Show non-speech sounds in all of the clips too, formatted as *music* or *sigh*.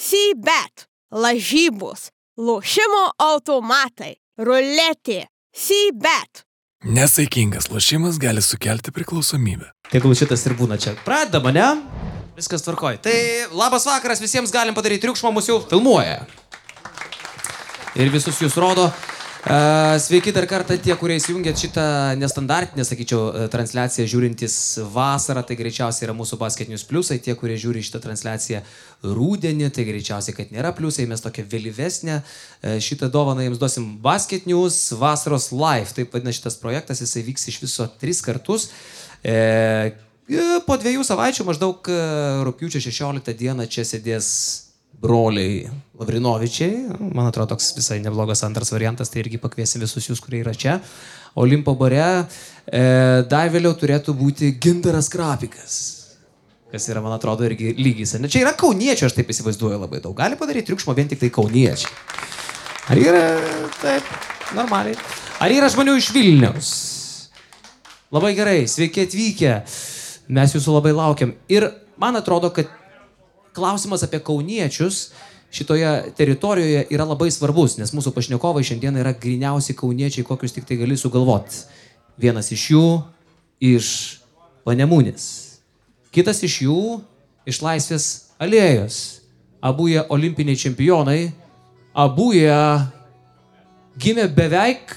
C-bet, lažybos, lošimo automatai, ruletė, C-bet. Nesaikingas lošimas gali sukelti priklausomybę. Tegul šitas ir būna čia. Pradedama, ne? Viskas tvarkoj. Tai labas vakaras, visiems galim padaryti triukšmą, mus jau filmuoja. Ir visus jūs rodo. Sveiki dar kartą tie, kurie įsijungėt šitą nestandartinę, sakyčiau, e, transliaciją žiūrintis vasarą, tai greičiausiai yra mūsų basketinius pliusai. Tie, kurie žiūri šitą transliaciją rūdienį, tai greičiausiai, kad nėra pliusai, mes tokia vėlyvesnė. E, Šitą dovaną jums duosim Basket News vasaros live. Taip vadina šitas projektas, jisai vyks iš viso tris kartus. E, e, Po dviejų savaičių, maždaug rūpiučio 16 dieną čia sėdės broliai Lavrinovičiai. Man atrodo, toks visai neblogas antras variantas, tai irgi pakviesim visus jūs, kurie yra čia. Olimpo bare e, dar vėliau turėtų būti Gintaras Krapikas. Kas yra, man atrodo, irgi lygis. Ne, čia yra kauniečių, aš taip įsivaizduoju labai daug. Gali padaryti triukšmo vien tik tai kauniečiai. Ar yra, taip, normaliai. Ar yra žmonių iš Vilniaus? Labai gerai, sveiki atvykę. Mes jūsų labai laukiam. Ir man atrodo, kad klausimas apie kauniečius šitoje teritorijoje yra labai svarbus, nes mūsų pašnekovai šiandien yra griniausi kauniečiai, kokius tik tai gali sugalvoti. Vienas iš jų iš Panemūnės, kitas iš jų iš Laisvės alėjos. Abu jie olimpiniai čempionai, abu jie gimė beveik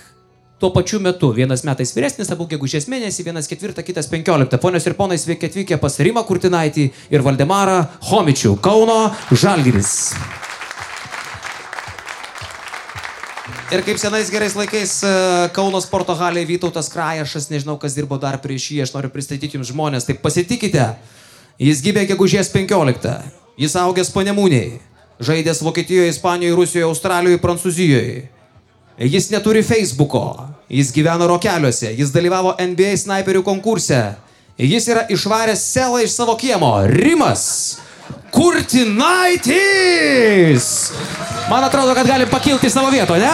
tuo pačiu metu. Vienas metais vyresnis, abu gegužės mėnesį, vienas ketvirtą, kitas penkioliktą. Ponios ir ponai, sveiki atvykę pas Rimą Kurtinaitį ir Valdemarą Homičių, Kauno Žalgiris. Ir kaip senais gerais laikais e, Kauno sporto halėje Vytautas Krajašas, nežinau, kas dirbo dar prieš jį, aš noriu pristatyti jums žmonės, tai pasitikite. Jis gimė gegužės 15. Jis augęs panemūniai. Žaidęs Vokietijoje, Ispanijoje, Rusijoje, Australijoje, Prancūzijoje. Jis neturi Facebooko, jis gyvena rokeliuose, jis dalyvavo NBA snaiperių konkurse. Jis yra išvaręs selą iš savo kiemo. Rimas Kurtinaitis. Man atrodo, kad galim pakilti savo vietą, ne?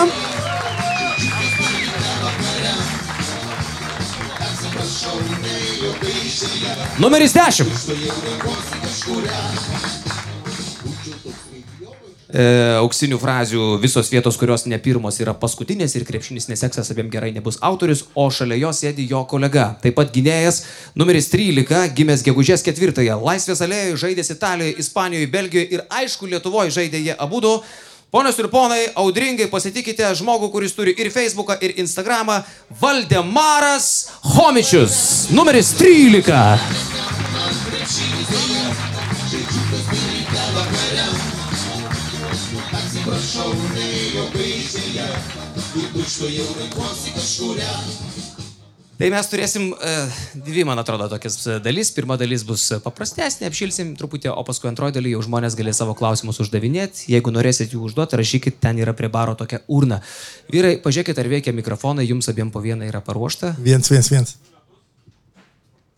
Numeris 10. E, auksinių frazių visos vietos, kurios ne pirmos yra paskutinės ir krepšinis neseksas abiem gerai nebus autorius, o šalia jo sėdi jo kolega. Taip pat gynėjas numeris 13, gimęs gegužės 4-ąją. Laisvės alėjoje žaidęs Italijoje, Ispanijoje, Belgijoje ir aišku Lietuvoje žaidė jie abudu. Ponios ir ponai, audringai pasitikite žmogų, kuris turi ir Facebooką, ir Instagramą. Valdemaras Homičius, numeris 13. Tai mes turėsim uh, dvi, man atrodo, tokias e, dalis. Pirma dalis bus paprastesnė, apšilsim truputį, o paskui antroji dalis jau žmonės galės savo klausimus uždavinėti. Jeigu norėsit jų užduoti, rašykit, ten yra prie baro tokia urna. Vyrai, pažiūrėkit, ar veikia mikrofonai, jums abiem po vieną yra paruošta. Viens, viens, viens.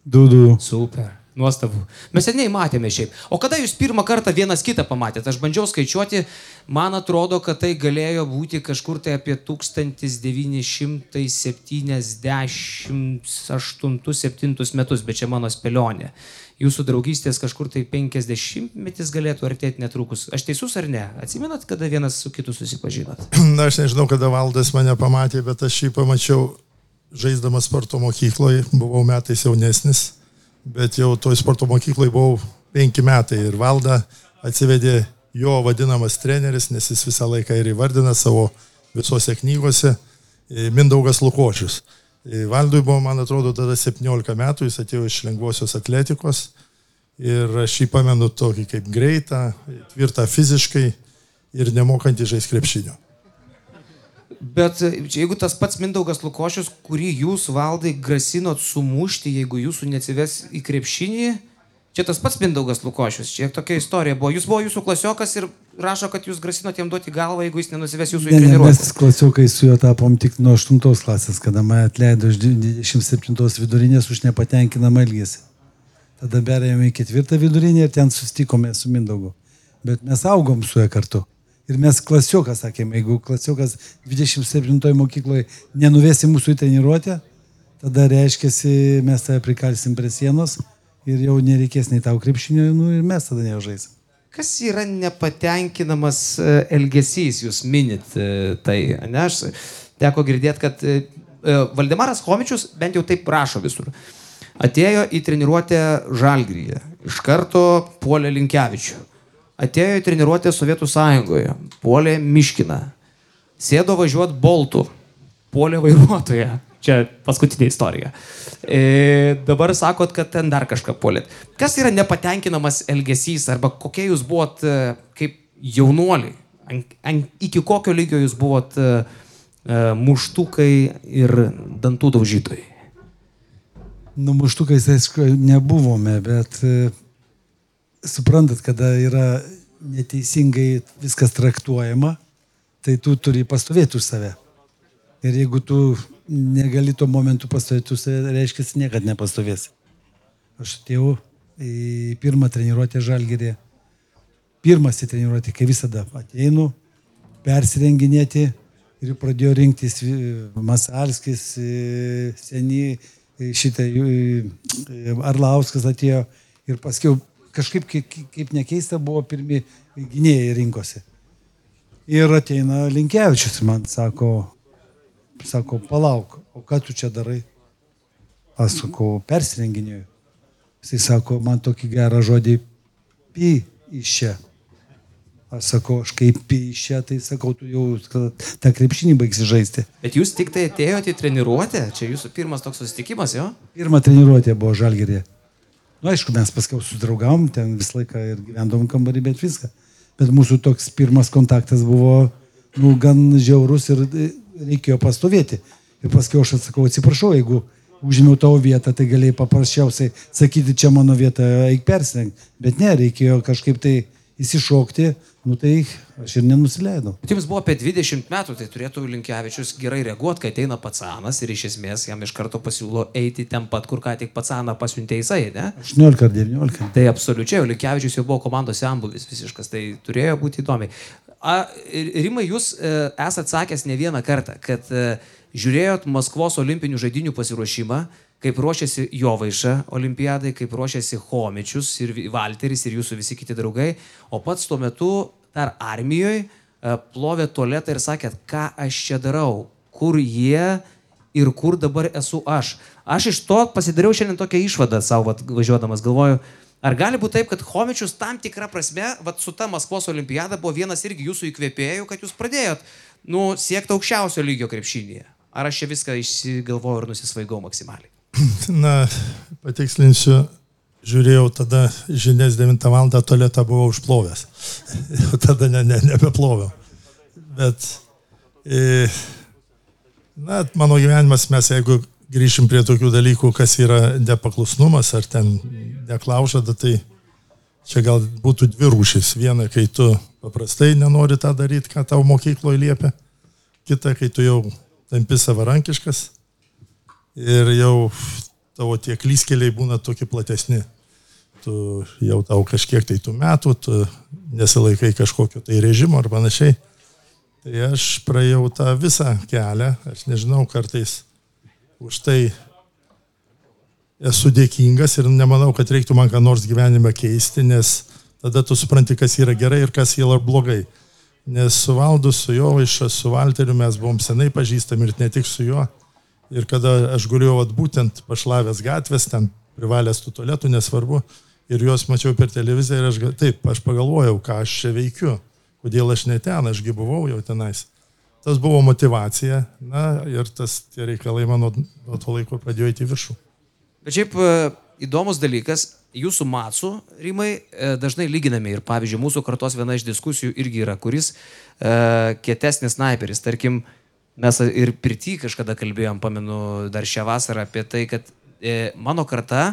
Du, du. Super. Nuostabu. Mes seniai matėme šiaip. O kada jūs pirmą kartą vienas kitą pamatėte? Aš bandžiau skaičiuoti, man atrodo, kad tai galėjo būti kažkur tai apie 1978-7 metus, bet čia mano spėlionė. Jūsų draugystės kažkur tai 50 metis galėtų artėti netrukus. Aš teisus ar ne? Atsimenat, kada vienas su kitu susipažinot? *clears throat* Na, aš nežinau, kada valdas mane pamatė, bet aš jį pamačiau žaisdamas sporto mokykloje, buvau metais jaunesnis, bet jau toj sporto mokykloje buvau penki metai ir valda atsivedė jo vadinamas treneris, nes jis visą laiką ir įvardina savo visose knygose, e, Mindaugas Lukošius. E, Valdui buvo, man atrodo, tada 17 metų, jis atėjo iš lengvosios atletikos ir aš jį pamenu tokį kaip greitą, tvirtą fiziškai ir nemokantį žaisti krepšinio. Bet e, jeigu tas pats Mindaugas Lukošius, kurį jūs valdai grasinot sumušti, jeigu jūsų neatsives į krepšinį, čia tas pats Mindaugas Lukošius, čia tokia istorija buvo. Jūs buvo jūsų klasiokas ir rašo, kad jūs grasinot jam duoti galvą, jeigu jis nenusives jūsų į Ne, ne, mes treniruotę. klasiokai su juo tapom tik nuo 8 klasės, kada mane atleido iš 27 vidurinės už nepatenkinamą elgesį. Tada perėjome į ketvirtą vidurinę ir ten sustikome su Mindaugu. Bet mes augom su juo kartu. Ir mes klasiokas sakėme, jeigu klasiokas 27 mokykloje nenuvesi mūsų į treniruotę, tada reiškia, mes tave prikalsim prie sienos ir jau nereikės nei tau krepšinio, nu ir mes tada neužaisim. kas yra nepatenkinamas e, elgesys, jūs minit e, tai, ne, aš teko girdėti, kad e, Valdemaras Homičius bent jau taip rašo visur. Atėjo į treniruotę Žalgryje, iš karto puolė Linkevičių. Atėjo į treniruotę Sovietų sąjungoje, puolė Miškina. Sėdo važiuoti Boltų, puolė vairuotoją. Čia paskutinė istorija. E, dabar sakot, kad ten dar kažką polėt. Kas yra nepatenkinamas elgesys arba kokie jūs buvot e, kaip jaunuoliai? An, an, iki kokio lygio jūs buvot e, e, muštukai ir dantų daužytojai? Nu, muštukais, aišku, nebuvome, bet e, suprantat, kada yra neteisingai viskas traktuojama, tai tu turi pastovėti už save. Ir jeigu tu negali tuo momentu pastovėti, tu reiškia, niekada nepastovėsi. Aš atėjau į pirmą treniruotę žalgerį. Pirmas į treniruotę, kai visada ateinu, persirenginėti ir pradėjo rinktis Masalskis, seniai šitą Arlauskas atėjo ir paskiau kažkaip, kaip, kaip nekeista, buvo pirmi gynėjai rinkosi. Ir ateina Linkevičius, man sako, Sako, palauk, o ką tu čia darai? Aš sakau, persirenginėjau. Jis sako, man tokį gerą žodį pi iš čia. Aš sakau, aš kaip pi iš čia, tai sakau, tu jau tą krepšinį baigsi žaisti. Bet jūs tik tai atėjote į treniruotę, čia jūsų pirmas toks susitikimas, jo? Pirma treniruotė buvo žalgerė. Na, nu, aišku, mes paskiau susidraugavom, ten visą laiką ir gyvendom kambarį, bet viską. Bet mūsų toks pirmas kontaktas buvo, nu, gan žiaurus ir reikėjo pastovėti. Ir paskui aš atsakau, atsiprašau, jeigu užėmiau tavo vietą, tai galėjai paprasčiausiai sakyti, čia mano vieta, eik persirengti. Bet ne, reikėjo kažkaip tai įsišokti, nu tai aš ir nenusileidau. Bet jums buvo apie 20 metų, tai turėtų Linkievičius gerai reaguoti, kai ateina pacanas ir iš esmės jam iš karto pasiūlo eiti ten pat, kur ką tik pacaną pasiuntė jisai, ne? 18 ar 19. Tai absoliučiai, Linkievičius jau buvo komandos ambulis visiškas, tai turėjo būti įdomi. A, Rimai, jūs e, esate sakęs ne vieną kartą, kad e, žiūrėjot Maskvos olimpinių žaidinių pasiruošimą, kaip ruošiasi Jovaiša olimpiadai, kaip ruošiasi Homičius ir Valteris ir jūsų visi kiti draugai, o pats tuo metu dar armijoje plovė tualetą ir sakėt, ką aš čia darau, kur jie ir kur dabar esu aš. Aš iš to pasidariau šiandien tokią išvadą savo važiuodamas, galvoju, Ar gali būti taip, kad Homičius tam tikrą prasme, vat, su ta Maskvos olimpiada buvo vienas irgi jūsų įkvėpėjų, kad jūs pradėjot nu, siekti aukščiausio lygio krepšinėje? Ar aš čia viską išsigalvojau ir nusisvaigau maksimaliai? *clears throat* Na, patikslinsiu, žiūrėjau tada žinias 9 val. tualetą buvau užplovęs. *laughs* Jau tada ne, ne, nebeploviau. Bet, e, na, mano gyvenimas mes, jeigu grįšim prie tokių dalykų, kas yra nepaklusnumas ar ten neklaužada, tai čia gal būtų dvi rūšis. Viena, kai tu paprastai nenori tą daryti, ką tau mokykloje liepia. Kita, kai tu jau tampi savarankiškas ir jau tavo tie klyskeliai būna tokie platesni. Tu jau tau kažkiek tai tų metų, tu nesilaikai kažkokio tai režimo ar panašiai. Tai aš praėjau tą visą kelią, aš nežinau, kartais už tai esu dėkingas ir nemanau, kad reiktų man ką nors gyvenime keisti, nes tada tu supranti, kas yra gerai ir kas yra blogai. Nes su Valdu, su Jovaiša, su Valteriu mes buvom senai pažįstami ir ne tik su juo. Ir kada aš guliau būtent pašlavęs gatvės, ten privalęs tų tualetų, nesvarbu, ir juos mačiau per televiziją ir aš, taip, aš pagalvojau, ką aš čia veikiu, kodėl aš ne ten, ašgi buvau jau tenais. Tas buvo motivacija, na ir tas tie reikalai mano nuo to laiko pradėjo įti viršų. Bet šiaip e, įdomus dalykas, jūsų matsų rimai e, dažnai lyginami ir pavyzdžiui mūsų kartos viena iš diskusijų irgi yra, kuris e, kietesnis sniperis. Tarkim, mes ir pirti kažkada kalbėjom, pamenu dar šią vasarą apie tai, kad e, mano karta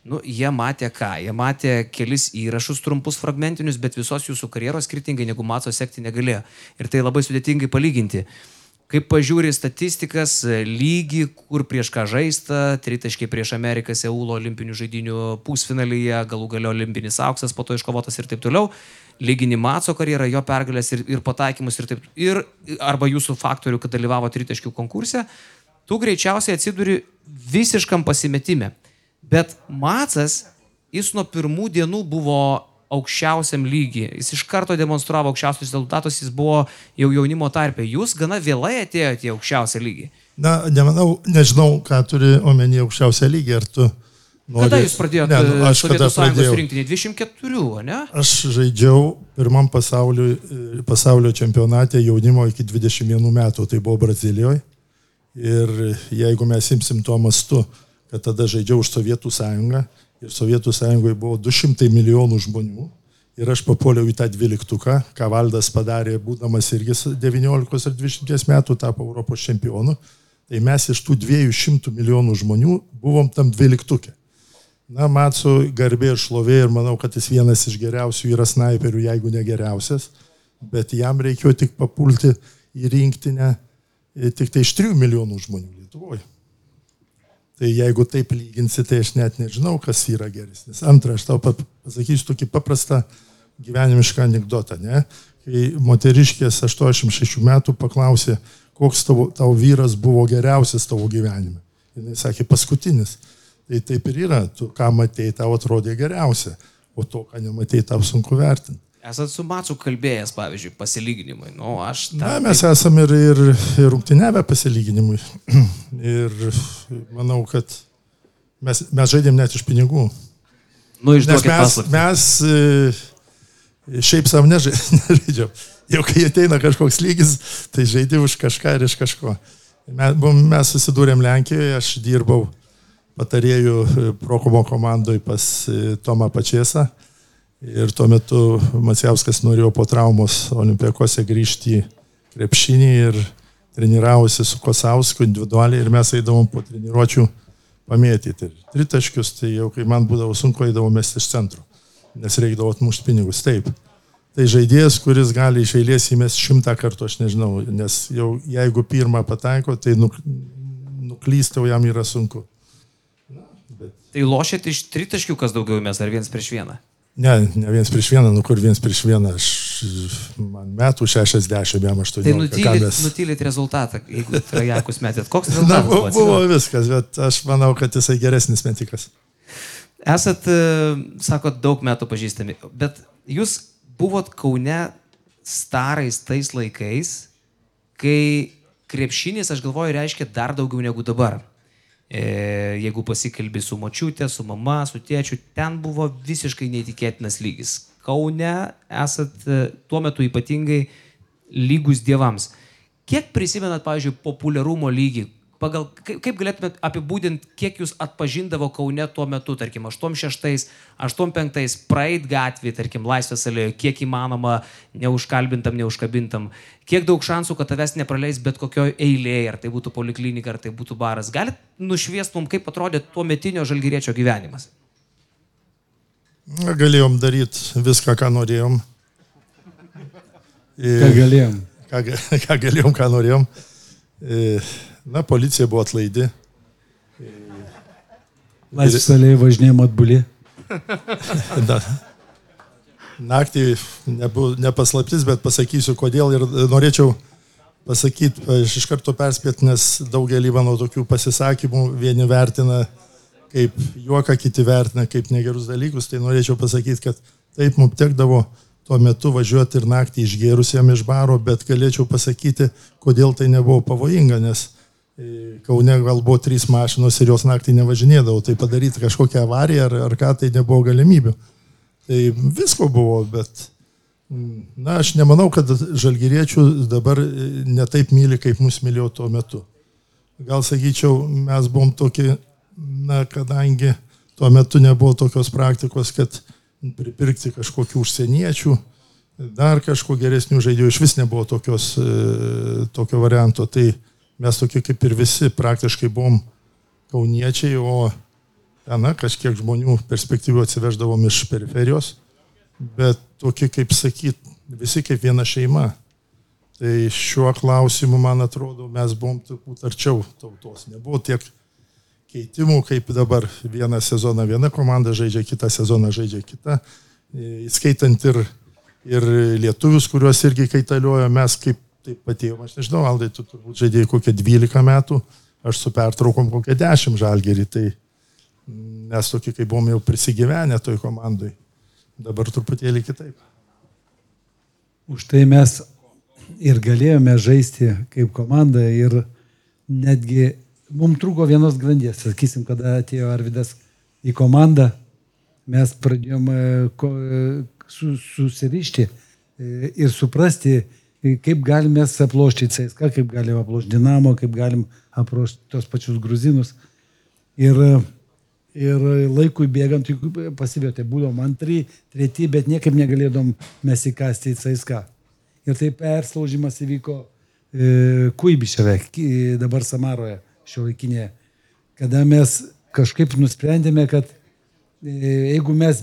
Nu, jie matė ką? Jie matė kelis įrašus trumpus fragmentinius, bet visos jūsų karjeros skirtingai negu mato sekti negalėjo. Ir tai labai sudėtingai palyginti. Kaip pažiūri statistikas, lygį, kur prieš ką žaista, tritaškiai prieš Ameriką, Seulo olimpinių žaidinių pusfinalyje, galų galio olimpinis auksas, po to iškovotas ir taip toliau, lygini Matso karjerą, jo pergalės ir, ir pataikymus ir taip, ir arba jūsų faktorių, kad dalyvavo tritaškių konkurse, tu greičiausiai atsiduri visiškam pasimetime. Bet Macas, jis nuo pirmų dienų buvo aukščiausiam lygiai. Jis iš karto demonstravo aukščiausius rezultatus, jis buvo jau jaunimo tarpe. Jūs gana vėlai atėjote į aukščiausią lygį. Na, nemanau, nežinau, ką turi omeny aukščiausią lygį. Ar tu nori... Kada jūs pradėjote Ne, nu, aš Sovietų sąjungos pradėjau. rinktinį? 24, ne? Aš žaidžiau pirmam pasaulio, pasaulio čempionate jaunimo iki 21 metų, tai buvo Brazilijoje. Ir jeigu mes imsim tuo mastu, kad tada žaidžiau už Sovietų sąjungą ir Sovietų sąjungoje buvo 200 milijonų žmonių ir aš papuoliau į tą dvyliktuką, ką Valdas padarė, būdamas irgi 19 ar 20 metų tapo Europos čempionu, tai mes iš tų 200 milijonų žmonių buvom tam dvyliktukė. Na, Matsu garbė ir šlovė ir manau, kad jis vienas iš geriausių yra snaiperių, jeigu ne geriausias, bet jam reikėjo tik papulti į rinktinę e, tik tai iš 3 milijonų žmonių Lietuvoje. Tai jeigu taip lyginsi, tai aš net nežinau, kas yra geresnis. Antra, aš tau pasakysiu tokį paprastą gyvenimišką anegdotą. Ne? Kai moteriškės 86 metų paklausė, koks tavo, tavo vyras buvo geriausias tavo gyvenime. Jis sakė, paskutinis. Tai taip ir yra, tu ką matėjai, tau atrodė geriausia, o to, ką nematėjai, tau sunku vertinti. Esat su Matsu kalbėjęs, pavyzdžiui, pasilyginimui. Nu, aš Na, tą- mes esame ir, ir, ir rungtynėvę pasilyginimui. *clears throat* Ir manau, kad mes, mes žaidėm net iš pinigų. Nu, Nes išduokit mes, mes e, šiaip savo neža- *laughs* nežaidžiam. Jau kai ateina kažkoks lygis, tai žaidži už kažką ir iš kažko. Mes, mes susidūrėm Lenkijoje, aš dirbau patarėjų e, Prokomo komandoje pas e, Tomą Pačiesą. Ir tuo metu Macijauskas norėjo po traumos olimpiakose grįžti į krepšinį ir treniravosi su Kosausku individualiai ir mes eidavom po treniruočių pamėtyti. Ir tritaškius, tai jau kai man būdavo sunku, eidavom mesti iš centro, nes reikdavo atmušti pinigus. Taip. Tai žaidėjas, kuris gali iš eilės įmesti šimtą kartų, aš nežinau, nes jau jeigu pirmą pataiko, tai nuk, nuklysti jau jam yra sunku. Tai lošėt iš tritaškių, kas daugiau mes, ar vienas prieš vieną? Ne, ne viens prieš vieną, nu kur viens prieš vieną, aš, man metų 60, jam 80. Tai nutylit, mes- nutylit rezultatą, jeigu *laughs* trajakus metėt. Koks Na, rezultatas bu- buvo? buvo viskas, bet aš manau, kad jisai geresnis metikas. Esat, e, sakot, daug metų pažįstami, bet jūs buvot Kaune starais tais laikais, kai krepšinis, aš galvoju, reiškia dar daugiau negu dabar. E, jeigu pasikalbi su močiutė, su mama, su tėčiu, ten buvo visiškai neįtikėtinas lygis. Kaune esat e, tuo metu ypatingai lygus dievams. Kiek prisimenat, pavyzdžiui, populiarumo lygį? Pagal, kaip, kaip galėtumėt apibūdinti, kiek jūs atpažindavo Kaune tuo metu, tarkim, 86, 85, praeit gatvį, tarkim, Laisvės alėjoje, kiek įmanoma neužkalbintam, neužkabintam, kiek daug šansų, kad tavęs nepraleis bet kokioje eilėje, ar tai būtų poliklinika, ar tai būtų baras. Galit nušviest mums, kaip atrodė tuo metinio žalgyriečio gyvenimas? Na, Galėjom daryti viską, ką norėjom. Ką Ir, galėjom. ką, *laughs* ką galėjom, ką norėjom. E, Na, policija buvo atlaidi. *laughs* Laisvės salėje važinėjom atbulį. *laughs* Na, naktį nebu, nepaslaptis, bet pasakysiu, kodėl ir norėčiau pasakyti, aš iš karto perspėti, nes daugelį mano tokių pasisakymų vieni vertina kaip juoką, kiti vertina kaip negerus dalykus, tai norėčiau pasakyti, kad taip mums tekdavo tuo metu važiuoti ir naktį išgėrusiam iš baro, bet galėčiau pasakyti, kodėl tai nebuvo pavojinga, nes Kaune gal buvo trys mašinos ir jos naktį nevažinėdavo, tai padaryti kažkokią avariją ar, ar ką, tai nebuvo galimybių. Tai visko buvo, bet mm, na, aš nemanau, kad žalgyriečių dabar e, netaip myli, kaip mus mylėjo tuo metu. Gal sakyčiau, mes buvom tokie, na, kadangi tuo metu nebuvo tokios praktikos, kad pripirkti kažkokių užsieniečių, dar kažko geresnių žaidėjų, iš vis nebuvo tokios, e, tokio varianto. Tai mes tokie kaip ir visi praktiškai buvom kauniečiai, o ten, kažkiek žmonių perspektyvių atsiveždavom iš periferijos, bet tokie, kaip sakyt, visi kaip viena šeima. Tai šiuo klausimu, man atrodo, mes buvom turbūt arčiau tautos. Nebuvo tiek keitimų, kaip dabar vieną sezoną viena komanda žaidžia, kitą sezoną žaidžia kita. Įskaitant ir, ir lietuvius, kuriuos irgi kaitaliojo, mes kaip taip patėjom, aš nežinau, Aldai, tu turbūt žaidėjai kokią 12 metų, aš su pertraukom kokią 10 žalgerį, tai mes tokie, kaip buvom jau prisigyvenę toj komandai. Dabar truputėlį kitaip. Už tai mes ir galėjome žaisti kaip komanda ir netgi mums trūko vienos grandies. Sakysim, kada atėjo Arvidas į komandą, mes pradėjome susirišti e, ir suprasti, kaip galime aplošti CSK, kaip galime aplošti Dinamo, kaip galim aplošti tos pačius gruzinus. Ir, ir laikui bėgant pasivėtė, būdom antri, treti, bet niekaip negalėdom mes įkasti į CSK. Ir taip perslaužimas įvyko e, Kuibiševe, dabar Samaroje, šio laikinėje, kada mes kažkaip nusprendėme, kad e, jeigu mes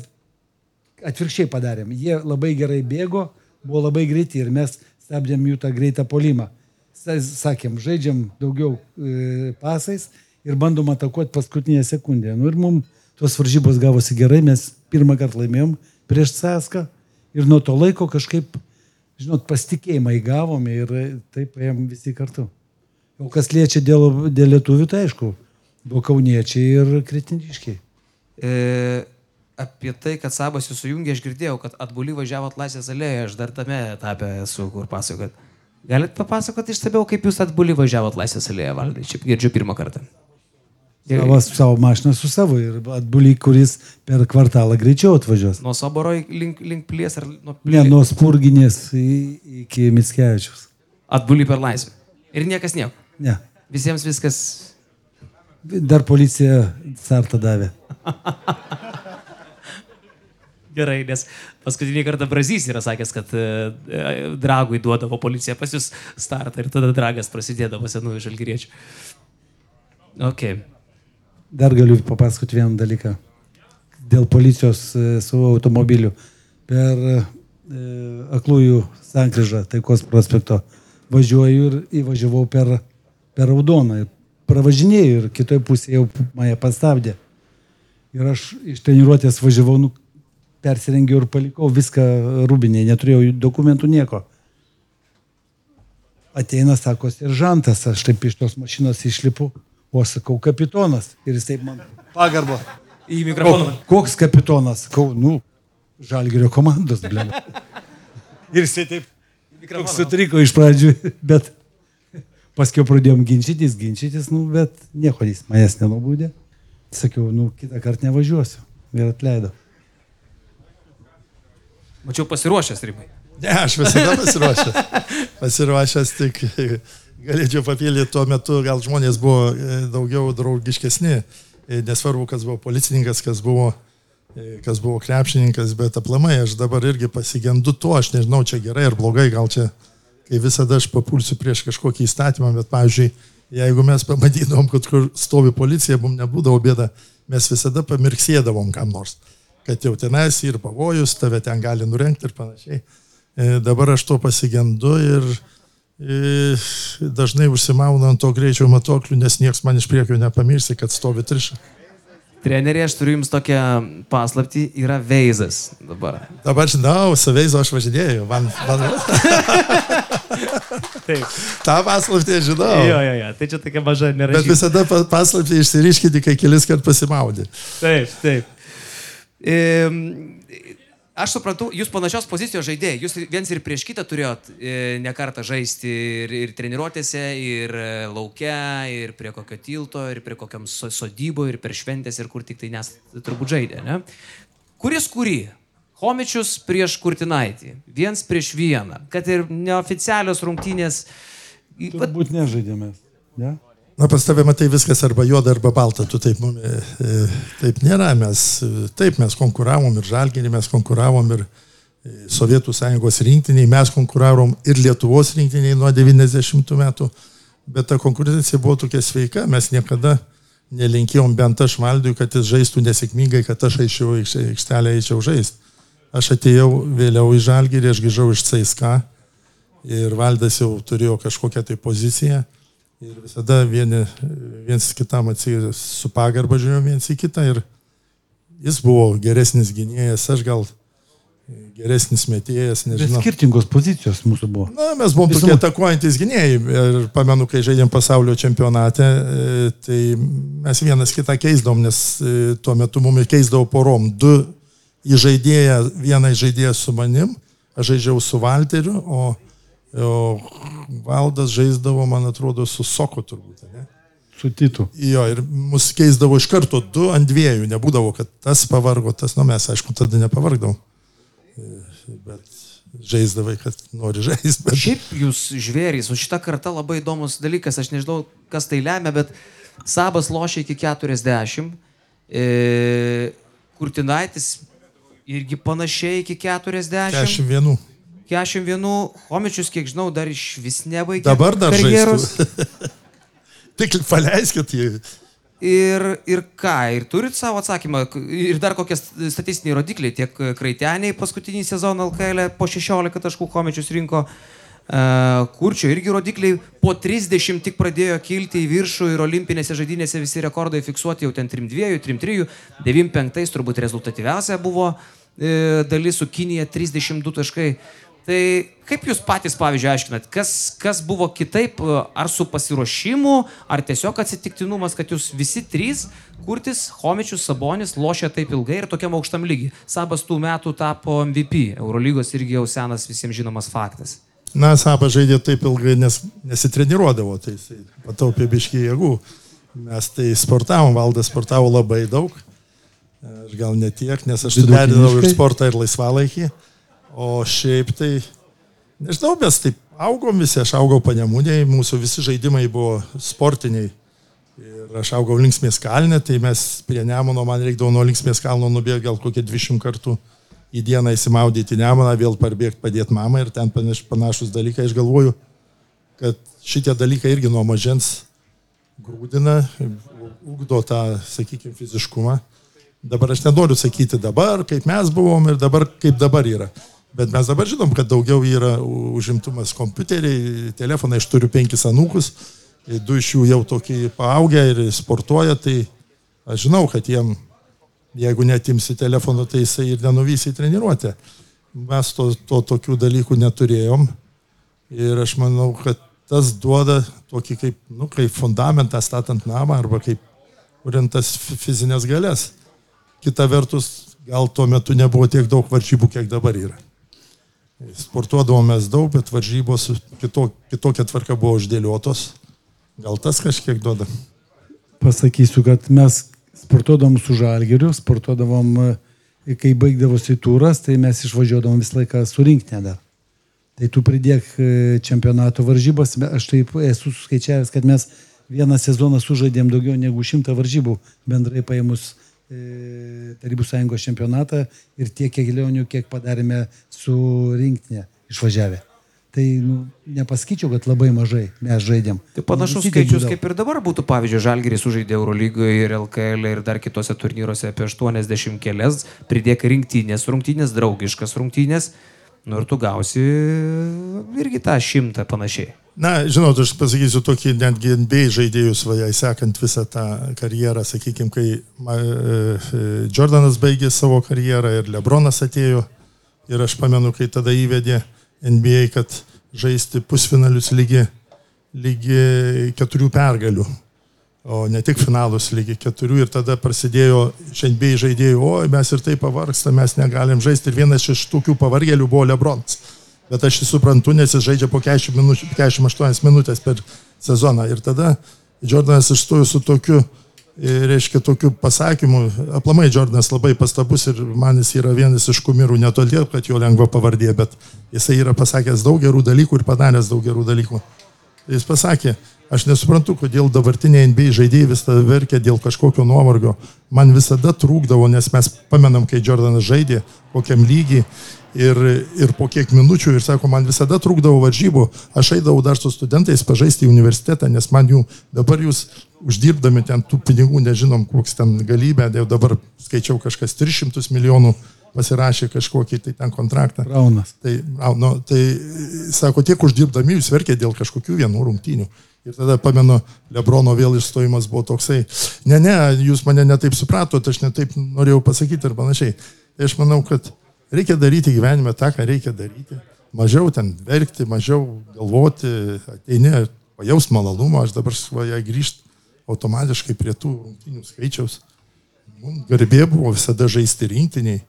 atvirkščiai padarėm, jie labai gerai bėgo, buvo labai greiti ir mes stabdėm jų tą greitą polimą. Sakėm, žaidžiam daugiau e, pasais ir bandom atakuoti paskutinėje sekundėje. Nu, ir mums tos varžybos gavosi gerai, mes pirmą kartą laimėjom prieš Saską ir nuo to laiko kažkaip, žinot, pasitikėjimą įgavom ir taip ėjom visi kartu. O kas liečia dėl, dėl lietuvių, tai aišku, buvo kauniečiai ir kretiniškiai. E, apie tai, kad Sabas jūs sujungė, aš girdėjau, kad atbuli važiavot Laisvės alėje, aš dar tame etape esu, kur pasakot. Galit papasakoti išsabiau, kaip jūs atbuli važiavot Laisvės alėje, valdai, čia girdžiu pirmą kartą. Savo, savo mašiną su savo ir atbulį, kuris per kvartalą greičiau atvažiuos. Nuo Soboro link, link pilies ar nuo Ne, pilies? nuo Spurginės iki Mitskevičius. Atbuli per laisvę. Ir niekas nieko. Ne. Visiems viskas. Dar policija sartą davė. *laughs* Gerai, nes paskutinį kartą Brazys yra sakęs, kad e, e, dragui duodavo policija pas jūs startą ir tada dragas prasidėdavo senųjų žalgyriečių. Ok. Dar galiu papasakoti vieną dalyką. Dėl policijos e, su automobiliu. Per e, aklųjų sankryžą Taikos prospekto važiuoju ir įvažiavau per, per raudoną. Ir pravažinėjau ir kitoje pusėje jau mane pastabdė. Ir aš iš treniruotės važiavau, nu, persirengiau ir palikau viską rūbinėje, neturėjau dokumentų nieko. Ateina, sako, seržantas, aš taip iš tos mašinos išlipu, o aš sakau, kapitonas. Ir jis taip man pagarbo. Į O, mikrofoną. koks kapitonas? Sakau, nu, žalgerio komandos, blem. Ir jisai taip toks sutriko iš pradžių, bet paskui pradėjom ginčytis, ginčytis, nu, bet nieko jis manęs nenubaudė. Sakiau, nu, kitą kartą nevažiuosiu. Ir atleido. Mačiau pasiruošęs rimai. Ne, aš visada pasiruošęs. Pasiruošęs tik galėčiau papildyti, tuo metu gal žmonės buvo e, daugiau draugiškesni, E, nesvarbu, kas buvo policininkas, kas buvo, e, kas buvo krepšininkas, bet aplamai aš dabar irgi pasigendu to, aš nežinau, čia gerai ar blogai, gal čia, kai visada aš papulsiu prieš kažkokį įstatymą, bet, pavyzdžiui, jeigu mes pamatydavom, kad kur stovi policija, mums nebūdavo bėda, mes visada pamirksėdavom kam nors, kad jau tenais ir pavojus, tave ten gali nurenkti ir panašiai. E, Dabar aš to pasigendu ir e, dažnai užsimaunu ant to greičio matuoklių, nes niekas man iš priekio nepamirsi, kad stovi triša. Treneri, aš turiu jums tokią paslapti, yra veizas dabar. Dabar žinau, saveizo aš važinėjau, man, man Taip. tą paslaptį aš žinau. Jo, jo, jo, tai čia tokia maža Bet nerašyta. visada pa- paslaptį išsiriškite, kai kelis kart pasimaudė. Taip, taip. Aš suprantu, jūs panašios pozicijos žaidėjai, jūs viens ir prieš kitą turėjot e, ne kartą žaisti ir, ir treniruotėse, ir e, laukia, ir prie kokio tilto, ir prie kokiam so, sodybo, ir per šventės, ir kur tik tai nes turbūt žaidė, ne? Kuris kurį? Homičius prieš Kurtinaitį, viens prieš vieną, kad ir neoficialios rungtynės. Turbūt nežaidėme. Ne? Na, pas tave matai viskas arba juoda, arba balta, tu taip, mum, e, e, taip nėra, mes, e, taip mes konkuravom ir žalginį, mes konkuravom ir Sovietų sąjungos rinktiniai, mes konkuravom ir Lietuvos rinktiniai nuo 90 metų, bet ta konkurencija buvo tokia sveika, mes niekada nelinkėjom bent aš valdui, kad jis žaistų nesėkmingai, kad aš eičiau aikštelę eičiau žaisti. Aš atėjau vėliau į žalgirį, aš grįžau iš CSK ir valdas jau turėjo kažkokią tai poziciją. Ir visada vieni, viens kitam atsigrė su pagarba žiūrėjom viens į kitą ir jis buvo geresnis gynėjas, aš gal geresnis metėjas, Bet nežinau. skirtingos pozicijos mūsų buvo. Na, mes buvom Visuma. tokie atakuojantis gynėjai ir pamenu, kai žaidėm pasaulio čempionate, e, tai mes vienas kitą keisdavom, nes e, tuo metu mums keisdavo porom. Du į žaidėją, vieną žaidėją su manim, aš žaidžiau su Valteriu, o, o Valdas žaisdavo, man atrodo, su Soko turbūt. Ne? Su Titu. Jo, ir mus keisdavo iš karto du ant dviejų, nebūdavo, kad tas pavargo, tas, nu mes, aišku, tada nepavargdavom. Bet žaisdavai, kad nori žaisti. Bet... Šiaip jūs žvėrys, o šita karta labai įdomus dalykas, aš nežinau, kas tai lemia, bet Sabas lošia iki 40, e, Kurtinaitis irgi panašiai iki 40. 41. 41, Homičius, kiek žinau, dar iš vis nebaigė. Dabar dar karjeros. *laughs* Tik paleiskit jį. Ir, ir ką, ir turit savo atsakymą, ir dar kokie statistiniai rodikliai, tiek Kraiteniai paskutinį sezoną LKL e po 16 taškų komečius rinko, uh, kurčio irgi rodikliai po 30 tik pradėjo kilti į viršų ir olimpinėse žaidynėse visi rekordai fiksuoti jau ten 3-2, 3-3, 9-5 turbūt rezultatyviausia buvo uh, dalis su Kinija 32 taškai. Tai kaip jūs patys, pavyzdžiui, aiškinat, kas, kas buvo kitaip, ar su pasiruošimu, ar tiesiog atsitiktinumas, kad jūs visi trys, Kurtis, Homičius, Sabonis, lošia taip ilgai ir tokiam aukštam lygiai. Sabas tų metų tapo MVP, Eurolygos irgi jau senas visiems žinomas faktas. Na, Sabas žaidė taip ilgai, nes nesitreniruodavo, tai jisai pataupė biški jėgų. Mes tai sportavom, valdas sportavo labai daug. Aš gal ne tiek, nes aš suderinau ir sportą, ir laisvalaikį. O šiaip tai, nežinau, mes taip augom visi, aš augau panemūniai, mūsų visi žaidimai buvo sportiniai. Ir aš augau linksmės kalnė, tai mes prie Nemono, man reikdavo nuo linksmės kalno nubėgti gal kokie 200 kartų į dieną įsimaudyti Nemoną, vėl parbėgti padėti mamai ir ten panaš, panašus dalykai. Aš galvoju, kad šitie dalykai irgi nuo mažens grūdina, ugdo tą, sakykime, fiziškumą. Dabar aš nenoriu sakyti dabar, kaip mes buvom ir dabar, kaip dabar yra. Bet mes dabar žinom, kad daugiau yra užimtumas kompiuteriai, telefonai, aš turiu penkis anūkus, du iš jų jau tokį paaugę ir sportuoja, tai aš žinau, kad jiem, jeigu netimsi telefono, tai jisai ir nenuvysi į treniruotę. Mes to, to tokių dalykų neturėjom ir aš manau, kad tas duoda tokį kaip, nu, kaip fundamentą statant namą arba kaip kuriant tas fizinės galės. Kita vertus, gal tuo metu nebuvo tiek daug varžybų, kiek dabar yra. Sportuodavomės daug, bet varžybos kito, kitokia tvarka buvo uždėliotos. Gal tas kažkiek duoda? Pasakysiu, kad mes sportuodavom su žalgeriu, sportuodavom, e, kai baigdavosi turas, tai mes išvažiuodavom visą laiką surinkti dar. Tai tu pridėk e, čempionato varžybos, aš taip esu suskaičiavęs, kad mes vieną sezoną sužaidėm daugiau negu šimtą varžybų bendrai paėmus Tarybų sąjungos čempionatą ir tiek kelionių, kiek padarėme su rinktinė išvažiavę. Tai nu, nepasakyčiau, kad labai mažai mes žaidėm. Tai panašus skaičius kaip ir dabar būtų, pavyzdžiui, Žalgeris sužaidė Eurolygoje ir LKL ir dar kitose turnyruose apie 80 kelias, pridėk rinktinės, rungtynės, draugiškas rungtynės, nu ir tu gausi irgi tą šimtą panašiai. Na, žinot, aš pasakysiu tokį netgi NBA žaidėjus, vajai sekant visą tą karjerą, sakykime, kai ma, e, Jordanas baigė savo karjerą ir Lebronas atėjo. Ir aš pamenu, kai tada įvedė NBA, kad žaisti pusfinalius lygi, lygi keturių pergalių, o ne tik finalus lygi keturių. Ir tada prasidėjo šiandien žaidėjų, o mes ir taip pavargstame, mes negalim žaisti. Ir vienas iš tokių pavargėlių buvo Lebronas bet aš jį suprantu, nes jis žaidžia po 40 minučių, 48 minutės per sezoną. Ir tada Jordanas išstojo su tokiu, e, reiškia, tokiu pasakymu. Aplamai Jordanas labai pastabus ir man jis yra vienas iš kumirų, ne todėl, kad jo lengva pavardė, bet jisai yra pasakęs daug gerų dalykų ir padaręs daug gerų dalykų. Jis pasakė, aš nesuprantu, kodėl dabartiniai NBA žaidėjai visada verkia dėl kažkokio nuovargio. Man visada trūkdavo, nes mes pamenam, kai Jordanas žaidė, kokiam lygiai ir, ir po kiek minučių ir sako, man visada trūkdavo varžybų, aš eidavau dar su studentais pažaisti į universitetą, nes man jų dabar jūs uždirbdami ten tų pinigų, nežinom, koks ten galybė, jau dabar skaičiau kažkas 300 milijonų pasirašė kažkokį tai ten kontraktą. Raunas. Tai, nu, tai sako, tiek uždirbdami jūs verkė dėl kažkokių vienų rungtynių. Ir tada pamenu, Lebrono vėl išstojimas buvo toksai, ne, ne, jūs mane netaip supratote, aš netaip norėjau pasakyti ir panašiai. Tai aš manau, kad Reikia daryti gyvenime tą, ką reikia daryti. Mažiau ten verkti, mažiau galvoti, ateini, pajaus malonumą, aš dabar svaja grįžti automatiškai prie tų rungtinių skaičiaus. Mums garbė buvo visada žaisti rinktiniai.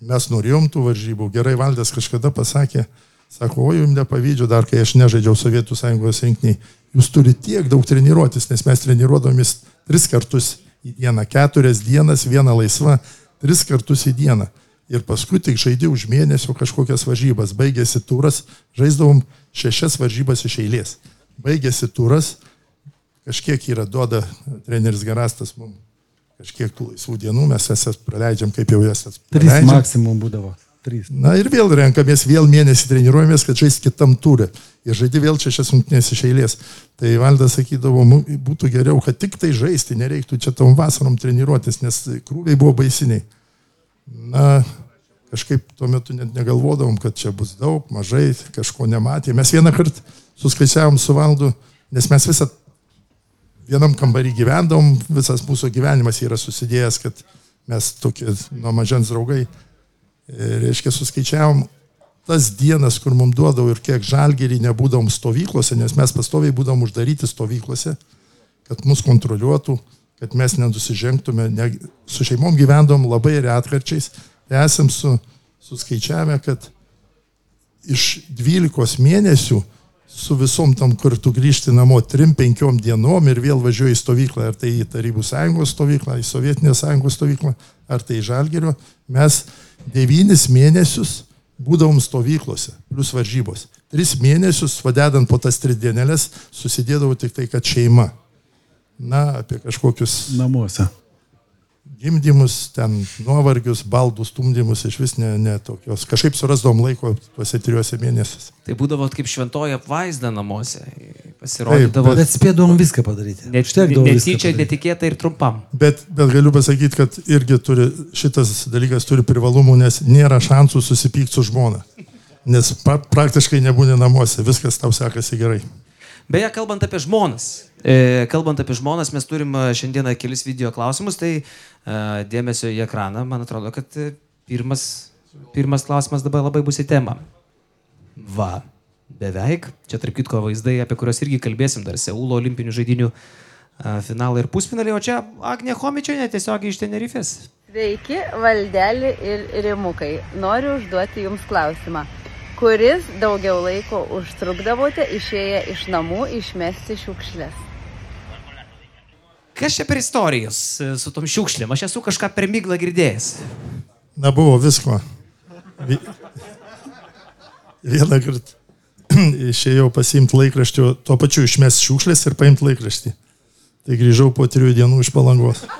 Mes norėjom tų varžybų. Gerai valdas kažkada pasakė, sako, o jums nepavydžiu dar, kai aš nežaidžiau Sovietų sąjungos rinkiniai. Jūs turite tiek daug treniruotis, nes mes treniruodomis tris kartus į dieną, keturias dienas, viena laisva, tris kartus į dieną. Ir paskui tik žaidži už mėnesio kažkokias varžybas. Baigėsi turas, žaisdavom šešias varžybas iš eilės. Baigėsi turas, kažkiek yra duoda treneris Garastas mums kažkiek tų laisvų dienų, mes jas praleidžiam, kaip jau jas Trys praleidžiam. maksimum būdavo. Trys. Na ir vėl renkamės, vėl mėnesį treniruojamės, kad žais kitam turė. Ir žaidži vėl šešias rungtynės iš eilės. Tai Valdas sakydavo, "Mu- būtų geriau, kad tik tai žaisti, nereiktų čia tom vasarom treniruotis, nes krūviai buvo baisiniai. Na, kažkaip tuo metu net negalvodavom, kad čia bus daug, mažai, kažko nematė. Mes vieną kartą suskaičiavom su Valdu, nes mes visą vienam kambarį gyvendom, visas mūsų gyvenimas yra susidėjęs, kad mes tokie nuo mažens draugai. Ir, reiškia, suskaičiavom tas dienas, kur mums duodavo ir kiek žalgerį nebūdavom stovyklose, nes mes pastoviai būdavom uždaryti stovyklose, kad mus kontroliuotų, kad mes nenusižengtume, ne, su šeimom gyvendom labai retkarčiais, tai esam su, suskaičiavę, kad iš 12 mėnesių su visom tam kartu grįžti namo 3-5 dienom ir vėl važiuoju į stovyklą, ar tai į Tarybų sąjungos stovyklą, į Sovietinės sąjungos stovyklą, ar tai į Žalgerio, mes 9 mėnesius būdavom stovyklose, plus varžybos. 3 mėnesius, vadedant po tas 3 dienelės, susidėdavo tik tai, kad šeima. Na, apie kažkokius Namuose. gimdymus, ten nuovargius, baldų stumdymus, iš vis ne, ne tokios. Kažkaip surasdom laiko tuose trijuose mėnesiuose. Tai būdavo kaip šventoji apvaizda namuose. Pasirodydavo Bet spėdavom viską padaryti. net, Užtekdavo netyčia, netikėtai ir trumpam. Bet, bet galiu pasakyti, kad irgi turi, šitas dalykas turi privalumų, nes nėra šansų susipykti su žmona. Nes pra, praktiškai nebūni namuose, viskas tau sekasi gerai. Beje, kalbant apie žmonas, kalbant apie žmonas, mes turim e, šiandieną kelis video klausimus, tai e, dėmesio į ekraną, man atrodo, kad e, pirmas, pirmas klausimas dabar labai bus į temą. Va, beveik, čia tarp kitko vaizdai, apie kuriuos irgi kalbėsim dar Seulo olimpinių žaidinių e, finalai ir pusfinaliai, o čia Agnė Homičione tiesiogiai iš Tenerifės. Sveiki, valdelį ir rimukai. Noriu užduoti Jums klausimą. Kuris daugiau laiko užtrukdavote išėję iš namų išmesti šiukšlės? Kas čia per istorijas e, su tom šiukšlėm? Aš esu kažką per myglą girdėjęs. Na, buvo visko. Vi... Vieną kartą *clears throat* išėjau pasimti laikraštį, tuo pačiu išmest šiukšlės ir paimti laikraštį. Tai grįžau po trijų dienų iš palangos. *laughs*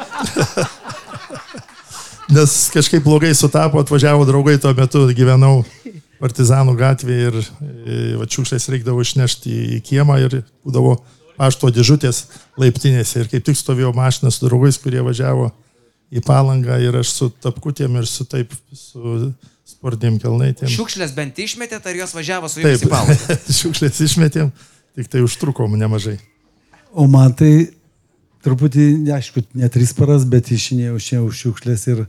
Nes kažkaip blogai sutapo, atvažiavo draugai, tuo metu gyvenau Partizanų gatvėje ir e, va, šiukšlės reikdavo išnešti į, į kiemą ir būdavo pašto dėžutės laiptinėse. Ir kaip tik stovėjo mašina su draugais, kurie važiavo į palangą ir aš su tapkutėm ir su taip, su sportiniam kelnaitėm. Šiukšlės bent išmetėte, ar jos važiavo su jumis Taip, į palangą? *laughs* šiukšlės išmetėm, tik tai užtrukom nemažai. O man tai truputį, aišku, ne tris paras, bet išinėjau šiandien už šiukšlės ir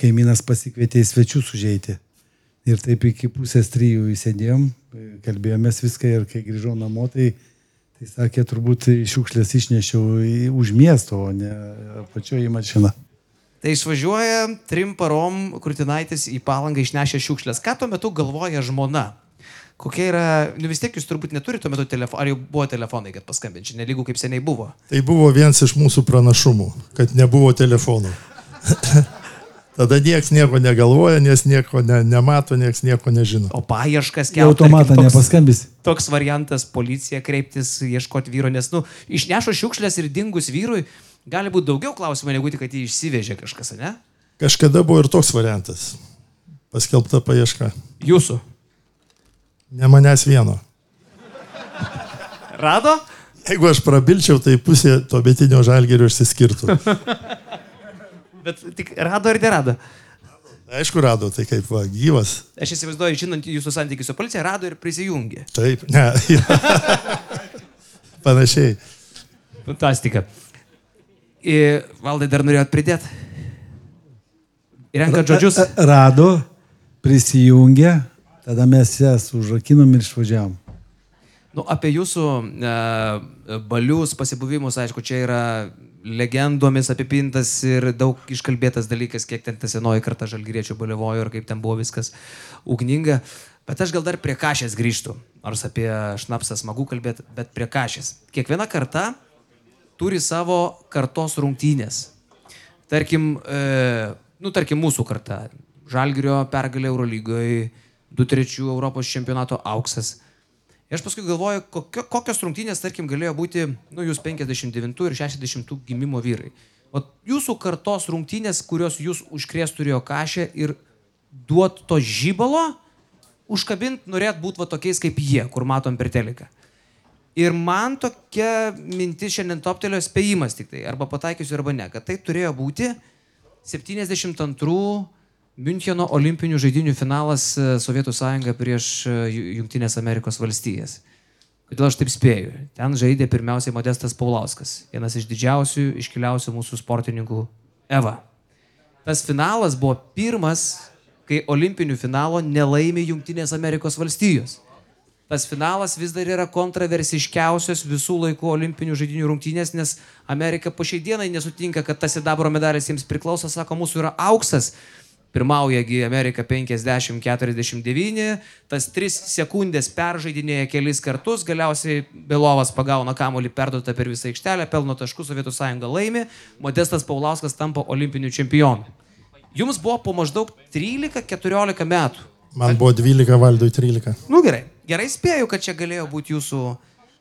kaimynas pasikvietė į svečius užeiti. Ir taip iki pusės trijų įsėdėjom, kalbėjomės viską ir kai grįžau namo, tai, tai sakė, turbūt šiukšlės išnešiau į, už miesto, o ne pačioje į mašiną. Tai išvažiuoja trim parom Krūtinaitis į palangą išnešę šiukšlės. Ką tuo metu galvoja žmona? Kokia yra, nu vis tiek jūs turbūt neturite tuo metu telefono, ar jau buvo telefonai, kad paskambinčiau, nelygų kaip seniai buvo. Tai buvo vienas iš mūsų pranašumų, kad nebuvo telefonų. *laughs* Tada niekas nieko negalvoja, nes nieko ne, nemato, niekas nieko nežino. O paieškas Į kelti. automatą toks, nepaskambys. toks variantas - policija kreiptis, ieškoti vyro, nes, nu, išnešo šiukšlės ir dingus vyrui, gali būti daugiau klausimų, negu tik, kad jį išsivežė kažkas, ne? Kažkada buvo ir toks variantas. Paskelbta paieška. Jūsų. Ne manęs vieno. Rado? Jeigu aš prabilčiau, tai pusė to betinio žalgerio išsiskirtų. *laughs* Bet tik rado ar nerado? Aišku, rado, tai kaip va, gyvas. Aš įsivaizduoju, žinant jūsų santykių su policija, rado ir prisijungė. Taip, ne. *laughs* Panašiai. Fantastika. Ir valdai dar norėjot pridėti? Renkat žodžius. Rado, prisijungė, tada mes jas užrakinom ir išvažiavom. Nu, apie jūsų e, balius, pasibuvimus, aišku, čia yra legendomis apipintas ir daug iškalbėtas dalykas, kiek ten ta senoji karta žalgyriečių baliavojo ir kaip ten buvo viskas ugninga. Bet aš gal dar prie kažės grįžtų. Nors apie šnapsą smagu kalbėti, bet prie kažės. Kiekviena karta turi savo kartos rungtynės. Tarkim, e, nu, tarkim mūsų karta. Žalgirio pergalė Eurolygoje, 2-3 Europos čempionato auksas. Ir aš paskui galvoju, kokio, kokios rungtynės, tarkim, galėjo būti, nu, jūs 59 ir 60 gimimo vyrai. O jūsų kartos rungtynės, kurios jūs užkrės turėjo kažę ir duot to žybalo, užkabint norėt būti va tokiais kaip jie, kur matom per teleką. Ir man tokia mintis šiandien toptelio spėjimas tik tai, arba pataikysiu, arba ne, kad tai turėjo būti 72 Müncheno olimpinių žaidinių finalas e, Sovietų sąjunga prieš e, Junktinės Amerikos valstijas. Kodėl aš taip spėju? Ten žaidė pirmiausiai Modestas Paulauskas, vienas iš didžiausių, iškiliausių mūsų sportininkų Eva. Tas finalas buvo pirmas, kai olimpinių finalo nelaimė Junktinės Amerikos valstijos. Tas finalas vis dar yra kontroversiškiausios visų laikų olimpinių žaidinių rungtynės, nes Amerika po šiai dienai nesutinka, kad tas sidabro medalis jiems priklauso, sako, mūsų yra auksas, Pirmaujagi Amerika 50-49, tas 3 sekundės peržaidinėja kelis kartus, galiausiai Belovas pagauna kamuolį perduotą per visą aikštelę, pelno taškus, Sovietų sąjunga laimi, Modestas Paulauskas tampa olimpiniu čempionu. Jums buvo po maždaug 13-14 metų. Man buvo 12, valdui 13. Nu gerai, gerai spėju, kad čia galėjo būti jūsų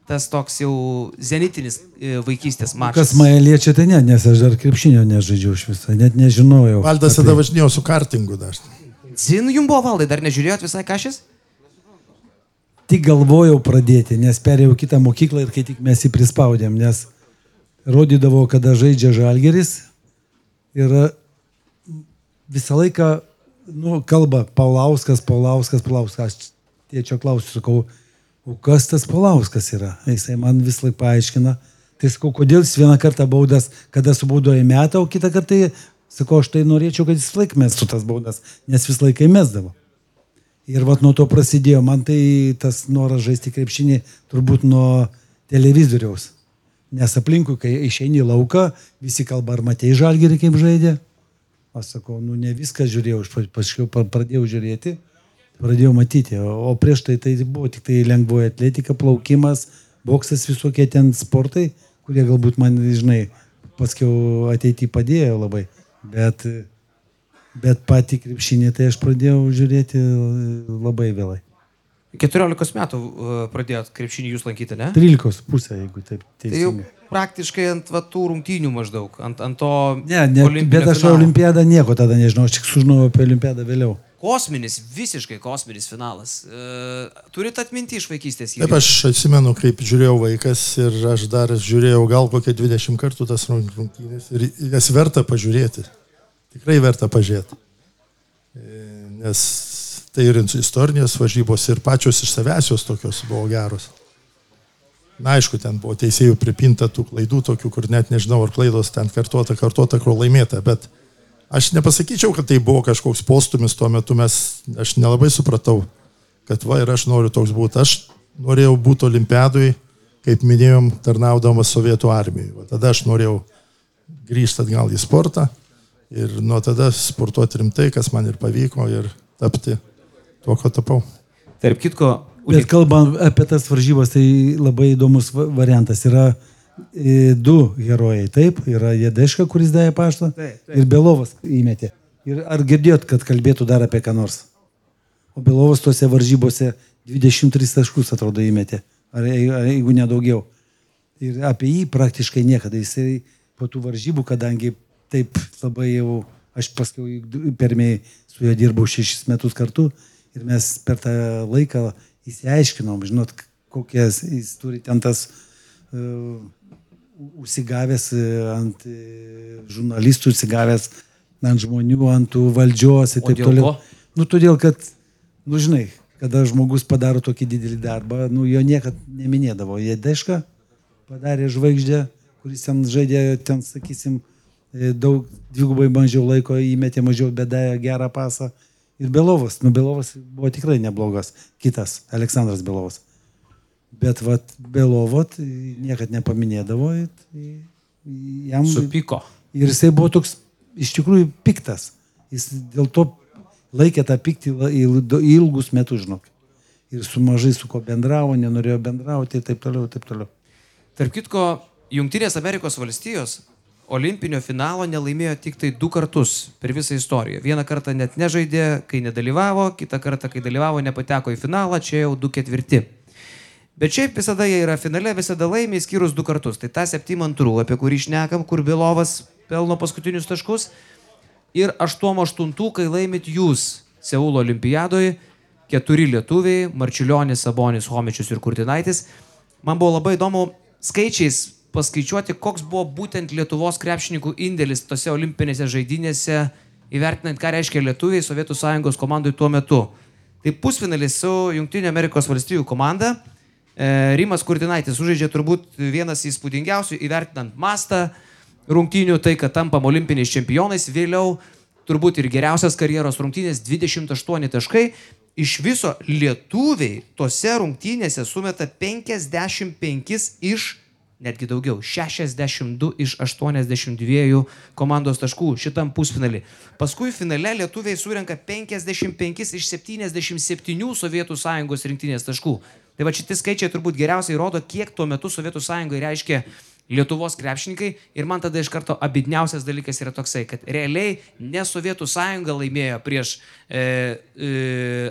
tas toks jau zenitinis e, vaikystės mačas. Kas mane liečia, tai ne, nes aš dar krepšinio nežaidžiau iš viso, net nežinojau. Valdas tada važinėjau su kartingu dar. Zin jums buvo valdai, dar nežiūrėjot visai kažkas? Tik galvojau pradėti, nes perėjau kitą mokyklą ir kai tik mes jį prispaudėm, nes rodydavo, kada žaidžia žalgeris ir visą laiką, nu, kalba Paulauskas, Paulauskas, Paulauskas. Aš tėčio klausiu, sakau, o kas tas Palauskas yra? Jisai man vis laik paaiškina. Tai sakau, kodėl jis vieną kartą baudas, kada subaudoja metą, o kitą kartą, sakau, aš tai norėčiau, kad jis laik mestų tas baudas, nes vis laikai mesdavo. Ir vat nuo to prasidėjo, man tai tas noras žaisti krepšinį turbūt nuo televizoriaus. Nes aplinkui, kai išeini į lauką, visi kalba, ar matei žalgerį kaip žaidė. Aš sakau, nu ne viską žiūrėjau, aš paskui pradėjau žiūrėti pradėjau matyti. O prieš tai tai buvo tik tai lengvoji atletika, plaukimas, boksas, visokie ten sportai, kurie galbūt man, žinai, paskiau ateitį padėjo labai. Bet, bet patį krepšinį tai aš pradėjau žiūrėti labai vėlai. 14 metų uh, pradėjot krepšinį jūs lankyti, ne? 13 pusė, jeigu taip teisingai. Tai jau praktiškai ant va, tų rungtynių maždaug, ant, ant to... Ne, ne bet aš olimpiadą nieko tada nežinau, aš tik sužinojau apie olimpiadą vėliau. Kosminis, visiškai kosminis finalas. E, turit atminti iš vaikystės jį? Taip, aš atsimenu, kaip žiūrėjau vaikas ir aš dar žiūrėjau gal kokią 20 kartų tas rungtynės ir jas verta pažiūrėti. Tikrai verta pažiūrėti. E, nes tai ir istorinės varžybos ir pačios iš savęs jos tokios buvo geros. Na, aišku, ten buvo teisėjų pripinta tų klaidų tokių, kur net nežinau, ar klaidos ten kartuota, kartuota, kur laimėta, bet Aš nepasakyčiau, kad tai buvo kažkoks postumis tuo metu, mes, aš nelabai supratau, kad va ir aš noriu toks būti. Aš norėjau būti olimpiadui, kaip minėjom, tarnaudamas Sovietų armijai. Va, tada aš norėjau grįžti atgal į sportą ir nuo tada sportuoti rimtai, kas man ir pavyko ir tapti tuo, ko tapau. Tarp kitko, Bet kalbant apie tas varžybas, tai labai įdomus variantas yra du herojai. Taip, yra Jedeška, kuris davė paštą taip, taip. ir Belovas įmetė. Ir ar girdėjot, kad kalbėtų dar apie ką nors? O Belovas tuose varžybose 23 taškus atrodo įmetė. Ar, ar jeigu nedaugiau. Ir apie jį praktiškai niekada. Jisai po tų varžybų, kadangi taip labai jau, aš paskui pirmiai su juo dirbau šešis metus kartu ir mes per tą laiką įsiaiškinom, žinot, kokias jis turi ten tas uh, užsigavęs e, ant e, žurnalistų, užsigavęs ant žmonių, ant valdžios ir taip toliau. Nu, todėl, kad, nu, žinai, kada žmogus padaro tokį didelį darbą, nu, jo niekad neminėdavo. Jie deška padarė žvaigždę, kuris ten žaidė, ten, sakysim, e, daug, dvigubai mažiau laiko įmetė, mažiau bedąją gerą pasą. Ir Belovas, nu, Belovas buvo tikrai neblogas. Kitas, Aleksandras Belovas. Bet vat Belovo tai niekad nepaminėdavo. Jam... Supyko. Ir jisai buvo toks iš tikrųjų piktas. Jis dėl to laikė tą pyktį ilgus metus, žinok. Ir su mažai su ko bendravo, nenorėjo bendrauti ir taip toliau, ir taip toliau. Tarp kitko, Junktinės Amerikos valstijos olimpinio finalo nelaimėjo tik tai du kartus per visą istoriją. Vieną kartą net nežaidė, kai nedalyvavo, kitą kartą, kai dalyvavo, nepateko į finalą, čia jau du ketvirti. Bet šiaip visada jie yra finale, visada laimė, skyrus du kartus. Tai tą 7-2, apie kurį šnekam, kur Bilovas pelno paskutinius taškus. Ir 8-8, kai laimit jūs Seulo olimpiadoje, keturi lietuviai - Marčiulionis, Sabonis, Homičius ir Kurtinaitis. Man buvo labai įdomu skaičiais paskaičiuoti, koks buvo būtent Lietuvos krepšininkų indėlis tose olimpinėse žaidynėse, įvertinant, ką reiškia lietuviai Sovietų sąjungos komandai tuo metu. Tai pusfinalis su Junktinio Amerikos valstijų komanda. E, Rimas Kurtinaitis sužaidžia turbūt vienas įspūdingiausių, įvertinant mastą rungtynių, tai kad tampam olimpiniais čempionais, vėliau turbūt ir geriausias karjeros rungtynės 28 taškai. Iš viso lietuviai tose rungtynėse sumeta 55 iš, netgi daugiau, 62 iš 82 komandos taškų šitam pusfinalį. Paskui finale lietuviai surenka 55 iš 77 Sovietų sąjungos rinktinės taškų. Tai va šitie skaičiai turbūt geriausiai rodo, kiek tuo metu Sovietų sąjungai reiškia Lietuvos krepšininkai ir man tada iš karto abidniausias dalykas yra toksai, kad realiai ne Sovietų sąjunga laimėjo prieš e, e,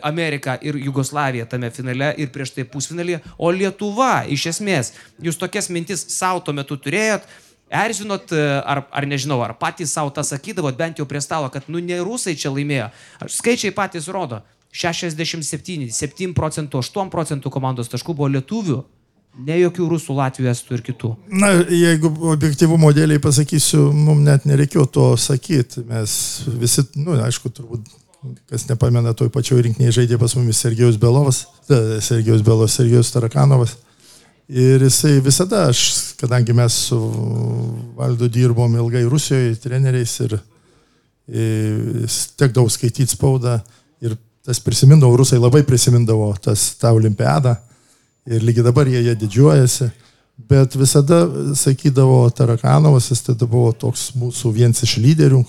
Ameriką ir Jugoslaviją tame finale ir prieš tai pusfinalyje, o Lietuva iš esmės, jūs tokias mintis savo tuo metu turėjot, erzinot, e, ar, ar nežinau, ar patys savo tą sakydavot, bent jau prie stalo, kad nu ne rusai čia laimėjo. Skaičiai patys rodo. 67, 7 procentų, 8 procentų komandos taškų buvo lietuvių, ne jokių rusų, Latvijų, estų ir kitų. Na, jeigu objektyvumo dėliai pasakysiu, mums net nereikėjo to sakyti. Mes visi, na, nu, aišku, turbūt, kas nepamena, toj pačioj rinkiniai žaidė pas mumis Sergejus Belovas, ta, Sergejus Belovas, Sergejus Tarakanovas. Ir jisai visada, aš, kadangi mes su Valdu dirbom ilgai Rusijoje, treneriais ir, ir tekdavau skaityti spaudą tas prisimindavo, rusai labai prisimindavo tas, tą olimpiadą ir lygiai dabar jie, jie didžiuojasi. Bet visada sakydavo Tarakanovas, jis tada buvo toks mūsų vienas iš lyderių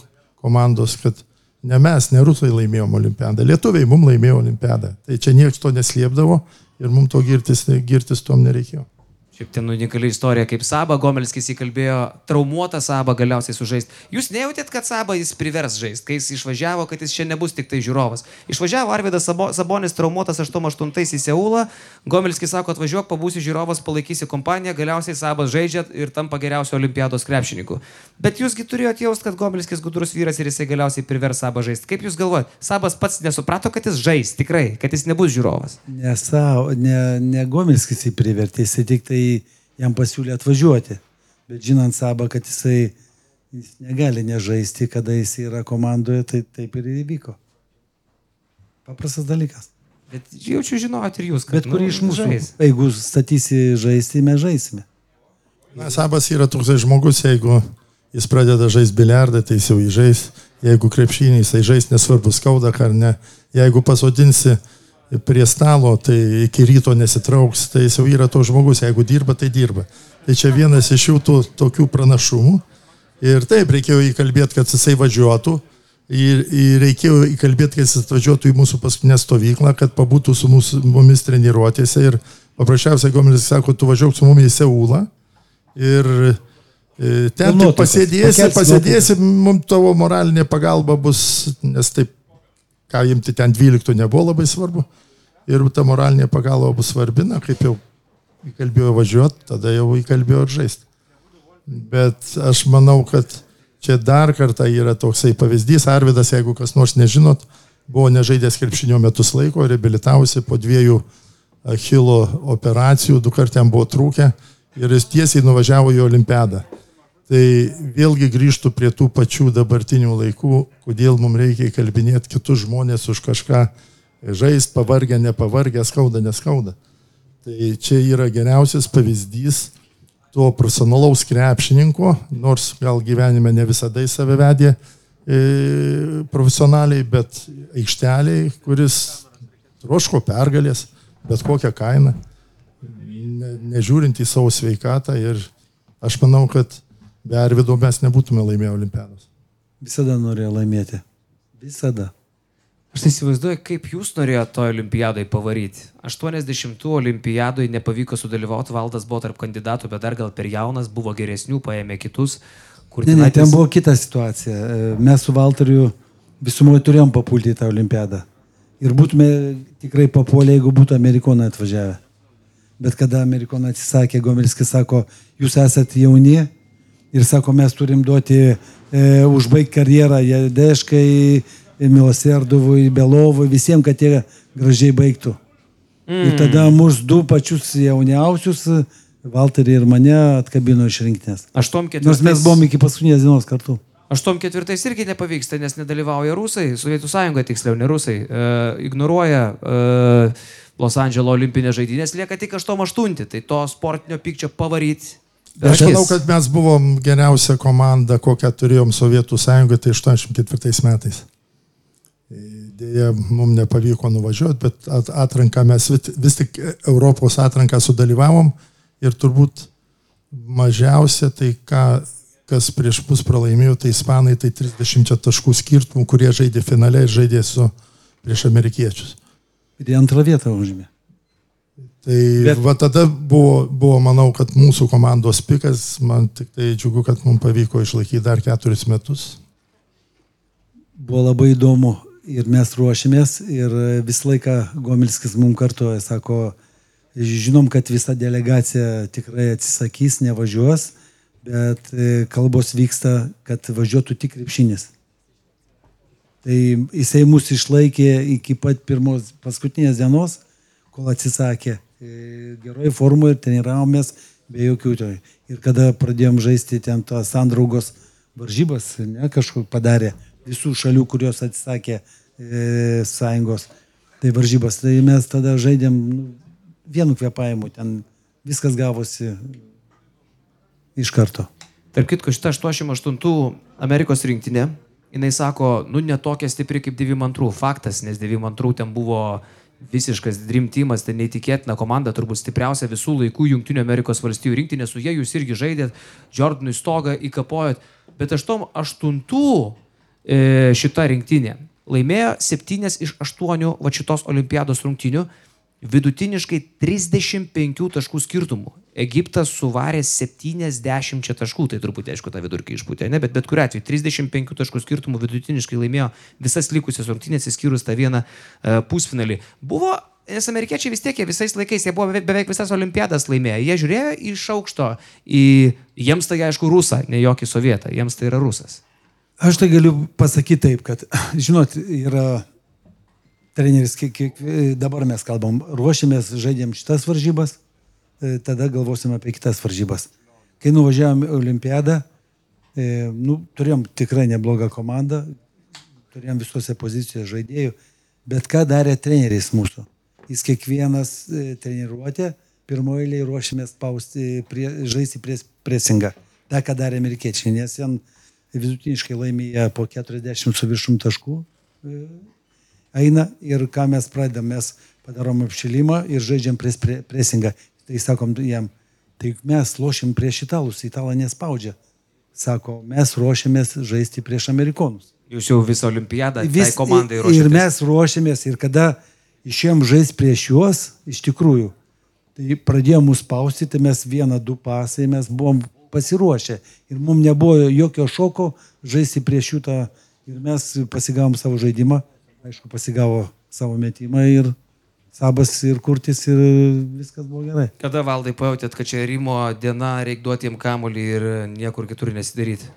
komandos, kad ne mes, ne rusai laimėjom olimpiadą, lietuviai mums laimėjo olimpiadą. Tai čia niekas to neslėpdavo ir mums to girtis, girtis tom nereikėjo. Šiaip ten unikali istorija, kaip Saba Gomelskis įkalbėjo traumuotą Sabą galiausiai sužaisti. Jūs nejautėt, kad Sabą jis privers žaisti, kai jis išvažiavo, kad jis čia nebus tik tai žiūrovas. Išvažiavo Arvidas Sabo, Sabonis traumuotas 88 į Seulą, Gomelskis sako, atvažiuok, pabūsi žiūrovas, palaikysi kompaniją, galiausiai Sabas žaidžia ir tampa geriausio olimpiados krepšininku. Bet jūsgi turėjote jaust, kad Gomelskis gudrus vyras ir jisai galiausiai privers Sabą žaisti. Kaip jūs galvojate, Sabas pats nesuprato, kad jis žais, tikrai, kad jis nebus žiūrovas. Ne, savo, ne, ne Gomelskis jį privertė, jisai tik tai jam pasiūlė atvažiuoti. Bet žinant Sabą, kad jisai jis negali nežaisti, kada jis yra komandoje, tai taip ir įvyko. Paprastas dalykas. Bet jaučiu žinot ir jūs, kad Bet kurį iš mūsų, žais. jeigu statysi žaisti, mes žaisime. Na, Sabas yra toksai žmogus, jeigu jis pradeda žaisti biliardą, tai jis jau įžais. Jeigu krepšinį jisai žais, nesvarbu skauda ar ne. Jeigu pasodinsi prie stalo, tai iki ryto nesitrauks, tai jis jau yra toks žmogus, jeigu dirba, tai dirba. Tai čia vienas iš jų tų, tokių pranašumų. Ir taip, reikėjo įkalbėti, kad jisai važiuotų. Ir, ir reikėjo įkalbėti, kad jis atvažiuotų į mūsų paskutinę stovyklą, kad pabūtų su mūsų, mumis treniruotėse. Ir paprasčiausiai Gomelis sako, tu važiuok su mumis į Seulą. Ir e, ten pasėdėsi, Pakelsi pasėdėsi, mums tavo moralinė pagalba bus, nes taip, ką imti ten 12 nebuvo labai svarbu. Ir ta moralinė pagalba bus svarbi, na, kaip jau įkalbėjo važiuoti, tada jau įkalbėjo žaisti. Bet aš manau, kad čia dar kartą yra toksai pavyzdys. Arvidas, jeigu kas nors nežinot, buvo nežaidęs krepšinio metus laiko, reabilitavosi po dviejų Achilo operacijų, du kartų jam buvo trūkę ir jis tiesiai nuvažiavo į olimpiadą. Tai vėlgi grįžtų prie tų pačių dabartinių laikų, kodėl mums reikia įkalbinėti kitus žmonės už kažką žaisti, pavargę, nepavargę, skauda, neskauda. Tai čia yra geriausias pavyzdys to profesionalaus krepšininko, nors gal gyvenime ne visada į save vedė e, profesionaliai, bet aikšteliai, kuris troško pergalės, bet kokią kainą. ne, nežiūrint į savo sveikatą ir aš manau, kad be Arvido mes nebūtume laimėję olimpiados. Visada norėjo laimėti. Visada. Aš tai įsivaizduoju, kaip jūs norėjote to olimpiadai pavaryti. 80-ų olimpiadai nepavyko sudalyvauti, valdas buvo tarp kandidatų, bet dar gal per jaunas, buvo geresnių, paėmė kitus. Kur Ne, ne, ten tis- buvo kita situacija. E, Mes su Valteriu visumoje turėjom papulti į tą olimpiadą. Ir būtume tikrai papuolę, jeigu būtų amerikonai atvažiavę. Bet kada amerikonai atsisakė, Gomelskis sako, jūs esate jauni ir sako, mes turim duoti e, užbaigti karjerą Jadeškai, Miloserdovui, Belovui, visiems, kad jie gražiai baigtų. Mm. Ir tada mus du pačius jauniausius, Valterį ir mane, atkabino iš rinktinės. Aštuom Nors mes ketvirtais- buvom iki paskutinės dienos kartu. 84 irgi nepavyksta, nes nedalyvauja rusai, Sovietų sąjunga tiksliau, ne rusai, e, ignoruoja e, Los Andželo olimpinės žaidynės, lieka tik 88, tai to sportinio pykčio pavaryti. Aš manau, kad mes buvom geriausia komanda, kokią turėjom Sovietų sąjungoje, tai 84 metais. Dėja, mums nepavyko nuvažiuoti, bet at- atranką mes vis, tik Europos atranką sudalyvavom ir turbūt mažiausia tai, ką, kas prieš mus pralaimėjo, tai ispanai, tai 30 taškų skirtumų, kurie žaidė finale ir žaidė su prieš amerikiečius. Ir antrą vietą užėmė. Tai Bet... va tada buvo, buvo, manau, kad mūsų komandos pikas, man tik tai džiugu, kad mums pavyko išlaikyti dar keturis metus. Buvo labai įdomu ir mes ruošėmės ir visą laiką Gomilskis mums kartuoja, sako, žinom, kad visa delegacija tikrai atsisakys, nevažiuos, bet e, kalbos vyksta, kad važiuotų tik krepšinis. Tai jisai mus išlaikė iki pat pirmos, paskutinės dienos, kol atsisakė. E, Geroj formoje ir treniravomės be jokių to. Ir kada pradėjom žaisti ten tos sandraugos varžybas, ne, kažkur padarė visų šalių, kurios atsisakė e, sąjungos, tai varžybas, tai mes tada žaidėm nu, vienu kvepavimu, ten viskas gavosi iš karto. Tark kitko, šita 88 Amerikos rinktinė, jinai sako, nu netokia stipri kaip 92. Faktas, nes 92 ten buvo visiškas drimtimas, tai neįtikėtina komanda, turbūt stipriausia visų laikų Junktinių Amerikos valstybių rinktinė, su jie jūs irgi žaidėt, Jordanui stogą įkapojot, bet 8 e, šita rinktinė laimėjo 7 iš 8 va šitos olimpiados rungtinių, vidutiniškai 35 taškų skirtumų. Egiptas suvarė 70 taškų, tai turbūt aišku tą vidurkį išpūtė, ne, bet bet kuriu atveju 35 taškų skirtumų vidutiniškai laimėjo visas likusias rungtynės, išskyrus tą vieną uh, pusfinalį. Buvo, nes amerikiečiai vis tiek visais laikais, jie buvo beveik, beveik visas olimpiadas laimėję, jie žiūrėjo iš aukšto į, jiems tai aišku rusą, ne jokį sovietą, jiems tai yra rusas. Aš tai galiu pasakyti taip, kad, *clears throat* žinot, yra treneris, kiek, kiek dabar mes kalbam, ruošiamės, žaidėm šitas varžybas, e, tada galvosim apie kitas varžybas. Kai nuvažiavom į olimpiadą, e, nu, turėjom tikrai neblogą komandą, turėjom visose pozicijose žaidėjų, bet ką darė treneris mūsų? Jis kiekvienas e, treniruotė, pirmoje eilėje ruošėmės spausti, prie, žaisti prie presingą. Ta, ką darė amerikiečiai, nes ten vidutiniškai laimėję po 40 su viršum taškų eina ir ką mes pradedam, mes padarom apšilimą ir žaidžiam prie pre- presingą. Tai sakom jam, tai mes lošim prieš italus, italą nespaudžia. Sako, mes ruošiamės žaisti prieš amerikonus. Jūs jau visą olimpiadą Vis, Vis- tai komandai ir ruošėtės. mes ruošiamės ir kada išėjom žaisti prieš juos, iš tikrųjų, tai pradėjo mus spausti, tai mes vieną, du pasai, mes buvom pasiruošę ir mums nebuvo jokio šoko žaisti prieš jų tą ir mes pasigavom savo žaidimą, aišku, pasigavo savo metimą ir sabas ir kurtis ir viskas buvo gerai. Kada valdai pajutėt, kad čia Rimo diena, reikia duoti jam kamolį ir niekur kitur nesidaryti?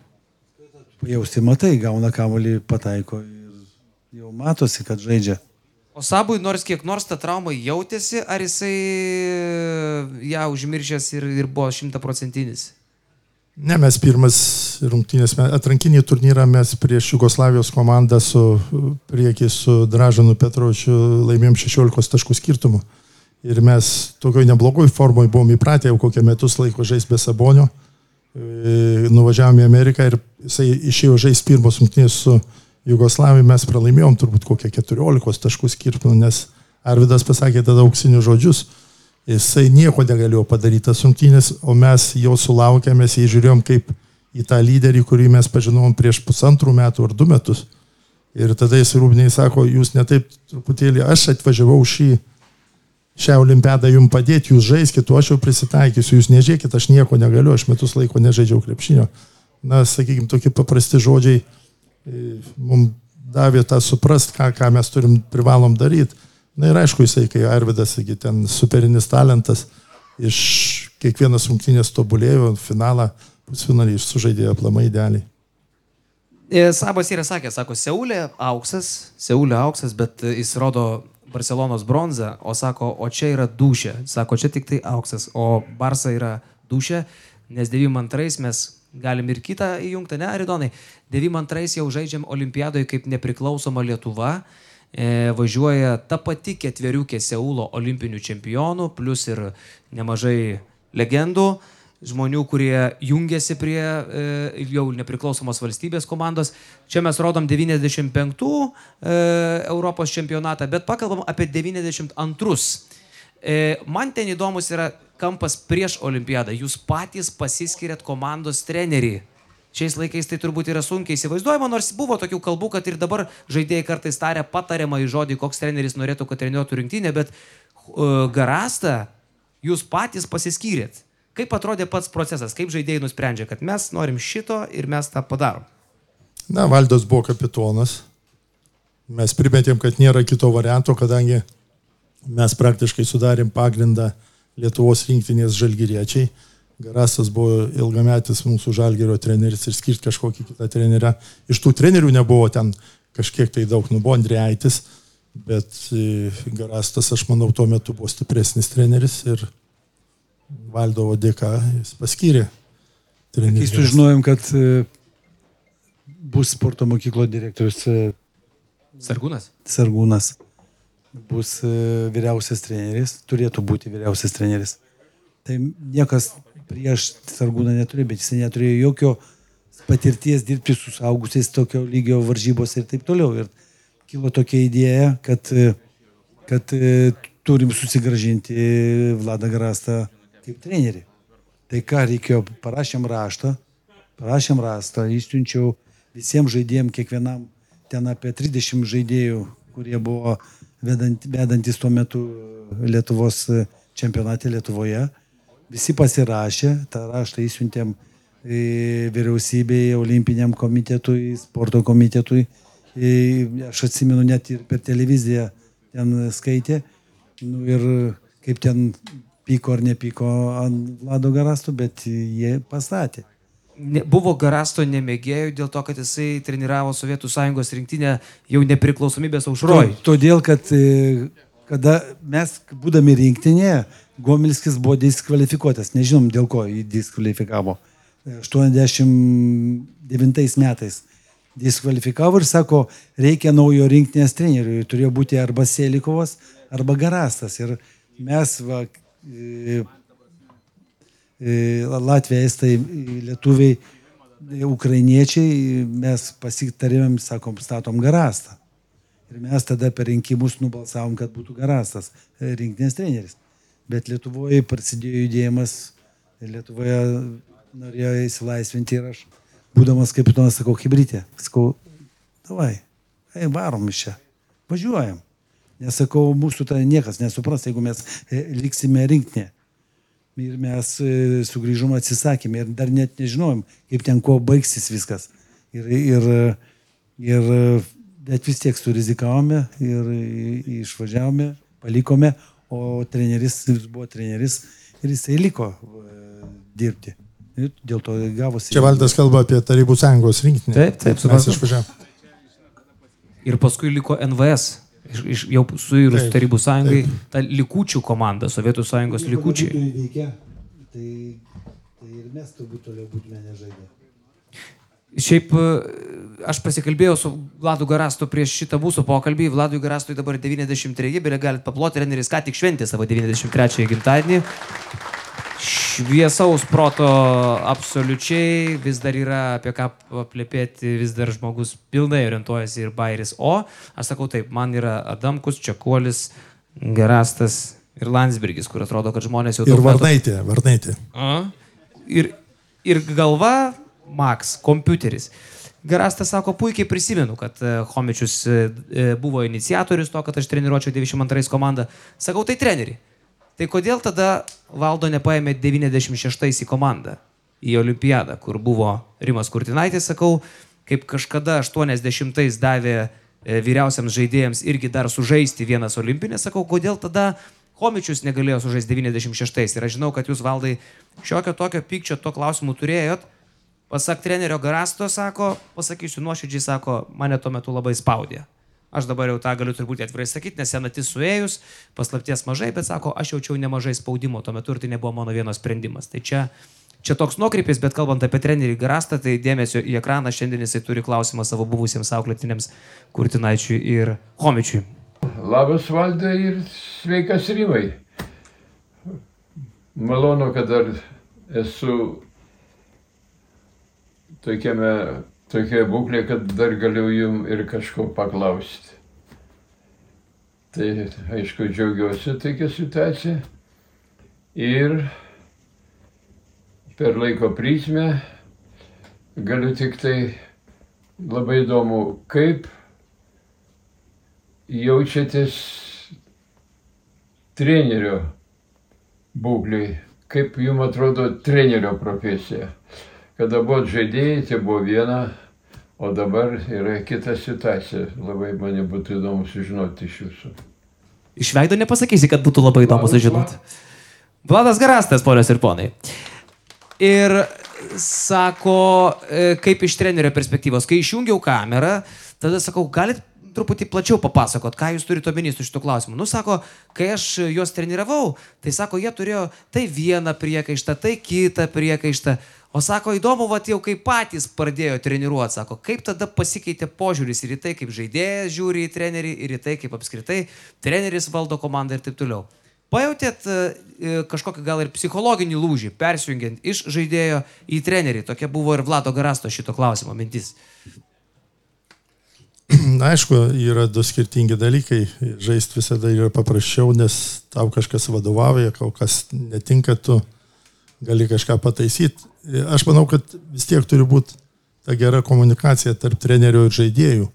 Pajausti matai, gauna kamolį, pataiko ir jau matosi, kad žaidžia. O Sabui nors kiek nors ta trauma jautėsi, ar jisai ją užmiršęs ir, ir buvo šimtaprocentinis? Ne, mes pirmas rungtynės, atrankinį turnyrą mes prieš Jugoslavijos komandą su priekį su Dražanu Petrovičiu laimėjom 16 taškų skirtumu. Ir mes tokioj neblogoj formoj buvom įpratę jau kokią metus laiko žaisti be sabonio. E, Nuvažiavome į Ameriką ir jisai išėjo žaisti pirmos rungtynės su Jugoslavija, mes pralaimėjom turbūt kokią 14 taškų skirtumą, nes Arvidas pasakė tada auksinius žodžius, Jisai nieko negalėjo padaryti tas rungtynės, o mes jo sulaukėme, jį žiūrėjom kaip į tą lyderį, kurį mes pažinom prieš pusantrų metų ar du metus. Ir tada jis rūbiniai sako, jūs netaip truputėlį, aš atvažiavau šį, šią olimpiadą jums padėti, jūs žaiskite, o aš jau prisitaikysiu, jūs nežiūrėkit, aš nieko negaliu, aš metus laiko nežaidžiau krepšinio. Na, sakykime, tokie paprasti žodžiai mums davė tą suprast, ką, ką mes turim, privalom daryti. Na ir aišku, jisai, kai Arvidas, sakė, ten superinis talentas, iš kiekvienas rungtynės tobulėjo, finalą, pusfinalį sužaidė aplamai idealiai. E, Sabas yra sakęs, sako, Seulė auksas, Seulė auksas, bet jis rodo Barcelonos bronzą, o sako, o čia yra dušė. Sako, čia tik tai auksas, o Barsa yra dušė, nes 92 mes galim ir kitą įjungti, ne, Aridonai? 92 jau žaidžiam Olimpiadoje kaip nepriklausoma Lietuva. E, važiuoja ta pati ketveriukė Seulo olimpinių čempionų, plus ir nemažai legendų, žmonių, kurie jungiasi prie e, jau nepriklausomos valstybės komandos. Čia mes rodom 95 e, Europos čempionatą, bet pakalbam apie 92. E, man ten įdomus yra kampas prieš olimpiadą. Jūs patys pasiskiriat komandos trenerį. Šiais laikais tai turbūt yra sunkiai įsivaizduojama, nors buvo tokių kalbų, kad ir dabar žaidėjai kartais taria patariamą į žodį, koks treneris norėtų, kad treniruotų rinktinę, bet uh, garastą jūs patys pasiskyrėt. Kaip atrodė pats procesas, kaip žaidėjai nusprendžia, kad mes norim šito ir mes tą padarom? Na, Valdas buvo kapitonas. Mes primetėm, kad nėra kito varianto, kadangi mes praktiškai sudarėm pagrindą Lietuvos rinktinės žalgyriečiai. Garasas buvo ilgametis mūsų žalgerio treneris ir skirti kažkokį kitą trenerę. Iš tų trenerių nebuvo ten kažkiek tai daug, nu buvo Andriaitis, bet e, Garastas, aš manau, tuo metu buvo stipresnis treneris ir Valdovo dėka jis paskyrė. Kai sužinojom, kad e, bus sporto mokyklo direktorius e, Sargūnas. Sargūnas bus vyriausias treneris, turėtų būti vyriausias treneris. Tai niekas prieš Sargūną neturi, bet jis neturėjo jokio patirties dirbti su saugusiais tokio lygio varžybos ir taip toliau. Ir kilo tokia idėja, kad, kad turim susigražinti Vladą Garastą kaip trenerį. Tai ką reikėjo, parašėm raštą, parašėm raštą, išsiunčiau visiems žaidėjim, kiekvienam ten apie 30 žaidėjų, kurie buvo vedant, vedantis tuo metu Lietuvos čempionate Lietuvoje. Visi pasirašė, tą raštą įsiuntėm vyriausybei, olimpiniam komitetui, sporto komitetui. Aš atsimenu net ir per televiziją ten skaitė. Nu, ir kaip ten pyko ar nepyko ant Vlado Garasto, bet jie pastatė. Ne, buvo Garasto nemėgėjų dėl to, kad jisai treniravo Sovietų Sąjungos rinktinę jau nepriklausomybės aušroj. Todėl, kad e, kada mes, būdami rinktinėje, Gomilskis buvo diskvalifikuotas. Nežinom, dėl ko jį diskvalifikavo. 89 metais diskvalifikavo ir sako, reikia naujo rinktinės trenerių. Turėjo būti arba Selikovas, arba Garastas. Ir mes, va, e, e, Latvijai, Estai, Lietuviai, Ukrainiečiai, mes pasitarėm, sakom, statom Garastą. Ir mes tada per rinkimus nubalsavom, kad būtų Garastas rinktinės treneris. Bet Lietuvoje prasidėjo judėjimas, Lietuvoje norėjo įsilaisvinti ir aš, būdamas kapitonas, sakau, hibrytė, sakau, davai, ei, varom iš čia, važiuojam. Nesakau, mūsų tai niekas nesupras, jeigu mes e, liksime rinktinė. Ir mes e, sugrįžom atsisakėme ir dar net nežinojom, kaip ten kuo baigsis viskas. Ir, ir, ir, bet vis tiek surizikavome ir išvažiavome, palikome, o treneris buvo treneris ir jisai liko e, dirbti. Ir dėl to gavosi. Čia Valdas kalba apie Tarybų sąjungos rinkinį. Taip, taip, suprantu. Ir paskui liko NVS. Iš, iš, jau suirus Tarybų sąjungai, taip. ta likučių komanda, Sovietų sąjungos likučiai. Tai, tai ir mes turbūt toliau būtume nežaidę. Šiaip e, aš pasikalbėjau su Vladu Garastu prieš šitą mūsų pokalbį. Vladui Garastui dabar 93, beje, galite paploti, treneris ką tik šventė savo 93 gimtadienį. Šviesaus proto absoliučiai, vis dar yra apie ką aplėpėti, vis dar žmogus pilnai orientuojasi ir bairis. O, aš sakau taip, man yra Adamkus, Čekuolis, Gerastas Ir Landsbergis, kur atrodo, kad žmonės jau Ir daug metų- Varnaitė, Varnaitė. A. Ir, ir galva Max, kompiuteris. Garastas sako, puikiai prisimenu, kad e, Homičius e, e, buvo iniciatorius to, kad aš treniruočiau 92 komandą. Sakau, tai treneri. Tai kodėl tada valdo nepaėmė 96 į komandą, į olimpiadą, kur buvo Rimas Kurtinaitis, sakau, kaip kažkada 80-ais davė vyriausiams žaidėjams irgi dar sužaisti vienas olimpinės, sakau, kodėl tada Homičius negalėjo sužaisti 96 ir aš žinau, kad jūs valdai šiokio tokio pykčio tuo klausimu turėjot. Pasak trenerio Garasto, sako, pasakysiu nuoširdžiai, sako, mane tuo metu labai spaudė. Aš dabar jau tą galiu turbūt atvirai sakyti, nes senatis suėjus, paslapties mažai, bet sako, aš jaučiau nemažai spaudimo tuo metu ir tai nebuvo mano vienas sprendimas. Tai čia, čia toks nuokrypis, bet kalbant apie trenerį Garastą, tai dėmesio į ekraną šiandien jisai turi klausimą savo buvusiems auklėtiniams Kurtinaičiui ir Homičiui. Labas valdai ir sveikas Rimai. Malonu, kad dar esu tokiame, tokioje būklėje, kad dar galiu jum ir kažko paklausti. Tai aišku, džiaugiuosi tokia situacija. Ir per laiko prizmę galiu tik tai labai įdomu, kaip jaučiatės trenerio būklei, kaip jums atrodo trenerio profesija. Kada buvo žaidėjai, tai buvo viena, o dabar yra kita situacija. Labai mane būtų įdomu sužinoti iš jūsų. Iš veido nepasakysi, kad būtų labai įdomu sužinoti. Vladas Garastas, ponios ir ponai. Ir sako, e, kaip iš trenerio perspektyvos, kai išjungiau kamerą, tada sakau, galit truputį plačiau papasakot, ką jūs turite omeny su šitu klausimu. Nu, sako, kai aš juos treniravau, tai sako, jie turėjo tai vieną priekaištą, tai kitą priekaištą. O sako, įdomu, va jau kai patys pradėjo treniruoti, sako, kaip tada pasikeitė požiūris ir į tai, kaip žaidėjas žiūri į trenerį, ir į tai, kaip apskritai treneris valdo komandą ir taip toliau. Pajutėt e, e, kažkokį gal ir psichologinį lūžį, persijungiant iš žaidėjo į trenerį. Tokia buvo ir Vlado Garasto šito klausimo mintis. *clears throat* Aišku, yra du skirtingi dalykai. Žaisti visada yra paprasčiau, nes tau kažkas vadovauja, kol kas netinka, tu gali kažką pataisyti. Aš manau, kad vis tiek turi būti ta gera komunikacija tarp trenerių ir žaidėjų.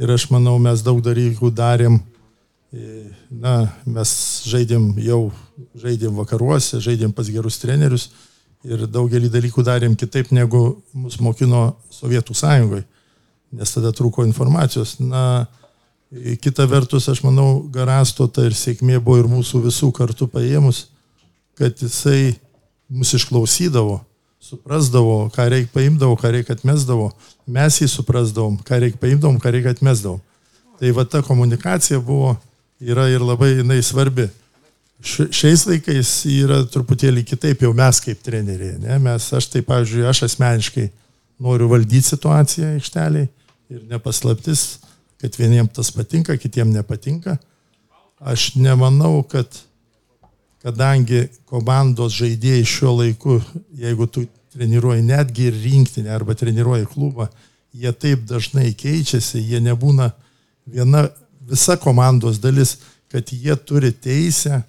Ir aš manau, mes daug dalykų darėm. Na, mes žaidėm jau, žaidėm vakaruose, žaidėm pas gerus trenerius ir daugelį dalykų darėm kitaip, negu mus mokino Sovietų sąjungoje nes tada trūko informacijos. Na, kita vertus, aš manau, Garasto ta ir sėkmė buvo ir mūsų visų kartu paėmus, kad jisai mus išklausydavo, suprasdavo, ką reikia paimdavo, ką reikia atmesdavo, mes jį suprasdavom, ką reikia paimdavom, ką reikia atmesdavom. Tai va ta komunikacija buvo, yra ir labai jinai svarbi. Šiais laikais yra truputėlį kitaip jau mes kaip treneriai. Ne? Mes, aš tai, pavyzdžiui, aš asmeniškai noriu valdyti situaciją aikšteliai ir nepaslaptis, kad vieniems tas patinka, kitiems nepatinka. Aš nemanau, kad kadangi komandos žaidėjai šiuo laiku, jeigu tu treniruoji netgi ir rinktinę arba treniruoji klubą, jie taip dažnai keičiasi, jie nebūna viena, visa komandos dalis, kad jie turi teisę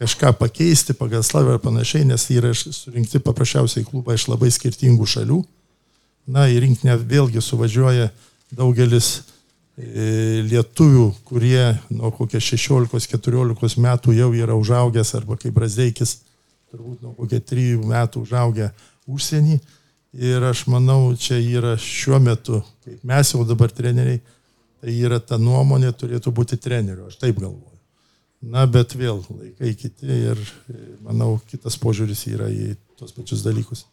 kažką pakeisti pagal slavę ar panašiai, nes yra surinkti paprasčiausiai klubą iš labai skirtingų šalių. Na, į rinkinę vėlgi suvažiuoja daugelis e, lietuvių, kurie nuo kokie 16-14 metų jau yra užaugęs, arba kaip Brazdeikis, turbūt nuo kokie 3 metų užaugę užsienį. Ir aš manau, čia yra šiuo metu, kaip mes jau dabar treneriai, tai yra ta nuomonė turėtų būti treneriu, aš taip galvoju. Na, bet vėl laikai kiti ir e, manau, kitas požiūris yra į tos pačius dalykus.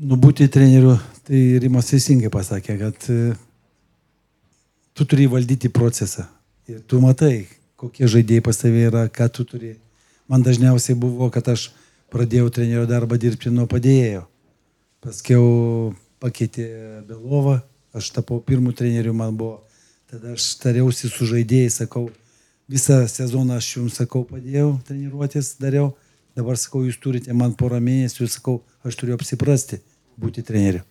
Nu, būti treneriu, tai Rimas teisingai pasakė, kad e, tu turi valdyti procesą. Ir tu matai, kokie žaidėjai pas tavai yra, ką tu turi. Man dažniausiai buvo, kad aš pradėjau trenerio darbą dirbti nuo padėjėjo. Paskiau pakeitė Belovą, aš tapau pirmų trenerių, man buvo. Tada aš tariausi su žaidėjais, sakau, visą sezoną aš jums sakau, padėjau treniruotis, dariau. Dabar sakau, jūs turite man porą mėnesių, sakau, aš turiu apsiprasti būti treneriu.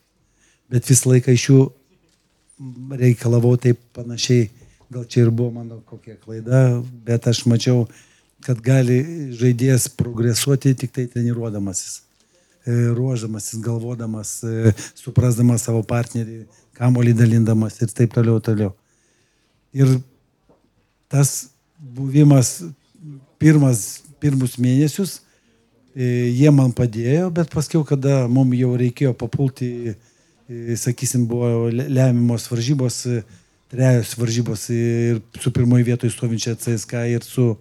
Bet visą laiką iš jų reikalavau taip panašiai gal čia ir buvo mano kokia klaida, bet aš mačiau, kad gali žaidėjas progresuoti tik tai treniruodamasis, e, ruoždamasis, galvodamas, e, suprasdamas savo partnerį, kamolį dalindamas ir taip toliau, toliau. Ir tas buvimas pirmas, pirmus mėnesius, jie man padėjo, bet paskui, kada mums jau reikėjo papulti, e, sakysim, buvo lemiamos varžybos, e, trejos varžybos ir su pirmoji vietoje stovinčia CSK ir su,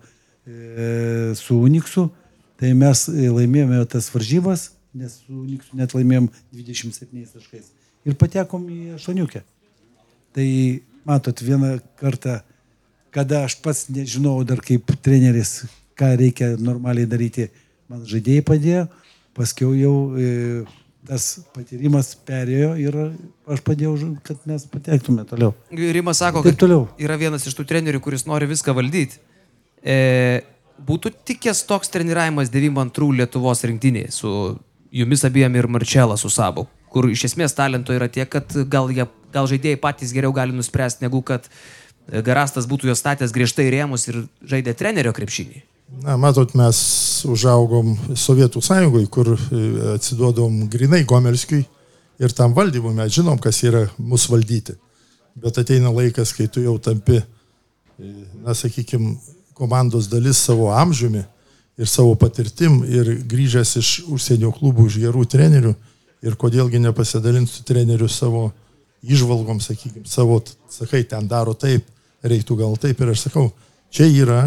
su Uniksu, tai mes laimėjome tas varžybas, nes su Uniksu net laimėjom 27 taškais. Ir patekom į aštuoniukę. Tai matot, vieną kartą kada aš pats nežinau dar kaip treneris, ką reikia normaliai daryti, man žaidėjai padėjo, paskiau jau e, tas patyrimas perėjo ir aš padėjau, kad mes patektume toliau. Rimas sako, kad toliau. yra vienas iš tų trenerių, kuris nori viską valdyti. E, būtų tikęs toks treniravimas 92 Lietuvos rinktinėje su jumis abiem ir Marčela su Sabu, kur iš esmės talento yra tiek, kad gal, jie, gal žaidėjai patys geriau gali nuspręsti, negu kad Garastas būtų juos statęs griežtai rėmus ir žaidė trenerio krepšinį? Na, matot, mes užaugom Sovietų sąjungoje, kur e, atsiduodom grinai Gomelskiui ir tam valdymui mes žinom, kas yra mūsų valdyti. Bet ateina laikas, kai tu jau tampi, e, na, sakykime, komandos dalis savo amžiumi ir savo patirtim ir grįžęs iš užsienio klubų už gerų trenerių ir kodėlgi nepasidalinti su treneriu savo išvalgom, sakykime, savo, sakai, ten daro taip, reiktų gal taip ir aš sakau, čia yra,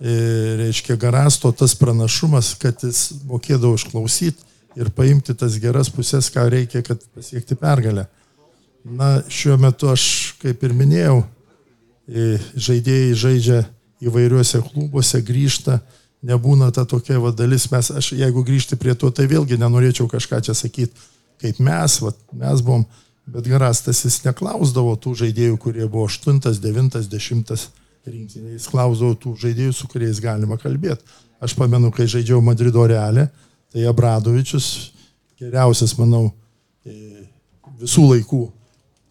e, reiškia, garasto tas pranašumas, kad jis mokėdavo išklausyti ir paimti tas geras pusės, ką reikia, kad pasiekti pergalę. Na, šiuo metu aš, kaip ir minėjau, e, žaidėjai žaidžia įvairiuose klubuose, grįžta, nebūna ta tokia va, dalis, mes, aš jeigu grįžti prie to, tai vėlgi nenorėčiau kažką čia sakyti, kaip mes, va, mes buvom Bet Garastas jis neklausdavo tų žaidėjų, kurie buvo 8, 9, 10 rinktinė. Jis klausdavo tų žaidėjų, su kuriais galima kalbėti. Aš pamenu, kai žaidžiau Madrido realę, tai Abradovičius, geriausias, manau, e, visų laikų,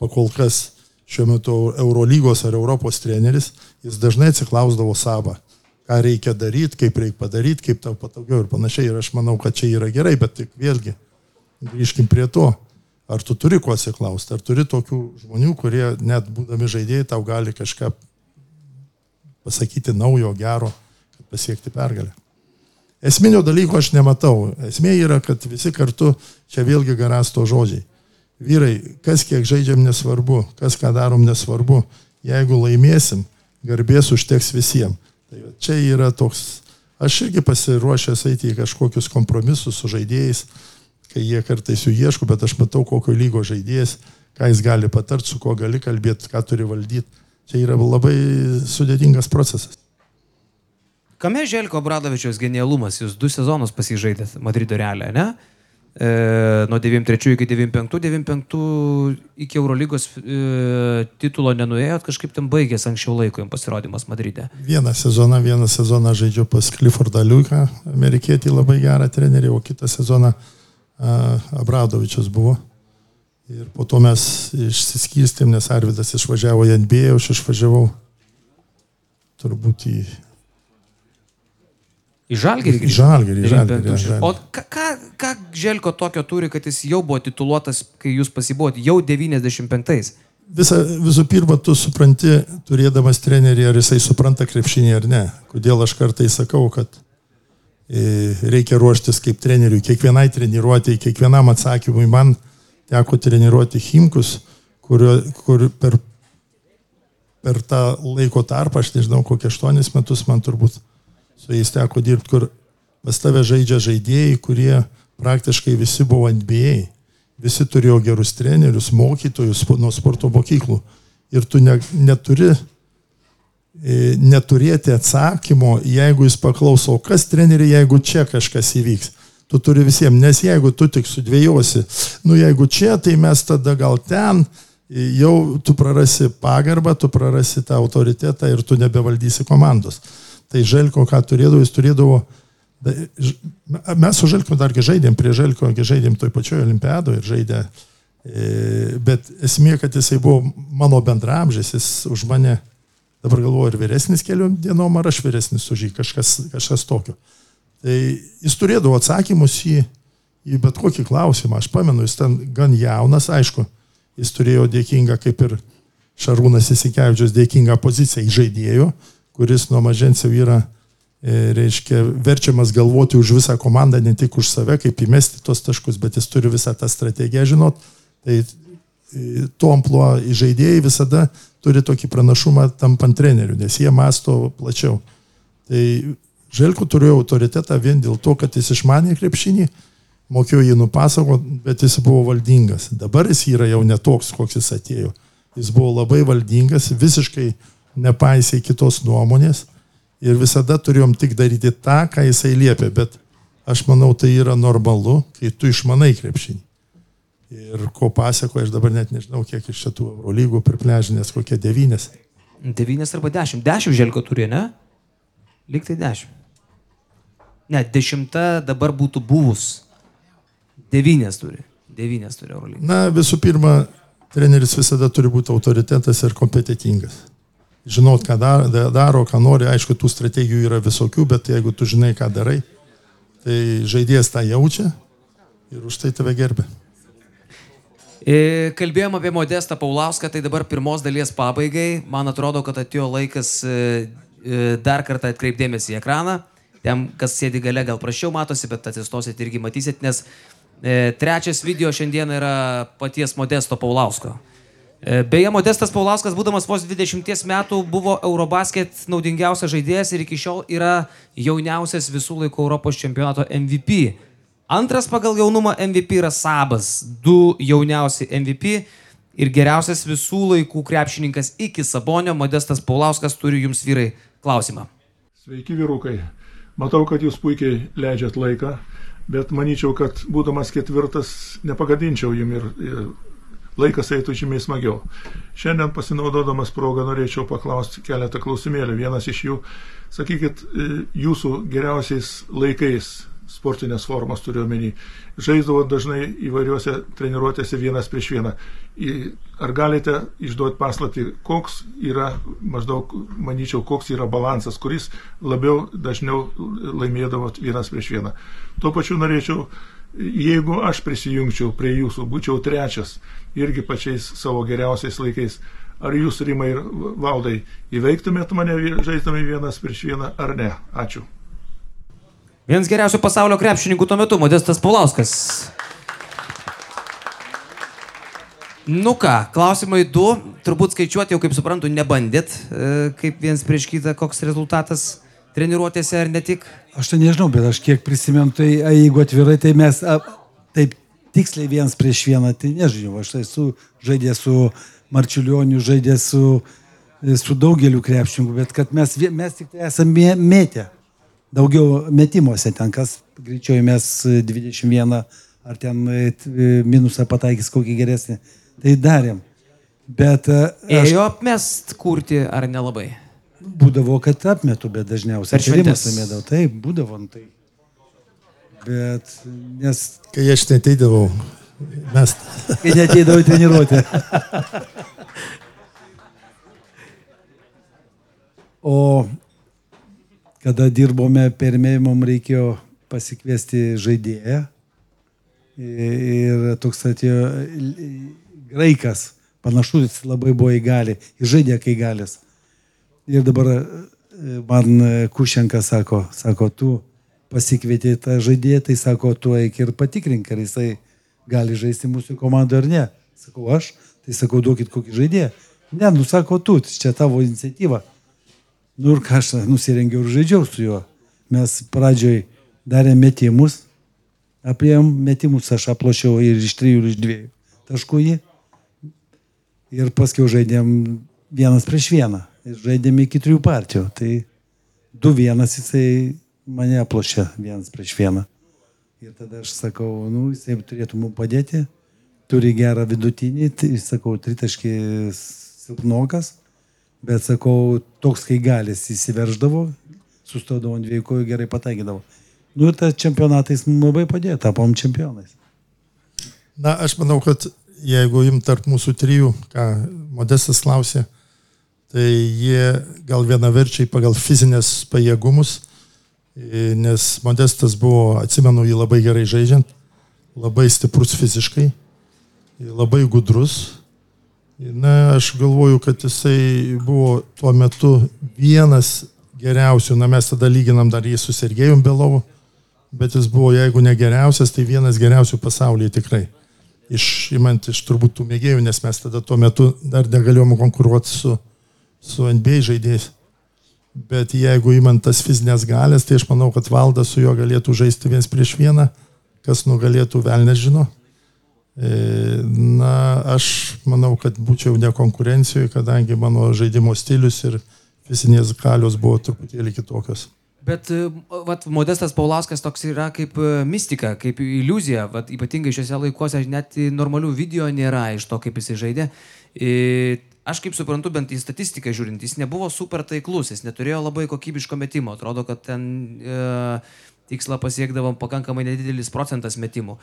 pakol kas šiuo metu Eurolygos ar Europos treneris, jis dažnai atsiklausdavo savo, ką reikia daryti, kaip reikia padaryti, kaip tau patogiau ir panašiai. Ir aš manau, kad čia yra gerai, bet tik vėlgi grįžkim prie to Ar tu turi ko atsiklausti, ar turi tokių žmonių, kurie net būdami žaidėjai tau gali kažką pasakyti naujo, gero, kad pasiekti pergalę. Esminio dalyko aš nematau. Esmė yra, kad visi kartu, čia vėlgi garasto žodžiai. Vyrai, kas kiek žaidžiam nesvarbu, kas ką darom nesvarbu. Jeigu laimėsim, garbės užteks visiems. Tai čia yra toks, aš irgi pasiruošęs eiti į kažkokius kompromisus su žaidėjais kai jie kartais jų ieško, bet aš matau, kokio lygo žaidėjas, ką jis gali patart, su kuo gali kalbėti, ką turi valdyti. Čia yra labai sudėtingas procesas. Kame Želko Bradovičiaus genialumas? Jūs du sezonus pasižaidėt Madrido realę, ne? E, nuo 93 iki 95, 95 iki Eurolygos e, titulo nenuėjot, kažkaip ten baigėsi anksčiau laiko jums pasirodymas Madride. Vieną sezoną, vieną sezoną žaidžiu pas Cliffordą Liuką, amerikietį labai gerą trenerį, o kitą sezoną Abradovičius buvo. Ir po to mes išsiskyrstėm, nes Arvidas išvažiavo į NBA, aš išvažiavau turbūt į... Į Žalgirį? Į Žalgirį, į Žalgirį. Žalgirį. O ką, ką Želko tokio turi, kad jis jau buvo tituluotas, kai jūs pasibuvot, jau 95-ais? Visa, visų pirma, tu supranti, turėdamas trenerį, ar jisai supranta krepšinį ar ne. Kodėl aš kartai sakau, kad E, reikia ruoštis kaip treneriui, kiekvienai treniruotėjai, kiekvienam atsakymui. Man teko treniruoti Himkus, kurio, kur per, per tą laiko tarpą, aš nežinau, kokie aštuonis metus man turbūt su jais teko dirbti, kur pas tave žaidžia žaidėjai, kurie praktiškai visi buvo NBA. Visi turėjo gerus trenerius, mokytojus nuo sporto mokyklų. Ir tu ne, neturi E, neturėti atsakymo, jeigu jis paklauso, kas treneri, jeigu čia kažkas įvyks. Tu turi visiems, nes jeigu tu tik sudvėjosi, nu jeigu čia, tai mes tada gal ten, jau tu prarasi pagarbą, tu prarasi tą autoritetą ir tu nebevaldysi komandos. Tai Želko, ką turėdavo, jis turėdavo, mes su Želko dargi žaidėm, prie Želko žaidėm toj pačioj olimpiadoje ir žaidė, e, bet esmė, kad jisai buvo mano bendramžis, jis už mane dabar galvoju, ar vyresnis keliom dienom, ar aš vyresnis už jį, kažkas, kažkas tokio. Tai jis turėdavo atsakymus į, į bet kokį klausimą. Aš pamenu, jis ten gan jaunas, aišku, jis turėjo dėkingą, kaip ir Šarūnas Įsikevičius, dėkingą poziciją į žaidėjų, kuris nuo mažens jau yra, e, reiškia, verčiamas galvoti už visą komandą, ne tik už save, kaip įmesti tos taškus, bet jis turi visą tą strategiją žinot. Tai e, to ampluo į žaidėjai visada turi tokį pranašumą tampant treneriu, nes jie masto plačiau. Tai Želko turėjo autoritetą vien dėl to, kad jis išmanė krepšinį, mokėjo jį nupasakot, bet jis buvo valdingas. Dabar jis yra jau netoks, koks jis atėjo. Jis buvo labai valdingas, visiškai nepaisė kitos nuomonės ir visada turėjom tik daryti tą, ką jisai liepė, bet aš manau, tai yra normalu, kai tu išmanai krepšinį. Ir ko pasako, aš dabar net nežinau, kiek iš šitų Eurolygų pripležinės, kokie devynės. Devynės arba dešimt. Dešimt želko turi, ne? Liktai dešimt. Ne, dešimta dabar būtų buvus. Devynės turi. Devynės turi Eurolygą. Na, visų pirma, treneris visada turi būti autoritetas ir kompetitingas. Žinot, ką daro, daro, ką nori, aišku, tų strategijų yra visokių, bet jeigu tu žinai, ką darai, tai žaidėjas tą jaučia ir už tai tave gerbė. E, Kalbėjom apie Modestą Paulauską, tai dabar pirmos dalies pabaigai. Man atrodo, kad atėjo laikas e, e, dar kartą atkreipdėmėsi į ekraną. Ten, kas sėdi gale, gal prašiau matosi, bet atsistosit irgi matysit, nes e, trečias video šiandien yra paties Modesto Paulausko. E, beje, Modestas Paulauskas, būdamas vos 20 metų, buvo Eurobasket naudingiausias žaidėjas ir iki šiol yra jauniausias visų laikų Europos čempionato MVP. Antras pagal jaunumą MVP yra Sabas, du jauniausi MVP ir geriausias visų laikų krepšininkas iki Sabonio, Modestas Paulauskas turi jums vyrai klausimą. Sveiki vyrukai. Matau, kad jūs puikiai leidžiat laiką, bet manyčiau, kad būdamas ketvirtas nepagadinčiau jum ir, ir laikas eitų žymiai smagiau. Šiandien pasinaudodamas progą norėčiau paklausti keletą klausimėlių. Vienas iš jų, sakykit, e, jūsų geriausiais laikais sportinės formas turiu omeny. Žaisdavo dažnai įvairiuose treniruotėse vienas prieš vieną. Ar galite išduoti paslapti, koks yra, maždaug, manyčiau, koks yra balansas, kuris labiau dažniau laimėdavo vienas prieš vieną. Tuo pačiu norėčiau, jeigu aš prisijungčiau prie jūsų, būčiau trečias, irgi pačiais savo geriausiais laikais, ar jūs, Rimai ir Valdai, įveiktumėt mane žaisdami vienas prieš vieną ar ne? Ačiū. Vienas geriausių pasaulio krepšininkų tuo metu, Modestas Paulauskas. Nu ką, klausimai du, turbūt skaičiuoti jau, kaip suprantu, nebandėt, e, kaip viens prieš kitą, koks rezultatas treniruotėse ar ne tik. Aš tai nežinau, bet aš kiek prisimenu, tai jeigu atvirai, tai mes a, taip tiksliai vienas prieš vieną, tai nežinau, aš tai esu žaidęs su Marčiulioniu, žaidęs su, su daugeliu krepšininkų, bet kad mes, mes tik tai esame mėtę daugiau metimuose, ten kas greičiau mes 21 ar ten minusą pataikys kokį geresnį. Tai darėm. Bet... Aš... Ėjo apmest kurti ar nelabai? Būdavo, kad apmetu, bet dažniausiai. Per šventės amėdavau. Taip, būdavo. Tai. Bet, nes... Kai aš neteidavau, mes... Kai neteidavau treniruoti. *laughs* o kada dirbome permėj, mums reikėjo pasikviesti žaidėją. Ir toks atėjo graikas, panašus labai buvo į gali, į žaidė kai galis. Ir dabar e, man Kušenka sako, sako, tu pasikvietė tą žaidėją, tai sako, tu eik ir patikrink, ar jisai gali žaisti mūsų komandoje ar ne. Sakau, aš, tai sakau, duokit kokį žaidėją. Ne, nu sako, tu, čia tavo iniciatyva. Nu ir ką aš nusirengiau ir žaidžiau su juo. Mes pradžioj darėm metimus, apriem metimus aš aplošiau ir iš trijų, ir iš dviejų taškų jį. Ir paskui žaidėm vienas prieš vieną. Ir žaidėm iki trijų partijų. Tai du vienas jisai mane aplošė vienas prieš vieną. Ir tada aš sakau, nu, jisai turėtų mums padėti, turi gerą vidutinį, tai sakau, tritaškis silpnokas Bet sakau, toks kai galis įsiverždavo, sustodavo ant dviejų kojų, gerai pataikydavo. Nu ir tas čempionatais mums labai padėjo, tapom čempionais. Na, aš manau, kad jeigu im tarp mūsų trijų, ką Modestas klausė, tai jie gal vienaverčiai pagal fizinės pajėgumus, e, nes Modestas buvo, atsimenu, jį labai gerai žaidžiant, labai stiprus fiziškai, labai gudrus. Na, aš galvoju, kad jisai buvo tuo metu vienas geriausių, na mes tada lyginam dar jį su Sergejum Belovu, bet jis buvo, jeigu ne geriausias, tai vienas geriausių pasaulyje tikrai. Išimant iš turbūt tų mėgėjų, nes mes tada tuo metu dar negalėjom konkuruoti su, su NBA žaidėjais. Bet jeigu įmant tas fizinės galės, tai aš manau, kad valdas su juo galėtų žaisti viens prieš vieną, kas nugalėtų vėl nežino. E, na, aš manau, kad būčiau ne konkurencijoje, kadangi mano žaidimo stilius ir fizinės galios buvo truputėlį kitokios. Bet e, vat, Modestas Paulauskas toks yra kaip e, mistika, kaip iliuzija, vat, ypatingai šiuose laikuose net normalių video nėra iš to, kaip jisai žaidė. Ir aš kaip suprantu, bent į statistiką žiūrint, jis nebuvo super taiklus, jis neturėjo labai kokybiško metimo, atrodo, kad ten e, tikslą pasiekdavo pakankamai nedidelis procentas metimų.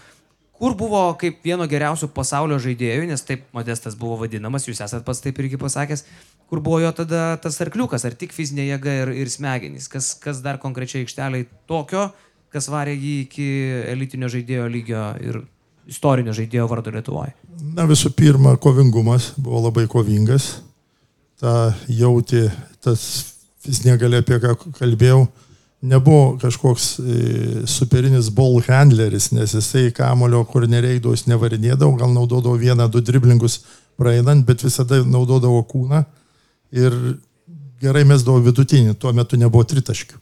Kur buvo kaip vieno geriausių pasaulio žaidėjų, nes taip Modestas buvo vadinamas, jūs esate pats taip irgi pasakęs, kur buvo jo tada tas arkliukas, ar tik fizinė jėga ir, ir smegenys, kas, kas dar konkrečiai aikšteliai tokio, kas varė jį iki elitinio žaidėjo lygio ir istorinio žaidėjo vardo Lietuvoje? Na visų pirma, kovingumas buvo labai kovingas, ta jauti, tas fizinė galia, apie ką kalbėjau, nebuvo kažkoks e, superinis ball handleris, nes jisai kamulio, kur nereikdavo, jis nevarinėdavo, gal naudodavo vieną, du driblingus praeinant, bet visada naudodavo kūną ir gerai mesdavo vidutinį, tuo metu nebuvo tritaškių.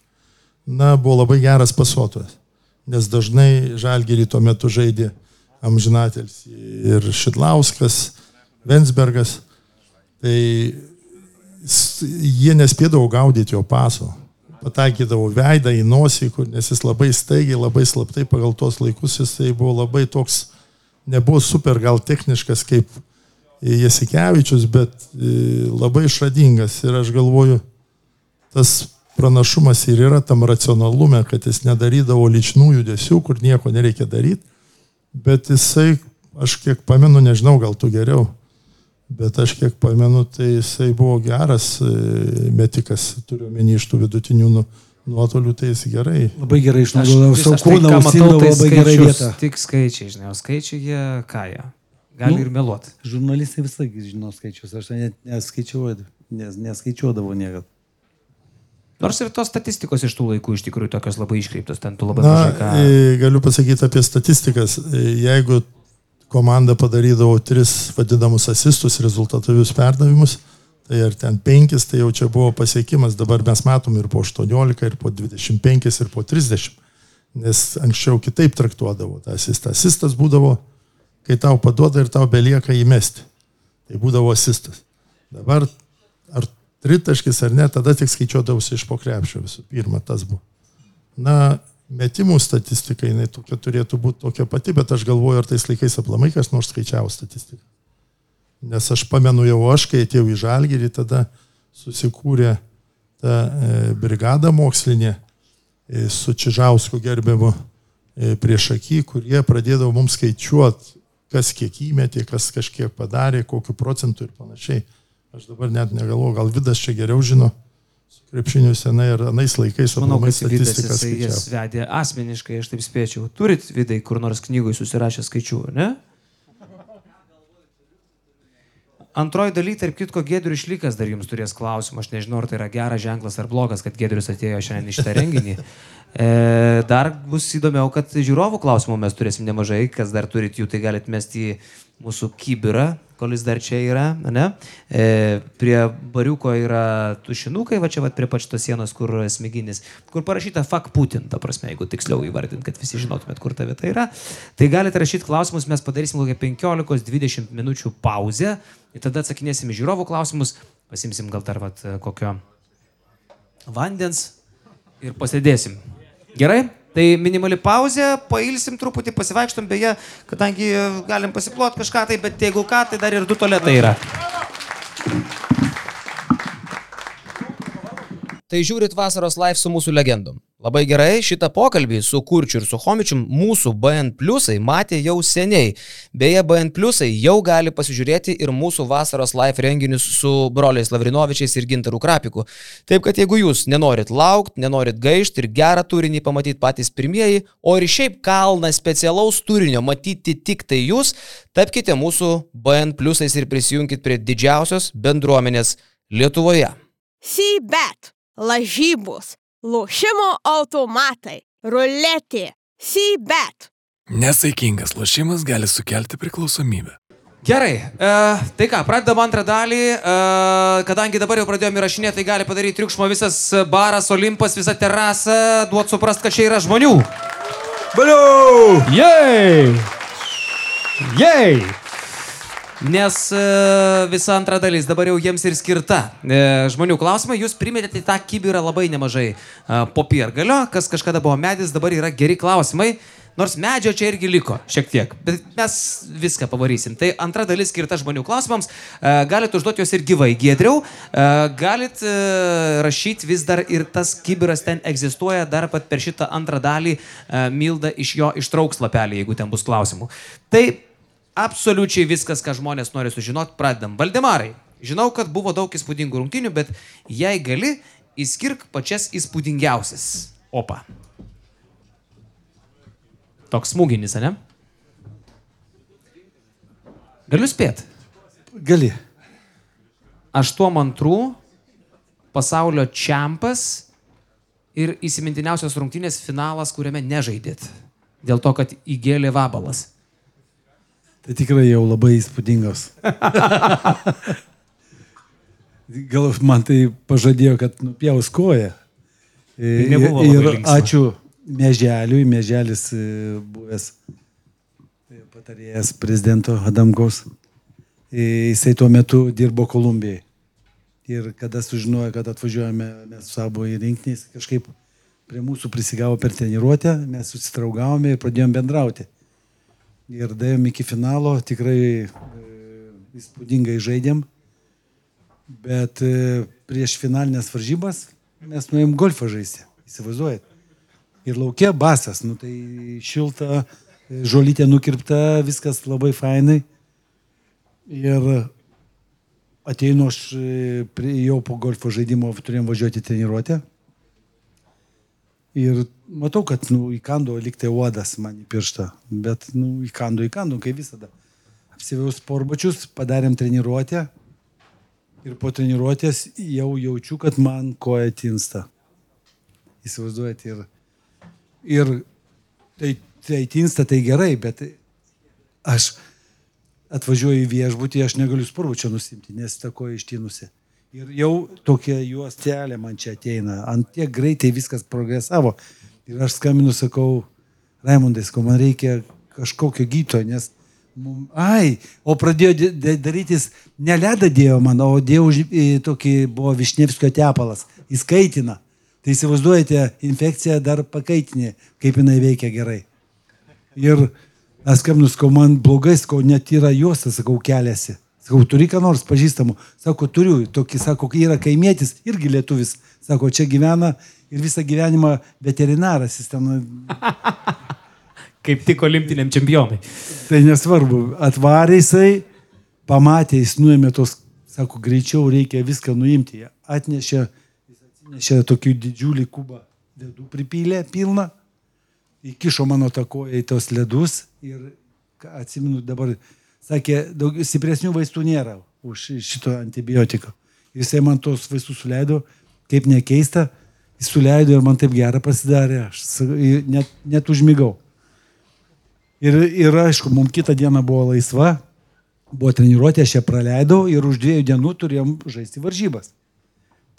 Na, buvo labai geras pasuotojas, nes dažnai Žalgirį tuo metu žaidė Amžinatelis ir Šidlauskas, Vensbergas. Tai jie nespėdavo gaudyti jo paso. Pataikydavo veidą į nosį, kur, nes jis labai staigiai, labai slaptai pagal tuos laikus jisai buvo labai toks, nebuvo super gal techniškas kaip Jasikevičius, bet e, labai išradingas. Ir aš galvoju, tas pranašumas ir yra tam racionalume, kad jis nedarydavo lyčnų judesių, kur nieko nereikia daryti, bet jisai, aš kiek pamenu, nežinau, gal tu geriau, bet aš kiek pamenu, tai jisai buvo geras e, metikas, turiu menį iš tų vidutinių nu, nuotolių, tai jis gerai. Labai gerai išnaudodavo savo kūną, matau, tai labai gerai vietą. Tik skaičiai, žinai, o skaičiai jie ką jie? Gali nu, ir meluoti. Žurnalistai visą žino skaičius, aš net neskaičiuodavau, nes, neskaičiuodavau niekada. Nors ir tos statistikos iš tų laikų iš tikrųjų tokios labai iškreiptos, ten tu labai mažai ką. e, Galiu pasakyti apie statistikas. E, Jeigu komanda padarydavo tris vadinamus asistus, rezultatyvius perdavimus, tai ar ten penkis, tai jau čia buvo pasiekimas. Dabar mes matom ir po 18, ir po 25, ir po 30. Nes anksčiau kitaip traktuodavo tą asistą. Asistas būdavo kai tau paduoda ir tau belieka įmesti. Tai būdavo asistas. Dabar ar tritaškis ar ne, tada tik skaičiuodavausi iš pokrepšio visų pirma, tas buvo. Na, metimų statistika, jinai tokia turėtų būti tokia pati, bet aš galvoju, ar tais laikais aplamai kas nors skaičiavo statistiką. Nes aš pamenu jau aš, kai atėjau į Žalgirį, tada susikūrė ta e, brigada mokslinė e, su Čižausku gerbiamu e, prieš akį, kurie pradėdavo mums skaičiuoti kas kiek įmetė, kas kažkiek padarė, kokiu procentu ir panašiai. Aš dabar net negalvoju, gal Vidas čia geriau žino, su krepšiniu senai ir anais laikais, o manau, kad statistiką jis vedė asmeniškai, aš taip spėčiau. Turit Vidai kur nors knygui susirašę skaičių, ne? Antroji daly, tarp kitko, Gedrius Šlikas dar jums turės klausimą. Aš nežinau, ar tai yra geras ženklas ar blogas, kad Gedrius atėjo šiandien iš tą renginį. *laughs* E, dar bus įdomiau, kad žiūrovų klausimų mes turėsim nemažai. Kas dar turit jų, tai galite mesti į mūsų kybirą, kol jis dar čia yra. Ne? E, prie bariuko yra tušinukai, va čia va prie pačios sienos, kur smeginis, kur parašyta fuck Putin, ta prasme, jeigu tiksliau įvardint, kad visi žinotumėt, kur ta vieta yra. Tai galite rašyti klausimus, mes padarysim kokią 15-20 minučių pauzę ir tada atsakinėsim žiūrovų klausimus, pasimsim gal dar va kokio vandens ir pasėdėsim. Gerai? Tai minimali pauzė, pailsim truputį, pasivaikštom, beje, kadangi galim pasiplot kažką tai, bet jeigu ką, tai dar ir du toletai yra. Tai žiūrit vasaros live su mūsų legendom. Labai gerai, šitą pokalbį su Kurčiu ir su Homičium mūsų BN Pliusai matė jau seniai. Beje, BN Pliusai jau gali pasižiūrėti ir mūsų vasaros live renginius su broliais Lavrinovičiais ir Gintaru Krapiku. Taip kad jeigu jūs nenorit laukti, nenorit gaišti ir gerą turinį pamatyti patys pirmieji, o ir šiaip kalną specialaus turinio matyti tik tai jūs, tapkite mūsų BN Pliusais ir prisijunkit prie didžiausios bendruomenės Lietuvoje. Sybet, lažybos, lošimo automatai, ruletė, Sybet. Nesaikingas lošimas gali sukelti priklausomybę. Gerai, e, tai ką, pradedam antrą dalį, e, kadangi dabar jau pradėjome įrašinėti, tai gali padaryti triukšmo visas baras, Olimpas, visa terasa, duot suprast, kad čia yra žmonių. Baliau! Jei! Jei! Nes e, visa antra dalis dabar jau jiems ir skirta. E, žmonių klausimai, jūs primetėte tą kibirą labai nemažai e, popiergalio, kas kažkada buvo medis, dabar yra geri klausimai. Nors medžio čia irgi liko šiek tiek, bet mes viską pavarysim. Tai antra dalis skirta žmonių klausimams. Galit užduoti juos ir gyvai, gėdriau. Galit rašyti vis dar ir tas kibiras ten egzistuoja, dar pat per šitą antrą dalį Milda iš jo ištrauks lapelį, jeigu ten bus klausimų. Tai absoliučiai viskas, ką žmonės nori sužinoti, pradedam. Valdemarai, žinau, kad buvo daug įspūdingų rungtynių, bet jei gali, įskirk pačias įspūdingiausias. Opa. Toks smūginis, ne? Galiu spėti. Gali. Aštuom antrų pasaulio čempas ir įsimintiniausios rungtynės finalas, kuriame nežaidėt. Dėl to, kad įgėlė vabalas. Tai tikrai jau labai įspūdingos. *laughs* Gal man tai pažadėjo, kad nupjaus koją. Tai ir linksma. ačiū Mėželiui, Mėželis e, buvęs e, patarėjas prezidento Adamkaus. E, Jisai tuo metu dirbo Kolumbijai. Ir kada sužinojo, kad atvažiuojame mes su savo į rinkinį, kažkaip prie mūsų prisigavo per treniruotę, mes susitraugavome ir pradėjome bendrauti. Ir davėm iki finalo, tikrai e, įspūdingai žaidėm. Bet e, prieš finalinės varžybas mes nuėjom golfą žaisti, įsivaizduojat. Ir laukia basas, nu tai šilta, e, žolytė nukirpta, viskas labai fainai. Ir ateinu aš, jau po golfo žaidimo turėjom važiuoti treniruotę. Ir matau, kad, nu, įkando liktai uodas man į pirštą. Bet, nu, įkando, įkando, kaip visada. Apsivėjau sporbačius, padarėm treniruotę. Ir po treniruotės jau jaučiu, kad man koja tinsta. Įsivaizduojat, ir, ir tai, tai tinsta, tai gerai, bet aš atvažiuoju į viešbutį, aš negaliu sporbučio nusimti, nes ta koja ištinusi. Ir jau tokia juostelė man čia ateina. Ant tiek greitai viskas progresavo. Ir aš skambinu, sakau, Raimondai, sakau, man reikia kažkokio gyto, nes, ai, o pradėjo darytis, ne ledą dėjo man, o dėjo tokį, buvo Višnevskio tepalas, įskaitina. Tai įsivaizduojate, infekcija dar pakaitinė, kaip jinai veikia gerai. Ir aš skambinu, sakau, man blogai, sakau, net yra juosta, sakau, keliasi. Sakau, turi ką nors pažįstamų. Sako, turiu, tokį, sako, yra kaimėtis, irgi lietuvis. Sako, čia gyvena ir visą gyvenimą veterinaras. Jis ten, *laughs* Kaip tik olimpiniam čempionai. tai nesvarbu, atvarė jisai, pamatė, jis nuėmė tos, sako, greičiau reikia viską nuimti. Jie Atnešė, jis atnešė tokį didžiulį kubą ledų pripylė pilną, įkišo mano takoje į tos ledus ir ką atsimenu dabar, sakė, daug stipresnių vaistų nėra už šito antibiotiko. Ir jisai man tos vaistus suleido, kaip nekeista, jis suleido ir man taip gera pasidarė, aš ir net, net užmigau. Ir, ir aišku, mums kitą dieną buvo laisva, buvo treniruotė, aš ją praleidau ir už dviejų dienų turėjom žaisti varžybas.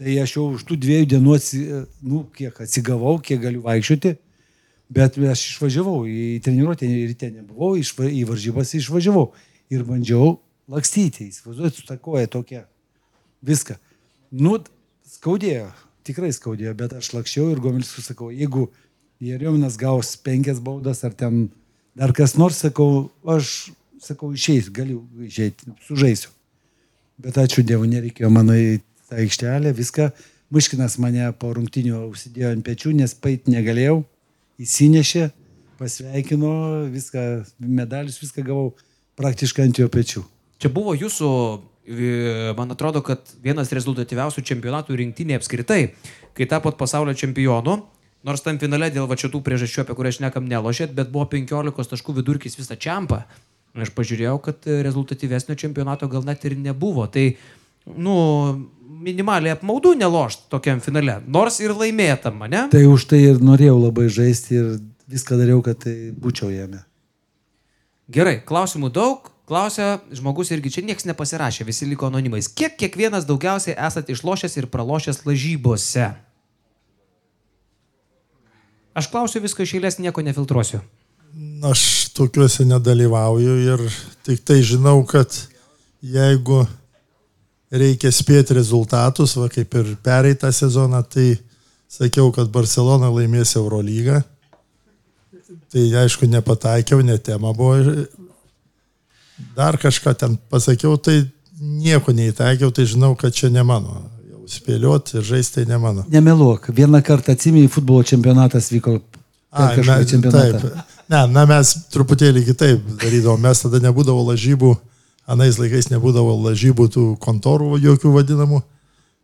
Tai aš jau už tų dviejų dienų, atsi, nu, kiek atsigavau, kiek galiu vaikščioti, bet aš išvažiavau į treniruotę, ryte nebuvau, išva, į varžybas išvažiavau ir bandžiau lakstyti, įsivaizduoju, su takoja tokia. Viską. Nu, skaudėjo, tikrai skaudėjo, bet aš lakščiau ir Gomelis sakau, jeigu Jeriominas gaus penkias baudas ar ten dar kas nors, sakau, aš, sakau, išeis, galiu išeiti, sužaisiu. Bet ačiū Dievui, nereikėjo mano į tą aikštelę, viską. Muškinas mane po rungtinių užsidėjo ant pečių, nes pait negalėjau, įsinešė, pasveikino, viską, medalius, viską gavau praktiškai ant jo pečių. Čia buvo jūsų, e, man atrodo, kad vienas rezultatyviausių čempionatų rinktinė apskritai, kai tapot pasaulio čempionu, nors tam finale dėl va šitų priežasčių, apie kurias nekam nelošėt, bet buvo 15 taškų vidurkis visą čiampą. Aš pažiūrėjau, kad rezultatyvesnio čempionato gal net ir nebuvo. Tai, nu, minimaliai apmaudu nelošti tokiam finale, nors ir laimėtam, ne? Tai už tai ir norėjau labai žaisti ir viską dariau, kad tai būčiau jame. Gerai, klausimų daug. Klausia žmogus irgi čia niekas nepasirašė, visi liko anonimais. Kiek kiekvienas daugiausiai esate išlošęs ir pralošęs lažybose? Aš klausiu viską iš eilės, nieko nefiltruosiu. Aš tokiuose nedalyvauju ir tik tai žinau, kad jeigu reikia spėti rezultatus, va kaip ir pereitą sezoną, tai sakiau, kad Barcelona laimės Eurolygą. Tai aišku, nepataikiau, ne tema buvo. Dar kažką ten pasakiau, tai nieko neįtaikiau, tai žinau, kad čia ne mano. Jau spėlioti ir žaisti tai ne mano. Nemeluok, vieną kartą atsimėjai, futbolo čempionatas vyko kažkokį me-. Taip. Ne, na, mes truputėlį kitaip darydavom. Mes tada nebūdavo lažybų, anais laikais nebūdavo lažybų tų kontorų jokių vadinamų.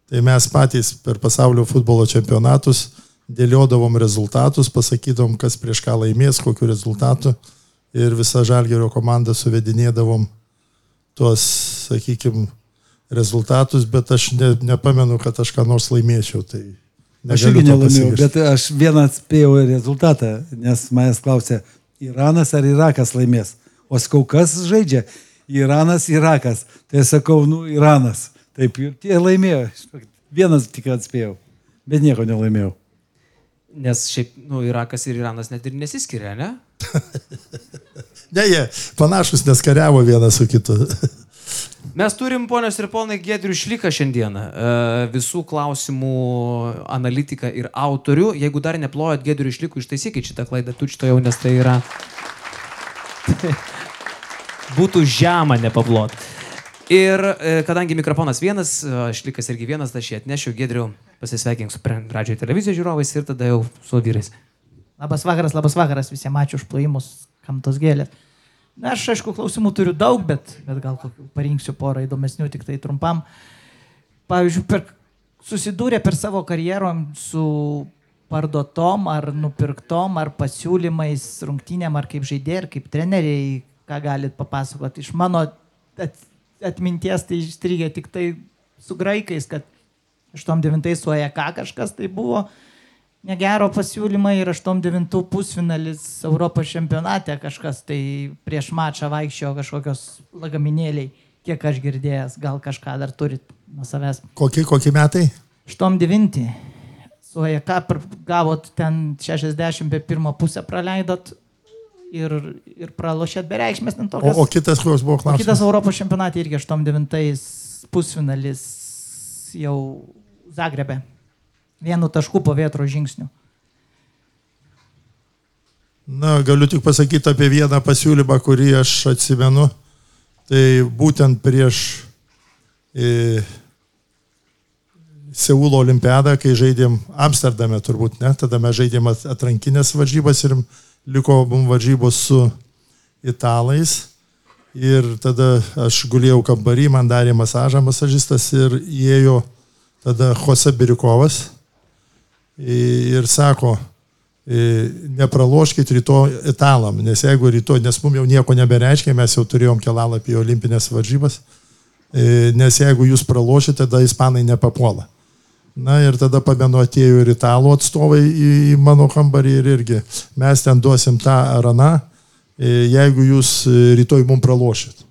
Tai mes patys per pasaulio futbolo čempionatus dėliodavom rezultatus, pasakydavom, kas prieš ką laimės, kokiu rezultatu. Ir visą žalgerio komandą suvedinėdavom tuos, sakykime, rezultatus, bet aš ne, nepamenu, kad aš ką nors laimėčiau. Tai Aš irgi nelaimėjau, bet aš vieną spėjau rezultatą, nes manęs klausė, Iranas ar Irakas laimės. O sakau, kas žaidžia? Iranas, Irakas. Tai sakau, nu, Iranas. Taip, ir tie laimėjo. Vienas tik atspėjau, bet nieko nelaimėjau. Nes šiaip, nu, Irakas ir Iranas net ir nesiskiria, ne? *laughs* Ne, jie panašus, nes kariavo vienas su kitu. *laughs* Mes turim, ponios ir ponai, Gedrių Šliką šiandieną. E, Visų klausimų analitiką ir autorių. Jeigu dar neplojot Gedrių Šlikų, ištaisykit šitą klaidą tučto jau, nes tai yra... *laughs* Būtų žema nepaplot. Ir e, kadangi mikrofonas vienas, e, Šlikas irgi vienas, tai aš jį atnešiu Gedrių, pasisveikink su radio televizijos žiūrovais ir tada jau su vyrais. Labas vakaras, labas vakaras, visiems ačiū už plojimus, kam tos gėlės. Na, aš aišku, klausimų turiu daug, bet, bet gal parinksiu porą įdomesnių, tik tai trumpam. Pavyzdžiui, per, susidūrė per savo karjerom su parduotom ar nupirktom ar pasiūlymais rungtynėm ar kaip žaidėjai ar kaip treneriai, ką galit papasakoti. Iš mano at, atminties tai išstrigė tik tai su graikais, kad 89 su AEK kažkas tai buvo negero pasiūlymą ir 8-9 pusfinalis Europos čempionate kažkas tai prieš mačą vaikščiojo kažkokios lagaminėliai, kiek aš girdėjęs, gal kažką dar turit nuo savęs. Kokie, kokie metai? 8-9. Su AEK gavot ten 60 per pirmą pusę praleidot ir, ir pralošėt bereikšmės ten O, tokias. o kitas koks buvo O kitas klausimas? Europos čempionate irgi 8-9 pusfinalis jau Zagrebe. Vienu tašku po vietro žingsnių. Na, galiu tik pasakyti apie vieną pasiūlymą, kurį aš atsimenu. Tai būtent prieš e, Seulo olimpiadą, kai žaidėm Amsterdame turbūt, ne, tada mes žaidėm at- atrankinės varžybas ir liko mums varžybos su italais. Ir tada aš gulijau kambarį, man darė masažą masažistas ir įėjo tada Jose Birikovas ir sako, e, nepraloškit rytoj italam, nes jeigu rytoj, nes mums jau nieko nebereiškia, mes jau turėjom kelalapį olimpinės varžybas, e, nes jeigu jūs pralošite, tada ispanai nepapuola. Na ir tada pamenu atėjo ir italų atstovai į, į mano kambarį ir irgi mes ten duosim tą ar aną, e, jeigu jūs e, rytoj mums pralošit.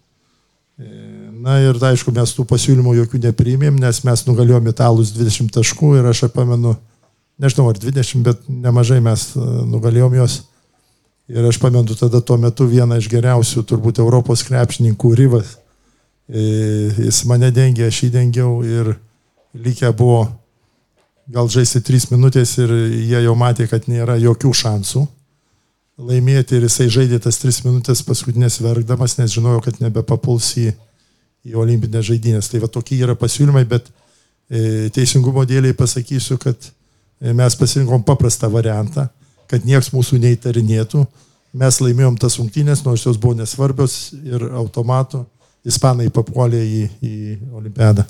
E, Na ir aišku, mes tų pasiūlymų jokių neprimėm, nes mes nugalėjom italus 20 taškų ir aš pamenu, nežinau ar 20, bet nemažai mes nugalėjom juos. Ir aš pamenu tada tuo metu vieną iš geriausių turbūt Europos krepšininkų Ryvas. E, Jis mane dengė, aš jį dengiau ir likę buvo gal žaisti 3 minutės ir jie jau matė, kad nėra jokių šansų laimėti ir jisai žaidė tas 3 minutės paskutinės verkdamas, nes žinojo, kad nebepapuls į, į olimpinės žaidynės. Tai va tokie yra pasiūlymai, bet E, Teisingumo dėliai pasakysiu, kad e, mes pasirinkom paprastą variantą, kad niekas mūsų neįtarinėtų. Mes laimėjom tas rungtynės, nors jos buvo nesvarbios ir automatu ispanai papuolė į, į olimpiadą.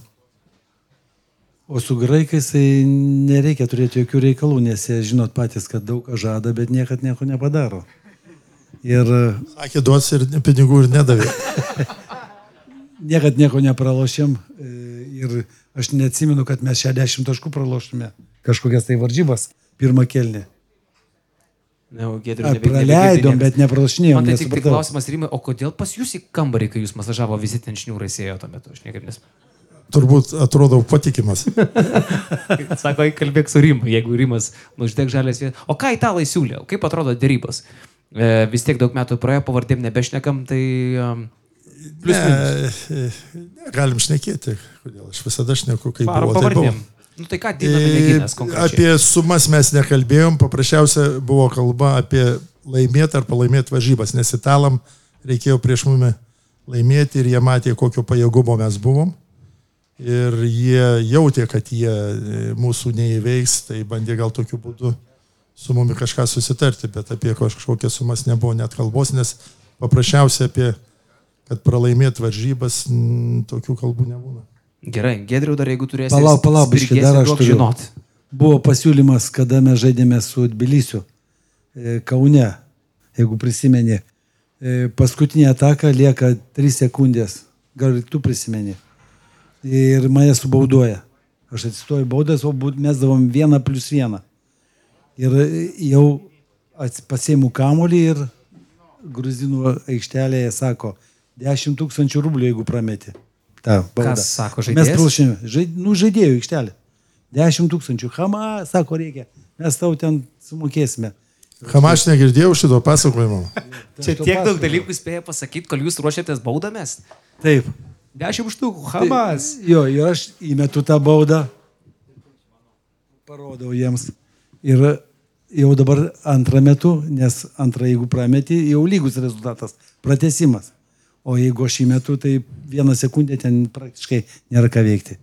O su graikais tai nereikia turėti jokių reikalų, nes jie žinot patys, kad daug ką žada, bet niekad nieko nepadaro. Ir Sakė, duos ir pinigų ir nedavė. *laughs* niekad nieko nepralošėm. e, Ir aš neatsimenu, kad mes 60 taškų praloštume kažkokias tai varžybas pirmą kelnį. Ne, Giedriu, nebe- Praleidom, nebegirdėjom. bet nepralašinėjom. Man tai tik tai klausimas, Rimai, o kodėl pas jūs į kambarį, kai jūs masažavo, visi ten šniūrai sėjo tuo metu? Aš niekaip nes... Turbūt atrodau patikimas. *laughs* Sako, eik kalbėk su Rimu, jeigu Rimas nuždeg žalės vietas. O ką italai siūlė? Kaip atrodo dėrybos? E, vis tiek daug metų praėjo, pavardėm nebešnekam, tai... Um, plius. Ne, e, galim šnekėti, kodėl aš visada šneku, kaip buvo. tai buvo. pavardėm. Nu tai ką Dina konkrečiai? Apie sumas mes nekalbėjom, paprasčiausia buvo kalba apie laimėti ar pralaimėti varžybas, nes italam reikėjo prieš mumi laimėti ir jie matė, kokio pajėgumo mes buvom. Ir jie jautė, kad jie e, mūsų neįveiks, tai bandė gal tokiu būdu su mumi kažką susitarti, bet apie kažkokias sumas nebuvo net kalbos, nes paprasčiausia apie, kad pralaimėti varžybas, tokių kalbų nebūna. Gerai, Gedriu dar jeigu turėsi... Palauk, palauk, biškai, dar aš turiu. žinot. Buvo pasiūlymas, kada mes žaidėme su Tbilisiu, e, Kaune, jeigu prisimeni. E, Paskutinė ataka lieka 3 sekundės. Gal tu prisimeni. Ir mane subaudoja. Aš atsistoju baudas, o mes davom vieną plus vieną. Ir jau pasiimu kamolį ir gruzinų aikštelėje sako 10 tūkstančių rublių, jeigu prameti. Ta, bauda. Kas sako, Mes žaidėjas? pralašėme. Žaid, nu, žaidėjų aikštelė. 10 tūkstančių. Hama, sako, reikia. Mes tau ten sumokėsime. Kam aš negirdėjau šito pasakojimo. *laughs* Čia tiek daug dalykų spėja pasakyti, kol jūs ruošiatės baudomės. Taip. Dešimt štukų, Hamas. Jo, ir aš įmetu tą baudą. Parodau jiems. Ir jau dabar antrą metu, nes antrą, jeigu prameti, jau lygus rezultatas. Pratesimas. O jeigu aš įmetu, tai vieną sekundę ten praktiškai nėra ką veikti.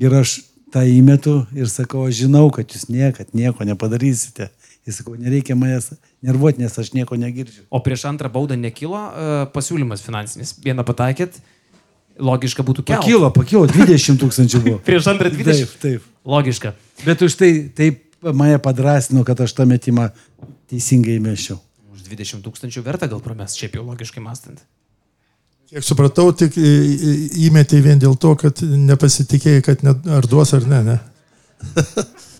Ir aš tą įmetu ir sakau, aš žinau, kad jūs niekad nieko nepadarysite. Ir sakau, nereikia manęs nervuoti, nes aš nieko negirdžiu. O prieš antrą baudą nekilo uh, pasiūlymas finansinis. Vieną pataikėt, logiška būtų kelti. Pakilo, pakilo, 20 tūkstančių buvo. *laughs* Prieš antrą 20. Taip, taip. Logiška. Bet už tai taip mane padrasino, kad aš tą metimą teisingai įmešiau. Už 20 tūkstančių verta gal pramest, šiaip jau logiškai mąstant. Kiek supratau, tik įmetė vien dėl to, kad nepasitikėjai, kad net, ar duos ar ne. ne? *laughs*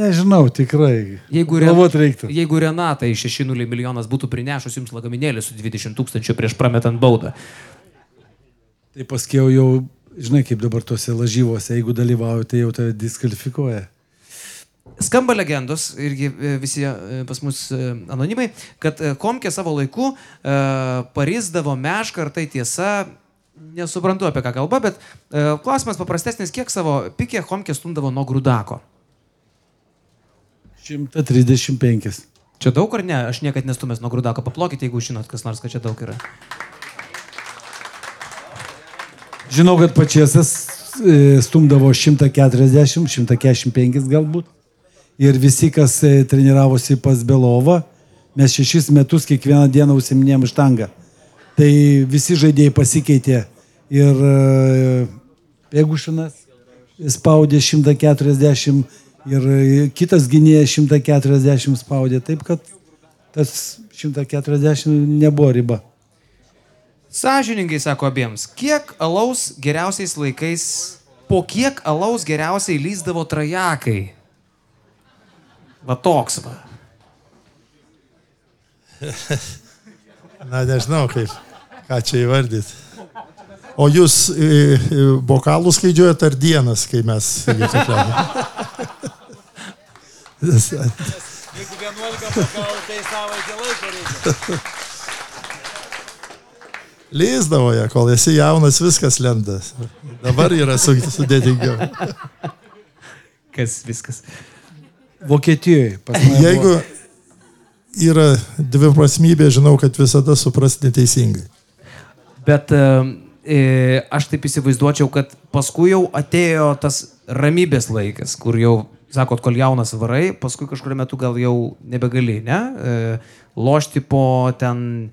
Nežinau, tikrai. Jeigu, reiktų. jeigu Renata iš 6-0 milijonas būtų prinešus jums lagaminėlį su 20 tūkstančių prieš prametant baudą, Tai paskiau jau, žinai, kaip dabar tuose lažyvose, jeigu dalyvauju, tai jau tave diskvalifikuoja. Skamba legendos, irgi e, visi e, pas mus e, anonimai, kad Komkė savo laiku e, parizdavo mešką, ar tai tiesa, nesuprantu apie ką kalba, bet e, klausimas paprastesnis, kiek savo pikė Komkė stumdavo nuo grūdako. 135. Čia daug ar ne? Aš niekada nestumęs nuo grūdako. Paplokite, jeigu žinot, kas nors, kad čia daug yra. Žinau, kad pačiasas e, stumdavo 140, 145 galbūt. Ir visi, kas e, treniravosi pas Belovą, mes šešis metus kiekvieną dieną užsiminėjom štangą. Tai visi žaidėjai pasikeitė. Ir e, Pegušinas spaudė 140 ir e, kitas gynėjas 140 spaudė. Taip, kad tas 140 nebuvo riba. Sąžiningai sako abiems, kiek alaus geriausiais laikais, po kiek alaus geriausiai lyzdavo trajakai? Va toks va. *laughs* Na, nežinau, kaip, ką čia įvardyti. O jūs e, e, bokalų skaičiuojate ar dienas, kai mes įgyvendiname? *laughs* Jeigu 11 pakalų, tai savaitę laiko reikia. *laughs* Lyzdavo ją, kol esi jaunas, viskas lenda. Dabar yra su- sudėtingiau. Kas viskas. Vokietijoje. Jeigu yra dviprasmybė, žinau, kad visada supras neteisingai. Bet e, aš taip įsivaizduočiau, kad paskui jau atėjo tas ramybės laikas, kur jau, sakot, kol jaunas varai, paskui kažkurio metu gal jau nebegali, ne? E, lošti po ten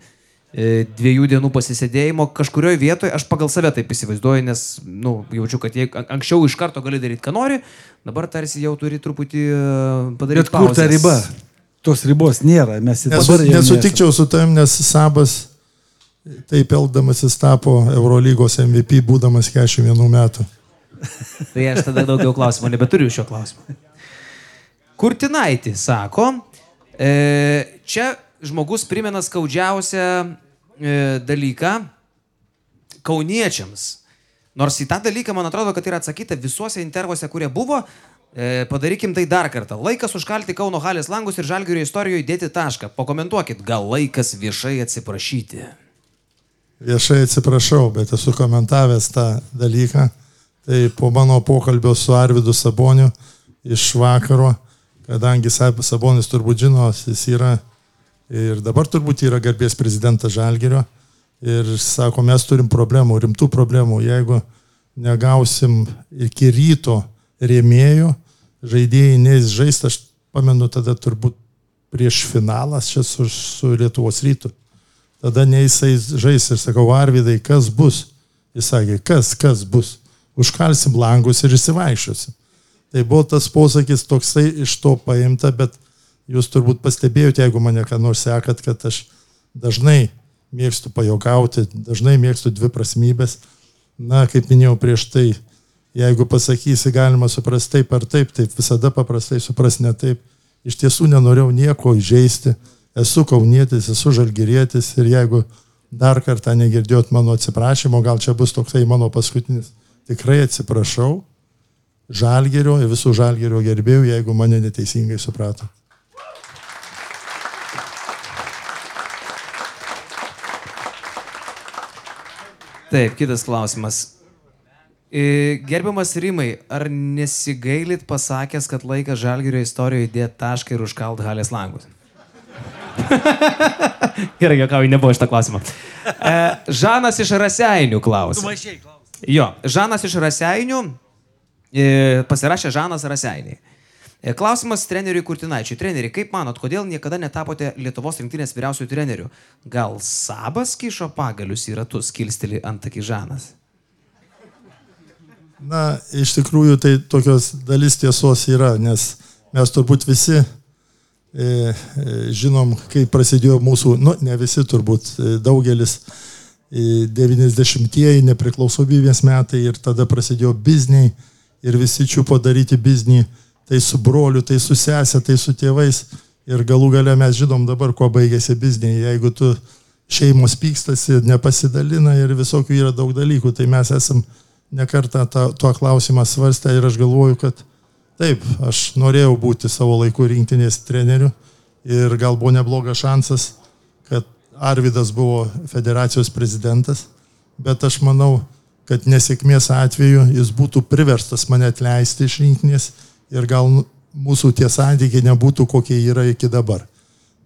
dviejų dienų pasisėdėjimo kažkurioje vietoje, aš pagal save taip įsivaizduoju, nes, nu, jaučiu, kad jei anksčiau iš karto gali daryti, ką nori, dabar tarsi jau turi truputį e, padaryti. Bet kur ta pauzes. riba? Tos ribos nėra. Mes Nesu, dabar jau nesutikčiau su tavim, nes Sabas taip elgdamasis tapo Eurolygos MVP, būdamas 41 metų. Tai aš tada daugiau klausimų nebeturiu šio klausimo. Kurtinaitį sako, e, čia žmogus primena skaudžiausią e, dalyką kauniečiams. Nors į tą dalyką, man atrodo, kad yra atsakyta visuose intervuose, kurie buvo. E, padarykim tai dar kartą. Laikas užkalti Kauno halės langus ir žalgirio istorijoje dėti tašką. Pakomentuokit, gal laikas viešai atsiprašyti. Viešai atsiprašau, bet esu komentavęs tą dalyką. Tai po mano pokalbio su Arvidu Saboniu iš vakaro, kadangi Sab- Sabonis turbūt žino, jis yra ir dabar turbūt yra garbės prezidentas Žalgirio. Ir sako, mes turim problemų, rimtų problemų. Jeigu negausim iki ryto rėmėjų, žaidėjai neįs žaisti, aš pamenu tada turbūt prieš finalas čia su, su Lietuvos rytu. Tada neįsai žais ir sakau, Arvidai, kas bus? Jis sakė, kas, kas bus? Užkalsim langus ir įsivaikščiosim. Tai buvo tas posakis toksai iš to paimta, bet jūs turbūt pastebėjote, jeigu mane ką nors sekat, kad aš dažnai mėgstu pajokauti, dažnai mėgstu dvi prasmybės. Na, kaip minėjau prieš tai, jeigu pasakysi, galima suprasti taip ar taip, taip visada paprastai supras ne taip. Iš tiesų nenorėjau nieko įžeisti, esu kaunietis, esu žalgyrėtis ir jeigu dar kartą negirdėjot mano atsiprašymo, gal čia bus toksai mano paskutinis, tikrai atsiprašau žalgerio ir visų žalgerio gerbėjų, jeigu mane neteisingai suprato. Taip, kitas klausimas. E, Gerbiamas Rimai, ar nesigailit pasakęs, kad laikas žalgerio istorijoje dėti tašką ir užkalt halės langus? *laughs* Gerai, jokauju, nebuvo šitą klausimą. E, Žanas iš Raseinių klausia. Jo, Žanas iš Raseinių, e, pasirašė Žanas Raseiniai. E, Klausimas treneriui Kurtinaičiui. Treneri, kaip manot, kodėl niekada netapote Lietuvos rinktinės vyriausiųjų trenerių? Gal Sabas kišo pagalius į ratus, kilsteli antakį Žanas? Na, iš tikrųjų, tai tokios dalis tiesos yra, nes mes turbūt visi e, e, žinom, kaip prasidėjo mūsų, nu, ne visi turbūt, daugelis e, 90-ieji nepriklausomybės metai ir tada prasidėjo bizniai ir visi čiupo daryti biznį, tai su broliu, tai su sesė, tai su tėvais ir galų gale mes žinom dabar, kuo baigėsi bizniai. Jeigu tu šeimos pykstasi, nepasidalina ir visokių yra daug dalykų, tai mes esam nekartą tą, tuo klausimą svarstę ir aš galvoju, kad taip, aš norėjau būti savo laiku rinktinės treneriu ir gal buvo neblogas šansas, kad Arvidas buvo federacijos prezidentas, bet aš manau, kad nesėkmės atveju jis būtų priverstas mane atleisti iš rinktinės ir gal mūsų tie santykiai nebūtų kokie yra iki dabar.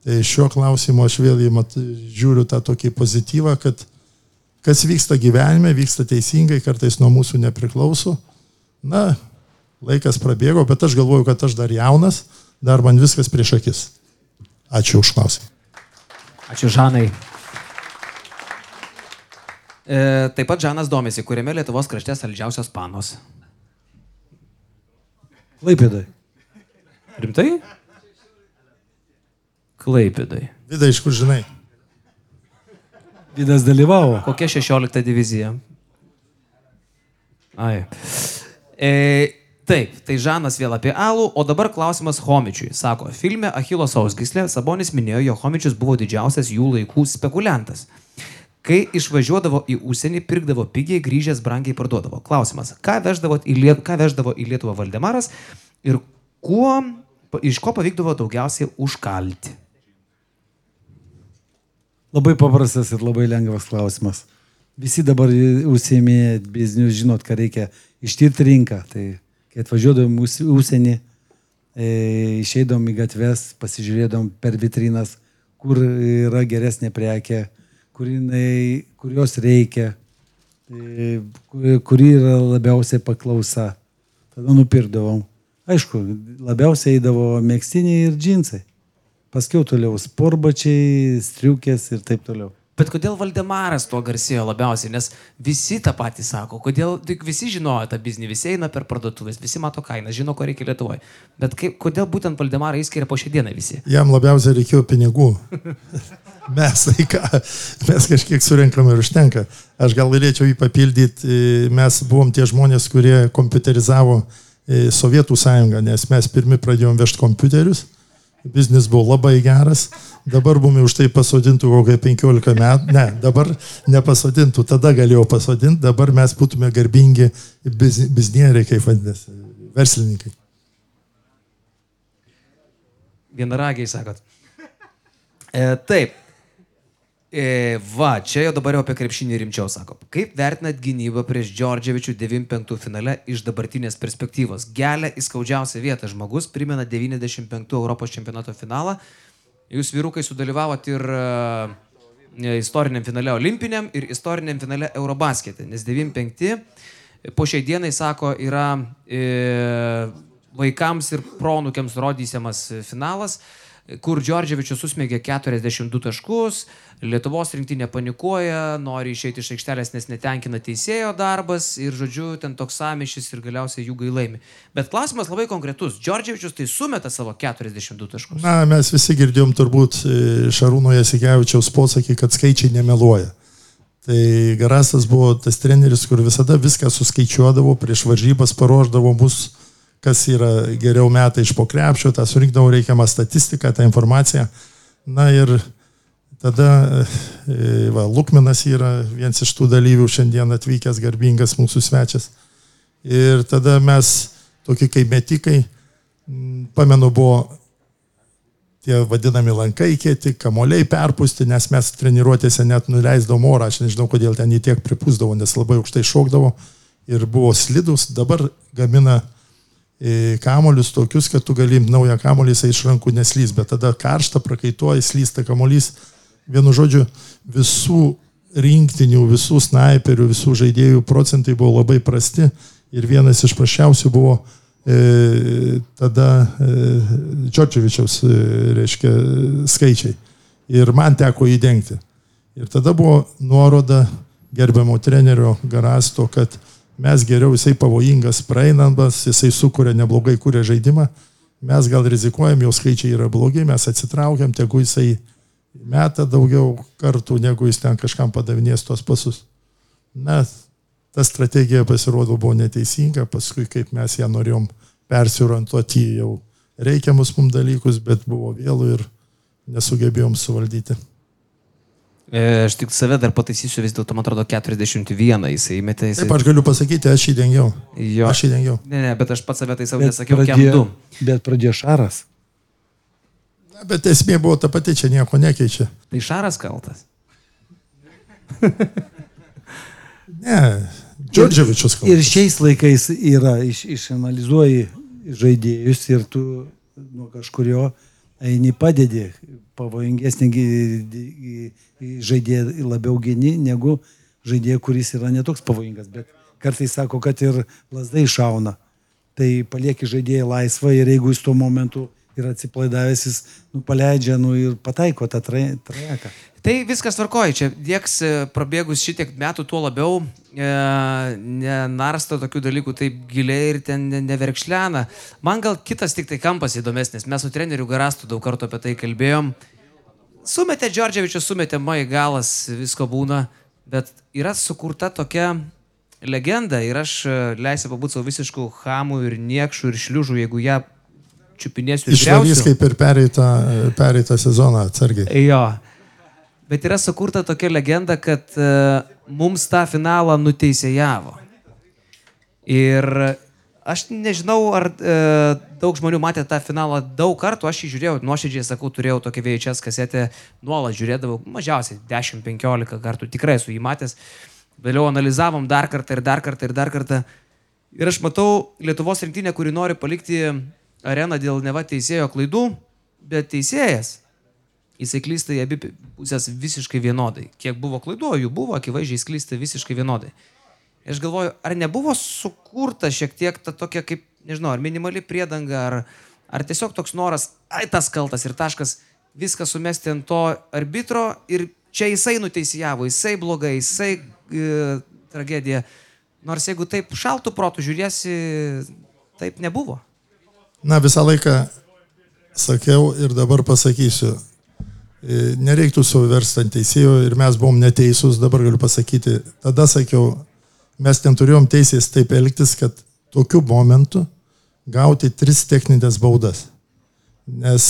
Tai šiuo klausimu aš vėl mat, žiūriu tą tokį pozityvą, kad kas vyksta gyvenime, vyksta teisingai, kartais nuo mūsų nepriklauso. Na, laikas prabėgo, bet aš galvoju, kad aš dar jaunas, dar man viskas prieš akis. Ačiū už klausimą. Ačiū Žanai. E, taip pat Žanas domisi, kuriame Lietuvos krašte saldžiausios panos. Klaipėdai. Rimtai? Klaipėdai. Vida, iš kur žinai? Vidas dalyvavo. Kokia 16 divizija? Ai. E, taip, tai Žanas vėl apie alų, o dabar klausimas Homičiui. Sako, filme Achilo Sausgislė Sabonis minėjo, jog Homičius buvo didžiausias jų laikų spekuliantas. Kai išvažiuodavo į užsienį, pirkdavo pigiai, grįžęs brangiai parduodavo. Klausimas, ką į, Liet... ką veždavo į Lietuvą Valdemaras ir kuo, iš ko pavykdavo daugiausiai užkalti? Labai paprastas ir labai lengvas klausimas. Visi dabar užsiemė biznius, žinot, ką reikia ištirti rinką. Tai kai atvažiuodom į užsienį, e, išeidom į gatves, pasižiūrėdom per vitrinas, kur yra geresnė prekė, kur jinai, kurios reikia. ku- kuri yra labiausiai paklausa. Tada nupirkdavom. Aišku, labiausiai eidavo mėgstiniai ir džinsai. Paskiau toliau sporbačiai, striukės ir taip toliau. Bet kodėl Valdemaras tuo garsėjo labiausiai? Nes visi tą patį sako. Kodėl tik visi žinojo tą biznį, visi eina per parduotuvės, visi mato kainą, žino, ko reikia Lietuvoje. Bet kaip, kodėl būtent Valdemarą įskiria po šią dieną visi? Jam labiausiai reikėjo pinigų. *laughs* Mes, tai ką, mes kažkiek surinkam ir užtenka. Aš gal galėčiau jį papildyti. e, Mes buvom tie žmonės, kurie kompiuterizavo e, Sovietų sąjungą, nes mes pirmi pradėjom vežti kompiuterius. Biznis buvo labai geras. Dabar buvome už tai pasodintų kokią 15 metų. Ne, dabar nepasodintų. Tada galėjau pasodinti. Dabar mes būtume garbingi biz, biznieriai, kaip vadinasi, verslininkai. Vienaragiai sakot. E, taip. E, va, čia jau dabar jau apie krepšinį rimčiau sako. Kaip vertinat gynybą prieš Džordževičių 95 finale iš dabartinės perspektyvos? Gelia į skaudžiausią vietą. Žmogus primena 95 Europos čempionato finalą. Jūs vyrukai sudalyvavot ir e, istoriniam finale olimpiniam ir istoriniam finale Eurobaskete. Nes 95 po šiai dienai, sako, yra e, vaikams ir pronukiams rodysiamas finalas, kur Džordževičius susmėgė 42 taškus, Lietuvos rinktinė panikuoja, nori išeiti iš aikštelės, nes netenkina teisėjo darbas ir, žodžiu, ten toks samišis ir galiausiai jų gailaimi. Bet klausimas labai konkretus. Džordževičius tai sumeta savo 42 taškus. Na, mes visi girdėjom turbūt e, Šarūno Jasikevičiaus posakį, kad skaičiai nemeluoja. Tai Garasas buvo tas treneris, kur visada viską suskaičiuodavo, prieš varžybas paruoždavo mus, kas yra geriau metai iš pokrepšio, tą surinkdavo reikiamą statistiką, tą informaciją. Na ir tada, e, va, Lukminas yra vienas iš tų dalyvių šiandien atvykęs garbingas mūsų svečias. Ir tada mes, tokie kaip metikai, pamenu, buvo tie vadinami lankai kieti, kamoliai perpūsti, nes mes treniruotėse net nuleisdavom orą, aš nežinau, kodėl ten jį tiek pripūsdavo, nes labai aukštai šokdavo ir buvo slidus, dabar gamina e, kamolius tokius, kad tu gali imti naują kamolį, jisai iš rankų neslys, bet tada karšta, prakaituoja, slysta kamolys. Vienu žodžiu, visų rinktinių, visų snaiperių, visų žaidėjų procentai buvo labai prasti ir vienas iš prašiausių buvo e, tada e, Džordževičiaus, e, reiškia, skaičiai. Ir man teko įdengti. Ir tada buvo nuoroda gerbiamo trenerio Garasto, kad mes geriau, jisai pavojingas praeinantas, jisai sukuria neblogai kuria žaidimą, mes gal rizikuojam, jo skaičiai yra blogi, mes atsitraukiam, tegu jisai meta daugiau kartų, negu jis ten kažkam padavinės tos pasus. Na, ta strategija pasirodo buvo neteisinga, paskui kaip mes ją norėjom persiorientuoti jau reikiamus mums dalykus, bet buvo vėlų ir nesugebėjom suvaldyti. E, aš tik save dar pataisysiu, vis dėlto, man atrodo, 41 jisai įmetė. Jisai... Taip, aš galiu pasakyti, aš jį dengiau. Jo. Aš jį dengiau. Ne, ne, bet aš pats save tai savo nesakiau, kiam pradėjo, du. bet pradėjo šaras. Na, Bet esmė buvo ta pati, čia nieko nekeičia. Tai Šaras kaltas. Ne, Džordževičius kalba. Ir šiais laikais yra, iš, išanalizuoji žaidėjus ir tu nuo kažkurio eini padedi pavojingesnį žaidėją labiau gini negu žaidėją, kuris yra netoks pavojingas. Bet kartais sako, kad ir lasdai šauna. Tai palieki žaidėją laisvą ir jeigu jis tuo momentu yra atsiplaidavęs, jis nu, paleidžia nu, ir pataiko tą tra- trajeką. Tai viskas tvarkoja, čia dieks e, prabėgus šitiek metų, tuo labiau e, nenarsta tokių dalykų taip giliai ir ten ne- neverkšlena. Man gal kitas tik tai kampas įdomesnis. Mes su treneriu Garastu daug kartų apie tai kalbėjom. Sumetė Džordževičius, sumetė Mai galas, visko būna, bet yra sukurta tokia legenda ir aš e, leisiu pabūti savo visiškų hamų ir niekšų ir šliužų, jeigu ją čiupinėsiu griausiu. kaip ir pereitą, pereitą sezoną atsargiai. Jo. Bet yra sukurta tokia legenda, kad uh, mums tą finalą nuteisėjavo. Ir aš nežinau, ar uh, daug žmonių matė tą finalą daug kartų, aš jį žiūrėjau, nuoširdžiai sakau, turėjau tokią VHS kasetę, nuolat žiūrėdavau, mažiausiai 10-15 kartų, tikrai esu jį matęs. Vėliau analizavom dar kartą ir dar kartą ir dar kartą. Ir aš matau Lietuvos rinktinę, kuri nori palikti areną dėl neva teisėjo klaidų, bet teisėjas jisai klysta į abi pusės visiškai vienodai. Kiek buvo klaidų, jų buvo, akivaizdžiai klysta visiškai vienodai. Aš galvoju, ar nebuvo sukurta šiek tiek ta tokia kaip, nežinau, ar minimali priedanga, ar, ar tiesiog toks noras, ai tas kaltas ir taškas, viską sumesti ant to arbitro ir čia jisai nuteisėjavo, jisai blogai, jisai e, tragedija. Nors jeigu taip šaltų protų žiūrėsi, taip nebuvo. Na, visą laiką sakiau ir dabar pasakysiu. E, Nereiktų suversti ant teisėjo ir mes buvom neteisūs, dabar galiu pasakyti. Tada sakiau, mes ten turėjom teisės taip elgtis, kad tokiu momentu gauti tris techninės baudas. Nes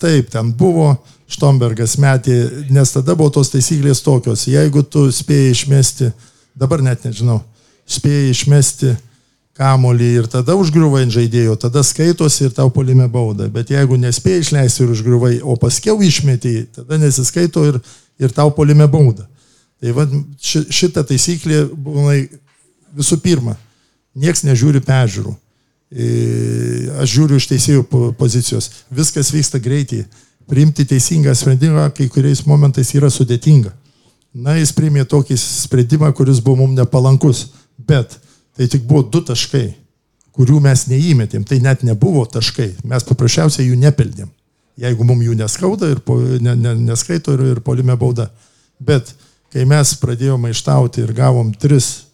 taip, ten buvo, Štombergas metė, nes tada buvo tos taisyklės tokios, jeigu tu spėjai išmesti, dabar net nežinau, spėjai išmesti kamolį ir tada užgriuvai ant žaidėjo, tada skaitosi ir tau polime bauda. Bet jeigu nespėjai išleisti ir užgriuvai, o paskiau išmetėjai, tada nesiskaito ir, ir tau polime bauda. Tai va, ši, šita taisyklė būna visų pirma, nieks nežiūri peržiūrų. E, Aš žiūriu iš teisėjų po- pozicijos. Viskas vyksta greitai. Priimti teisingą sprendimą kai kuriais momentais yra sudėtinga. Na, jis priimė tokį sprendimą, kuris buvo mums nepalankus. Bet tai tik buvo du taškai, kurių mes neįmetėm. Tai net nebuvo taškai. Mes paprasčiausiai jų nepeldėm. Jeigu mums jų neskauda ir po, ne, ne, neskaito ir, ir polime bauda. Bet kai mes pradėjome maištauti ir gavom tris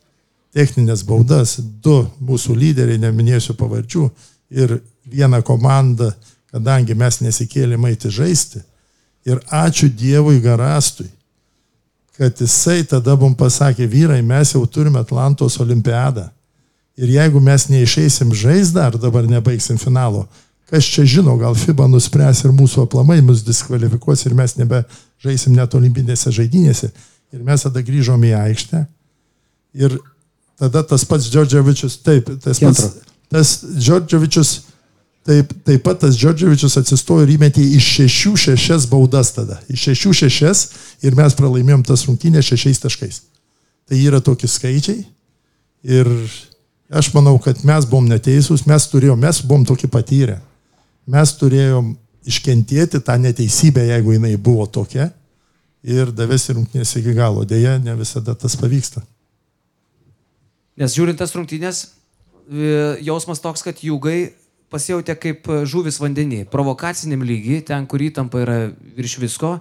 techninės baudas, du mūsų lyderiai, neminėsiu pavardžių, ir viena komanda, kadangi mes nesikėlėm eiti žaisti. Ir ačiū Dievui Garastui, kad jisai tada mums pasakė, vyrai, mes jau turime Atlantos olimpiadą. Ir jeigu mes neišeisim žaisti dar, dabar nebaigsim finalo, kas čia žino, gal FIBA nuspręs ir mūsų aplamai mus diskvalifikuos ir mes nebe žaisim net olimpinėse žaidynėse. Ir mes tada grįžom į aikštę. Ir tada tas pats Džordževičius, taip, tas pats, tas Džordževičius, taip, taip pat tas Džordževičius atsistojo ir įmetė iš šešių šešias baudas tada. Iš šešių šešias ir mes pralaimėjom tas rungtynės šešiais taškais. Tai yra tokie skaičiai. Ir aš manau, kad mes buvom neteisūs, mes turėjom, mes buvom tokie patyrę. Mes turėjom iškentėti tą neteisybę, jeigu jinai buvo tokia. Ir davėsi rungtynės iki galo. Deja, ne visada tas pavyksta. Nes žiūrint tas rungtynės, e, jausmas toks, kad jūgai pasijautė kaip žuvis vandenį, provokaciniam lygiai, ten, kur įtampa yra virš visko.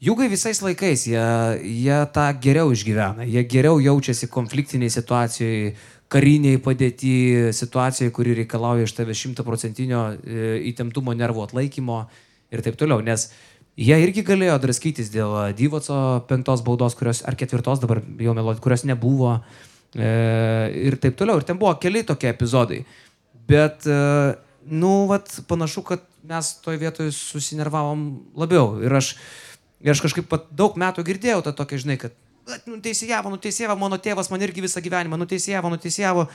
Jūgai visais laikais, jie, jie tą geriau išgyvena, jie geriau jaučiasi konfliktiniai situacijai, kariniai padėti, situacijai, kuri reikalauja iš tave šimtaprocentinio e, įtemptumo nervų atlaikymo ir taip toliau. Nes jie irgi galėjo draskytis dėl Dyvoco penktos baudos, kurios, ar ketvirtos dabar jau melodijos, kurios nebuvo e, ir taip toliau. Ir ten buvo keli tokie epizodai. Bet, e, nu, vat, panašu, kad mes toj vietoj susinervavom labiau. Ir aš, ir aš kažkaip pat daug metų girdėjau tą tokią, žinai, kad "Vat, nuteisėjavo, nuteisėjavo, mano tėvas man irgi visą gyvenimą nuteisėjavo, nuteisėjavo.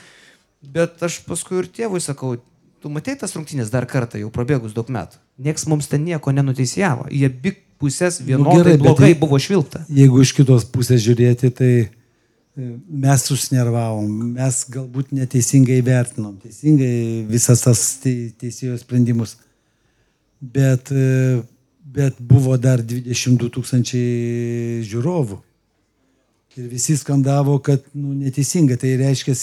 Bet aš paskui ir tėvui sakau, tu matei tas rungtynės dar kartą, jau prabėgus daug metų. Niekas mums ten nieko nenuteisėjavo. Jie abi pusės vienodai nu, gerai, blogai jei- buvo švilpta. Jeigu iš kitos pusės žiūrėti, tai e, mes užsnervavom, mes galbūt neteisingai vertinom, teisingai visas tas te- teisėjo sprendimus. Bet, e, bet buvo dar 22 tūkstančiai žiūrovų. Ir visi skandavo, kad nu, neteisinga. Tai reiškia,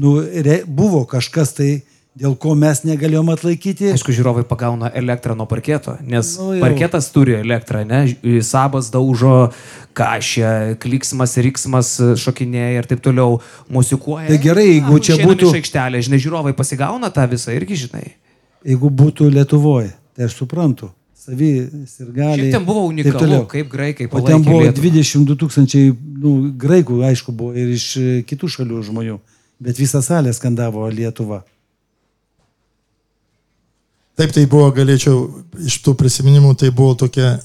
nu, re, buvo kažkas tai, dėl ko mes negalėjom atlaikyti. Aišku, žiūrovai pagauna elektrą nuo parketo, nes Nu jau. parketas turi elektrą, ne? Sabas daužo kažę, kliksmas, riksmas šokinėja ir taip toliau, musikuoja. Tai gerai, jeigu čia išeinam būtų- Iš aikštelės, žinai, žiūrovai pasigauna tą visą irgi, žinai. Jeigu būtų Lietuvoje, tai aš suprantu. Savi ir gali. Ten buvo unikalu, kaip graikai O ten palaikė buvo Lietuvą. 22 tūkstančiai nu, graikų, aišku, buvo ir iš e, kitų šalių žmonių. Bet visa salė skandavo Lietuvą. Taip, tai buvo, galėčiau, iš tų prisiminimų, tai buvo tokia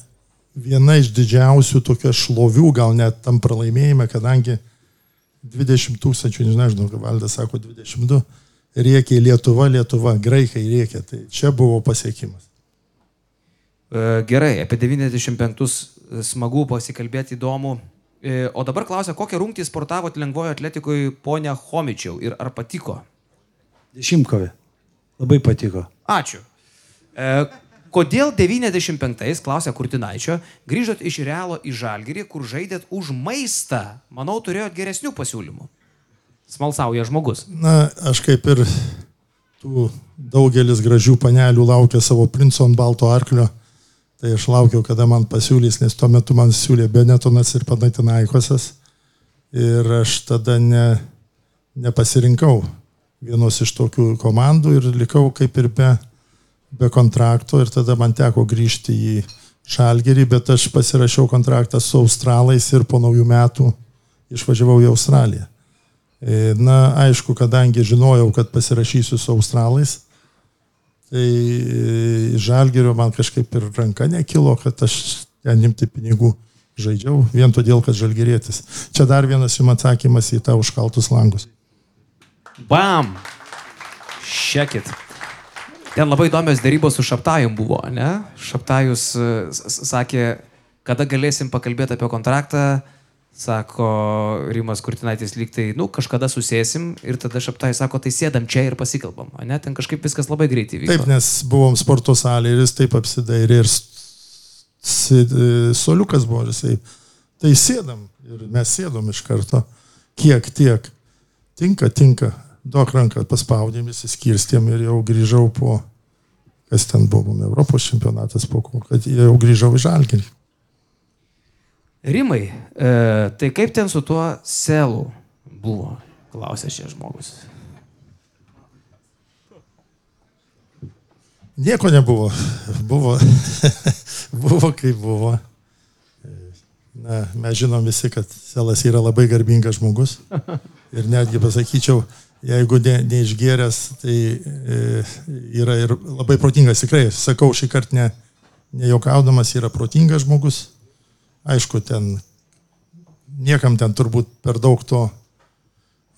viena iš didžiausių tokia šlovių, gal net tam pralaimėjime, kadangi 20 tūkstančių, nežinau, ką valdas sako, 22, rėkė Lietuva, Lietuva, graikai rėkė, tai čia buvo pasiekimas. E, Gerai, apie 95 smagu pasikalbėti įdomu. E, O dabar klausia, kokią rungtį sportavot lengvojo atletikui ponia Homičiau ir ar patiko? Dešimtkovė. Labai patiko. Ačiū. E, kodėl 95-ais, klausia Kurtinaičio, grįžot iš Realo į Žalgirį, kur žaidėt už maistą? Manau, turėjot geresnių pasiūlymų. smalsauja žmogus. Na, aš kaip ir tų daugelis gražių panelių laukia savo princo ant balto arklio, tai aš laukiau, kada man pasiūlys, nes tuo metu man siūlė Benetonas ir Panatinaikosas. Ir aš tada ne, nepasirinkau vienos iš tokių komandų ir likau kaip ir be, be kontrakto ir tada man teko grįžti į Šalgerį, bet aš pasirašiau kontraktą su Australais ir po naujų metų išvažiavau į Australiją. E, Na, aišku, kadangi žinojau, kad pasirašysiu su Australais, tai e, Žalgerio man kažkaip ir ranka nekilo, kad aš ten imti pinigų žaidžiau, vien todėl, kad žalgerėtis. Čia dar vienas jums atsakymas į tą užkaltus langus. Bam! Šekit. Ten labai įdomios dėrybos su Šaptajum buvo, ne? Šaptajus e, sakė, kada galėsim pakalbėti apie kontraktą, sako Rimas Kurtinaitis lygtai, nu, kažkada susėsim ir tada Šaptajus sako, tai sėdam čia ir pasikalbam, ne? Ten kažkaip viskas labai greitai vyko. Taip, nes buvom sporto salėje ir jis taip apsidairė ir s- s- e, soliukas buvo, jisai, tai sėdam ir mes sėdom iš karto, kiek tiek, tinka, tinka, duok ranką, paspaudėm, įsiskirstėm ir jau grįžau po, kas ten buvom, Europos čempionatas po ko, kad jau grįžau į Žalgirį. Rimai, e, tai kaip ten su tuo selu buvo, klausė šie žmogus. Nieko nebuvo. Buvo, *laughs* buvo kaip buvo. Na, mes žinom visi, kad Selas yra labai garbingas žmogus. Ir netgi pasakyčiau, jeigu ne, neišgėręs, tai e, yra ir labai protingas. Tikrai, sakau šį kartą ne, nejokaudamas, yra protingas žmogus. Aišku, ten niekam ten turbūt per daug to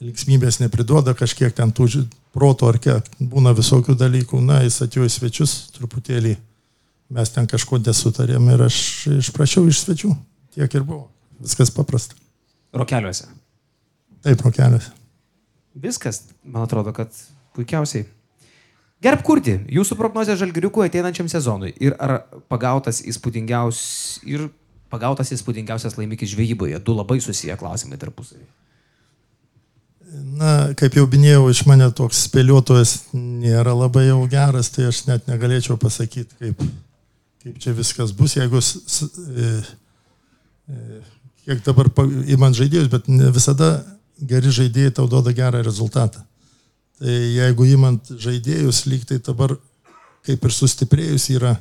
linksmybės nepriduoda, kažkiek ten tų proto ar kiek būna visokių dalykų. Na, jis atėjo į svečius truputėlį, mes ten kažko nesutarėm ir aš išprašiau iš svečių. Tiek ir buvo. Viskas paprasta. Rokeliuose. Taip, rokeliuose. Viskas, man atrodo, kad puikiausiai. Gerb kurti, jūsų prognozija žalgiriukų ateinančiam sezonui ir ar pagautas įspūdingiausias ir pagautas įspūdingiausias laimikis žvejyboje. Du labai susiję klausimai tarpusavį. Na, kaip jau minėjau, iš mane toks spėliotojas nėra labai jau geras, tai aš net negalėčiau pasakyti, kaip, kaip čia viskas bus, jeigu e, e, kiek dabar įman žaidėjus, bet visada geri žaidėjai tau duoda gerą rezultatą. Tai jeigu įmant žaidėjus, lyg tai dabar kaip ir sustiprėjus yra,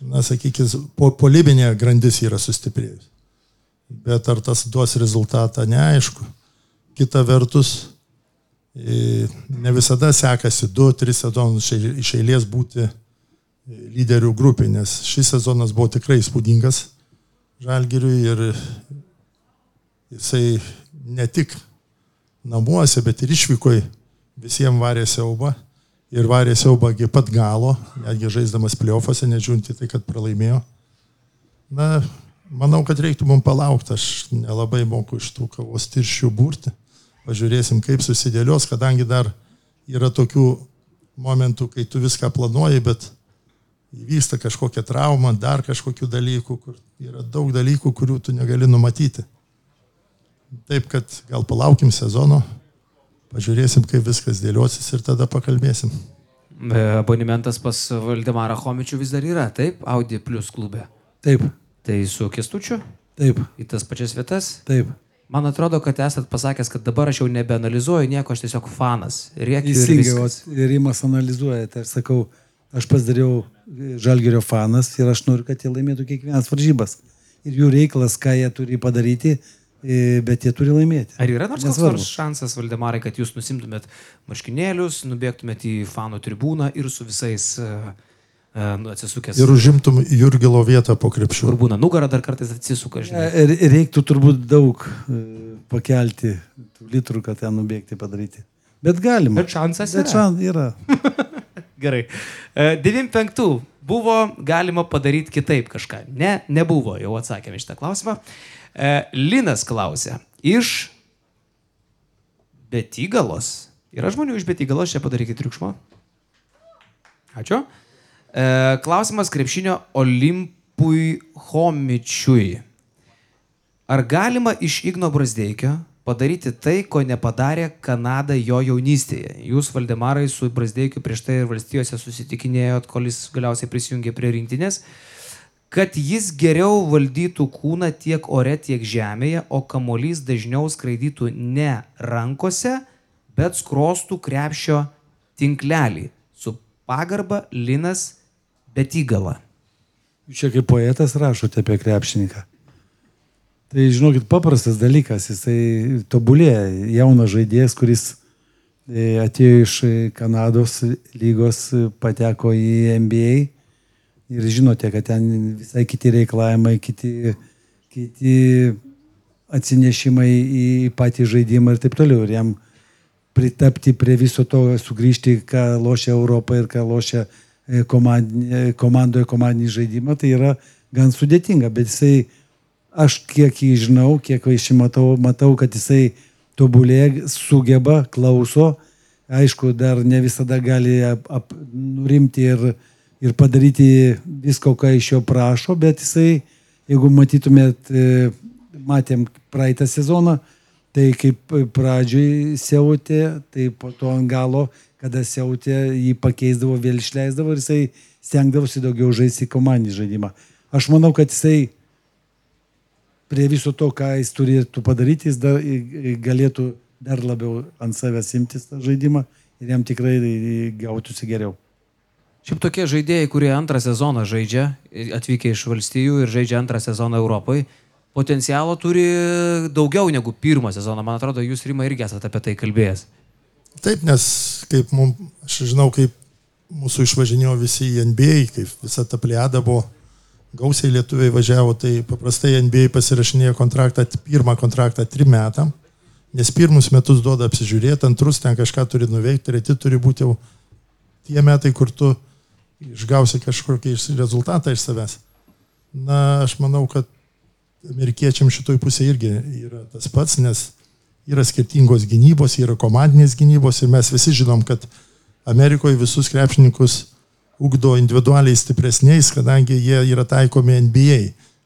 na, sakykime, po, polibinė grandis yra sustiprėjus. Bet ar tas duos rezultatą, neaišku. Kita vertus, e, ne visada sekasi 2-3 sezonus iš- eilės būti e, lyderių grupė, nes šis sezonas buvo tikrai įspūdingas Žalgiriui ir jisai ne tik namuose, bet ir išvykoj visiems varė siaubą ir varė siaubą iki pat galo, netgi žaisdamas playoffuose, nežiūrint į tai, kad pralaimėjo. Na, manau, kad reiktų mums palaukti, aš nelabai moku iš tų kavos tirščių būrti. Pažiūrėsim, kaip susidėlios, kadangi dar yra tokių momentų, kai tu viską planuoji, bet įvyksta kažkokia trauma, dar kažkokių dalykų, kur yra daug dalykų, kurių tu negali numatyti. Taip, kad gal palaukim sezono, pažiūrėsim, kaip viskas dėliosis ir tada pakalbėsim. E, Abonimentas pas Valdemarą Homičių vis dar yra, taip? Audi Plus klube. Taip, Tai su Kestučiu taip, į tas pačias vietas. taip. Man atrodo, kad esat pasakęs, kad dabar aš jau nebeanalizuoju nieko, aš tiesiog fanas. Teisingai, ir Rimas analizuoja, tai aš sakau, aš pasidariau Žalgerio fanas ir aš noriu, kad jie laimėtų kiekvienas varžybas. Ir jų reikalas, ką jie turi padaryti, e, bet jie turi laimėti. Ar yra nors koks Nesvarbu. nors šansas, Valdemarai, kad jūs nusimtumėt marškinėlius, nubėgtumėt į fanų tribūną ir su visais uh, nu, atsisukęs. Ir užimtum Jurgilo vietą po krepšių. Kur būna nugarą, dar kartais atsisuka, žinai. E, Ir reiktų turbūt daug e, pakelti litrų, kad ten nubėgti padaryti. Bet galima. Bet šansas Bet yra. yra. *laughs* Gerai. E, 95 buvo galima padaryti kitaip kažką. Ne, nebuvo, jau atsakėme šitą klausimą. E, Linas klausė. Iš Betygalos. Yra žmonių iš Betygalos, čia padarykit triukšmą. Ačiū. E, klausimas krepšinio Olimpui Homičiui. Ar galima iš Igno Brasdeikio padaryti tai, ko nepadarė Kanada jo jaunystėje. Jūs, Valdemarai, su Brasdeikiu prieš tai ir valstijose susitikinėjot, kol jis galiausiai prisijungė prie rinktinės, kad jis geriau valdytų kūną tiek ore, tiek žemėje, o kamolys dažniau skraidytų ne rankose, bet skrostų krepšio tinklelį. Su pagarba Linas Betigala. Jūs čia kaip poetas rašote apie krepšininką. Tai žinokit, paprastas dalykas, jisai tobulėja. Jaunas žaidėjas, kuris e, atėjo iš Kanados lygos, pateko į NBA ir žinote, kad ten visai kiti reikalavimai, kiti, kiti atsinešimai į patį žaidimą ir taip toliau. Ir jam pritapti prie viso to, sugrįžti, ką lošia Europą ir ką lošia komandinė, komandoje komandinį žaidimą, tai yra gan sudėtinga, bet jisai, aš kiek jį žinau, kiek iš jį matau, matau, kad jisai tobulėja, sugeba, klauso, aišku, dar ne visada gali ap, ap, nurimti ir, ir padaryti visko, ką iš jo prašo, bet jisai, jeigu matytumėt, matėm praeitą sezoną, tai kaip pradžioj siautė, tai po to ant galo kada siautė, jį pakeisdavo, vėl išleisdavo ir jisai stengdavosi daugiau žaisti komandinį žaidimą. Aš manau, kad jisai prie viso to, ką jis turėtų padaryti, jis dar, galėtų dar labiau ant savęs imtis tą žaidimą ir jam tikrai gautųsi geriau. Šiaip tokie žaidėjai, kurie antrą sezoną žaidžia, atvykę iš valstijų ir žaidžia antrą sezoną Europoje, potencialo turi daugiau negu pirmą sezoną. Man atrodo, jūs Rima irgi esate apie tai kalbėjęs. Taip, nes kaip mums, aš žinau, kaip mūsų išvažinėjo visi į NBA, kaip visa ta pliada buvo, gausiai lietuviai važiavo, tai paprastai NBA pasirašinėjo kontraktą, pirmą kontraktą trim metam, nes pirmus metus duoda apsižiūrėti, antrus ten kažką turi nuveikti, treti turi būti jau tie metai, kur tu išgausi kažkokį rezultatą iš savęs. Na, aš manau, kad amerikiečiam šitoj pusėje irgi yra tas pats, nes yra skirtingos gynybos, yra komandinės gynybos ir mes visi žinom, kad Amerikoje visus krepšininkus ugdo individualiai stipresniais, kadangi jie yra taikomi NBA,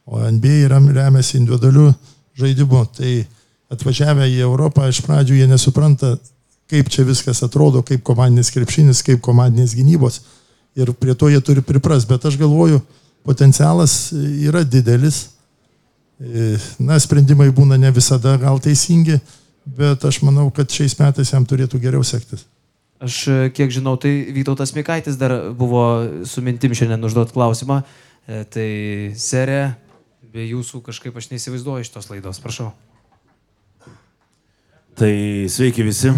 o NBA yra remiasi individualiu žaidimu. Tai atvažiavę į Europą iš pradžių jie nesupranta, kaip čia viskas atrodo, kaip komandinis krepšinis, kaip komandinės gynybos. Ir prie to jie turi pripras. Bet aš galvoju, potencialas yra didelis. Na, sprendimai būna ne visada gal teisingi, bet aš manau, kad šiais metais jam turėtų geriau sektis. Aš e, kiek žinau, tai Vytautas Mikaitis dar buvo su mintim šiandien užduot klausimą. E, tai serė, be jūsų kažkaip aš neįsivaizduoju šitos laidos, prašau. Tai sveiki visi.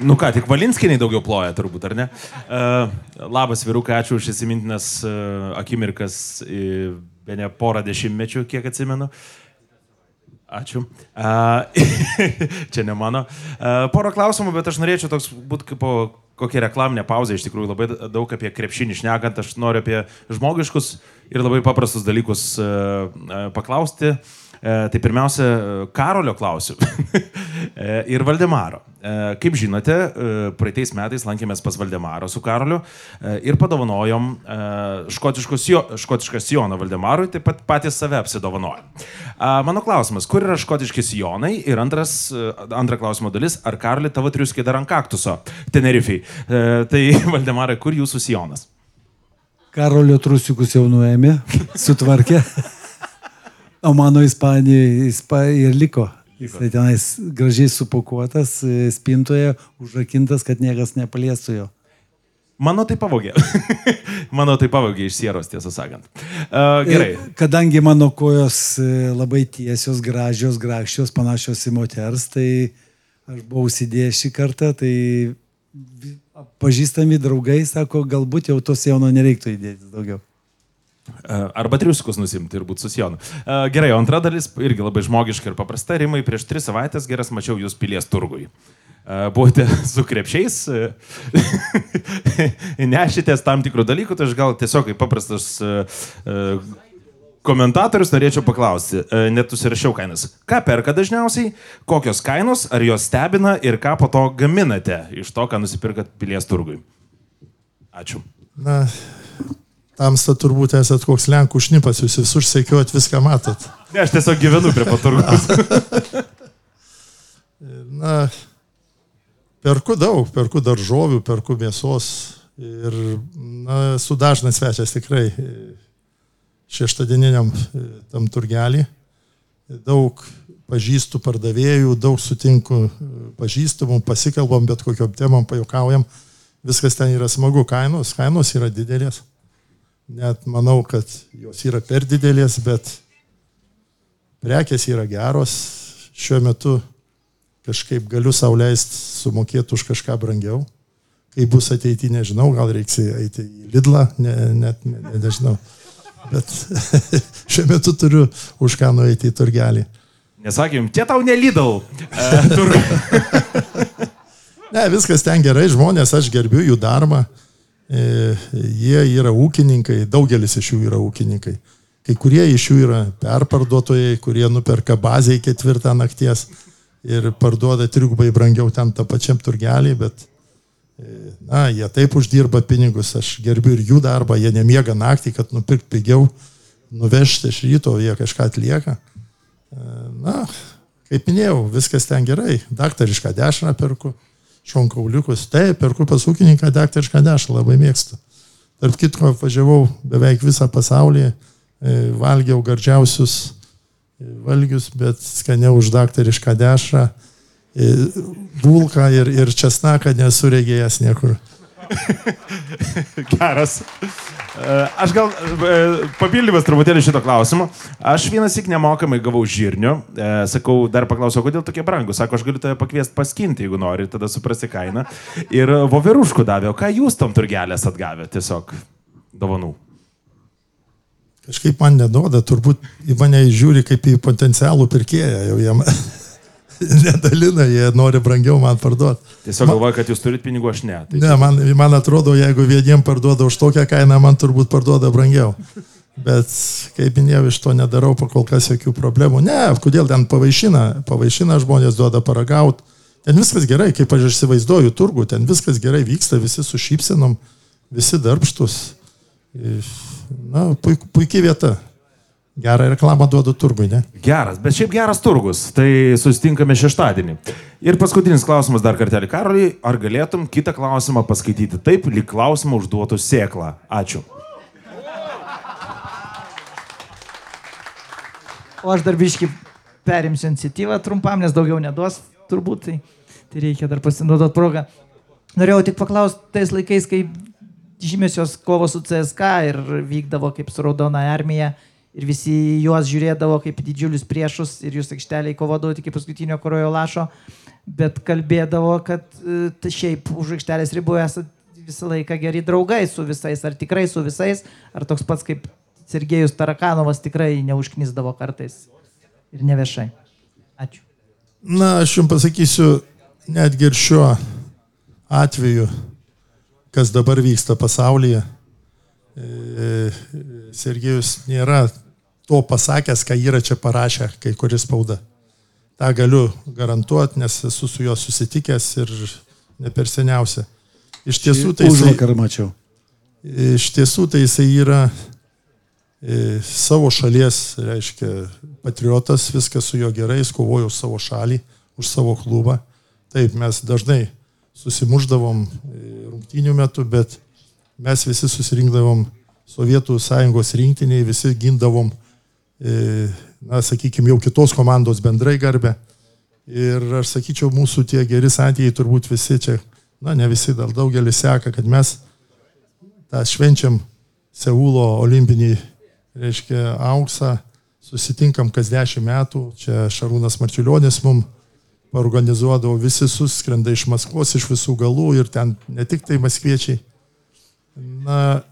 Nu ką, tik Valinskiniai daugiau ploja turbūt, ar ne? Uh, labas, vyrukai, ačiū už įsimintinas uh, akimirkas, uh, be ne porą dešimtmečių, kiek atsimenu. Ačiū. Uh, *laughs* čia ne mano. Uh, porą klausimų, bet aš norėčiau toks būti kaip po kokia reklaminė pauzė, iš tikrųjų labai daug apie krepšinį šnekant, aš noriu apie žmogiškus ir labai paprastus dalykus uh, paklausti. Uh, tai pirmiausia, Karolio klausiu *laughs* e, ir Valdemaro. E, kaip žinote, praeitais metais lankėmės pas Valdemarą su Karoliu ir padovanojom škotišką sijoną Valdemarui, taip pat patys save apsidovanojom. Mano klausimas, kur yra škotiški sijonai? Ir antras, antra klausimo dalis, ar Karoli tavo triuskiai dar ant kaktuso Tenerifiai? Tai *laughs* Valdemarai, kur jūsų sijonas? Karolio trusiukus jau nuėmė, sutvarkė. *laughs* O mano Ispanijoje ispa, ir liko. Jis tenais gražiai supakuotas, e, spintoje, užrakintas, kad niekas nepaliestų jo. Mano tai pavogė. *laughs* mano tai pavogė iš sieros, tiesą sakant. Uh, gerai. Ir kadangi mano kojos e, labai tiesios, gražios, grakščios, panašios į moters, tai aš buvau užsidėjęs šį kartą, tai pažįstami draugai sako, galbūt jau tos jauno nereiktų įdėti daugiau. Arba triusikus nusimti ir būti susijonu. Gerai, o antra dalis irgi labai žmogiška ir paprasta. Rimai, prieš tris savaitės geras mačiau jūs pilies turgui. Buvote su krepšiais, nešitės tam tikrų dalykų, tai aš gal tiesiog kaip paprastas komentatorius norėčiau paklausti, net užsirašiau kainas. Ką perka dažniausiai, kokios kainos, ar jos stebina ir ką po to gaminate iš to, ką nusipirkat pilies turgui? Ačiū. Na, Tamsta turbūt esat koks Lenkų šnipas, jūs visur sekiuot viską matot. Ne, aš tiesiog gyvenu prie paturgos. *laughs* Na, perku daug, perku daržovių, perku mėsos ir na, su dažnas svečias tikrai e, šeštadieniniam e, tam turgelį. Daug pažįstų pardavėjų, daug sutinku e, pažįstamų, pasikalbam, bet kokiam temam pajokaujam. Viskas ten yra smagu, kainos, kainos yra didelės. Net manau, kad jos yra per didelės, bet prekės yra geros. Šiuo metu kažkaip galiu sauliaisti sumokėti už kažką brangiau. Kai bus ateityje, nežinau, gal reiks eiti į Lidlą, ne, net ne, ne, nežinau. Bet *laughs* šiuo metu turiu už ką nueiti į turgelį. Nesakym, čia tau nelydau. E, *laughs* ne, viskas ten gerai, žmonės, aš gerbiu jų darbą. E, jie yra ūkininkai, daugelis iš jų yra ūkininkai. Kai kurie iš jų yra perparduotojai, kurie nuperka bazę į ketvirtą nakties ir parduoda trigubai brangiau ten tą pačiam turgelį, bet e, na, jie taip uždirba pinigus, aš gerbiu ir jų darbą, jie nemiega naktį, kad nupirkt pigiau, nuvežti iš ryto, jie kažką atlieka. E, na, kaip minėjau, viskas ten gerai, daktarišką dešrą perku, šonkauliukus, taip, perku pas ūkininką daktarišką dešrą, labai mėgstu. Tarp kitko, važiavau beveik visą pasaulį, e, valgiau gardžiausius valgius, bet skaniau už daktarišką dešrą, bulką ir, ir česnaką nesu regėjęs niekur. *laughs* Geras. E, aš gal e, papildymas truputėlį šito klausimo. Aš vienas tik nemokamai gavau žirnių. E, sakau, dar paklausiau, kodėl tokie brangus. Sako, aš galiu tave pakviesti paskinti, jeigu nori, tada suprasi kainą. Ir voveruškų davė. O ką jūs tam turgelės atgavė tiesiog dovanų? Kažkaip man neduoda, turbūt į mane žiūri kaip į potencialų pirkėją, jau jiem *laughs* *laughs* nedalina, jie nori brangiau man parduoti. Tiesiog man, galvoja, kad jūs turite pinigų, aš ne. Tai ne, man, man atrodo, jeigu vieniem parduoda už tokią kainą, man turbūt parduoda brangiau. Bet, kaip minėjau, iš to nedarau pakol kas jokių problemų. Ne, kodėl ten pavaišina, pavaišina žmonės duoda paragauti. Ten viskas gerai, kaip aš įsivaizduoju turgų, ten viskas gerai vyksta, visi su šypsenom, visi darbštus. Na, puik, puikiai vieta. Gerą reklamą duodu turgui, ne? Geras, bet šiaip geras turgus. Tai susitinkame šeštadienį. Ir paskutinis klausimas dar kartelį Karoliui. Ar galėtum kitą klausimą paskaityti taip, lyg klausimą užduotų sėklą? Ačiū. O aš dar biškai perimsiu iniciatyvą trumpam, nes daugiau neduos turbūt, tai, tai reikia dar pasinaudoti progą. Norėjau tik paklausti, tais laikais, kai žymėsios kovo su CSK ir vykdavo kaip su Raudona armija ir visi juos žiūrėdavo kaip didžiulius priešus ir jūs aikšteliai kovodavo iki paskutinio korojo lašo, bet kalbėdavo, kad tai šiaip už aikštelės ribų esate visą laiką geri draugai su visais, ar tikrai su visais, ar toks pats kaip Sergejus Tarakanovas tikrai neužknisdavo kartais ir neviešai. Ačiū. Na, aš jums pasakysiu, netgi ir šiuo atveju kas dabar vyksta pasaulyje. E, Sergejus nėra to pasakęs, ką yra čia parašę kai kuris spauda. Ta galiu garantuoti, nes esu su juo susitikęs ir ne per seniausia. Iš tiesų tai jisai... Užvakar mačiau. Iš tiesų tai jisai yra e, savo šalies, reiškia, patriotas, viskas su juo gerai, jis kovojo už savo šalį, už savo klubą. Taip, mes dažnai susimuždavom rungtynių metu, bet mes visi susirinkdavom Sovietų sąjungos rinktiniai, visi gindavom, e, na, sakykime, jau kitos komandos bendrai garbę. Ir aš sakyčiau, mūsų tie geri santykiai turbūt visi čia, na, ne visi, dar daugelis seka, kad mes tą švenčiam Seulo olimpinį, reiškia, auksą, susitinkam kas dešimt metų, čia Šarūnas Marčiulionis mums organizuodavo, visi suskrenda iš Maskvos, iš visų galų ir ten ne tik tai maskviečiai. Na,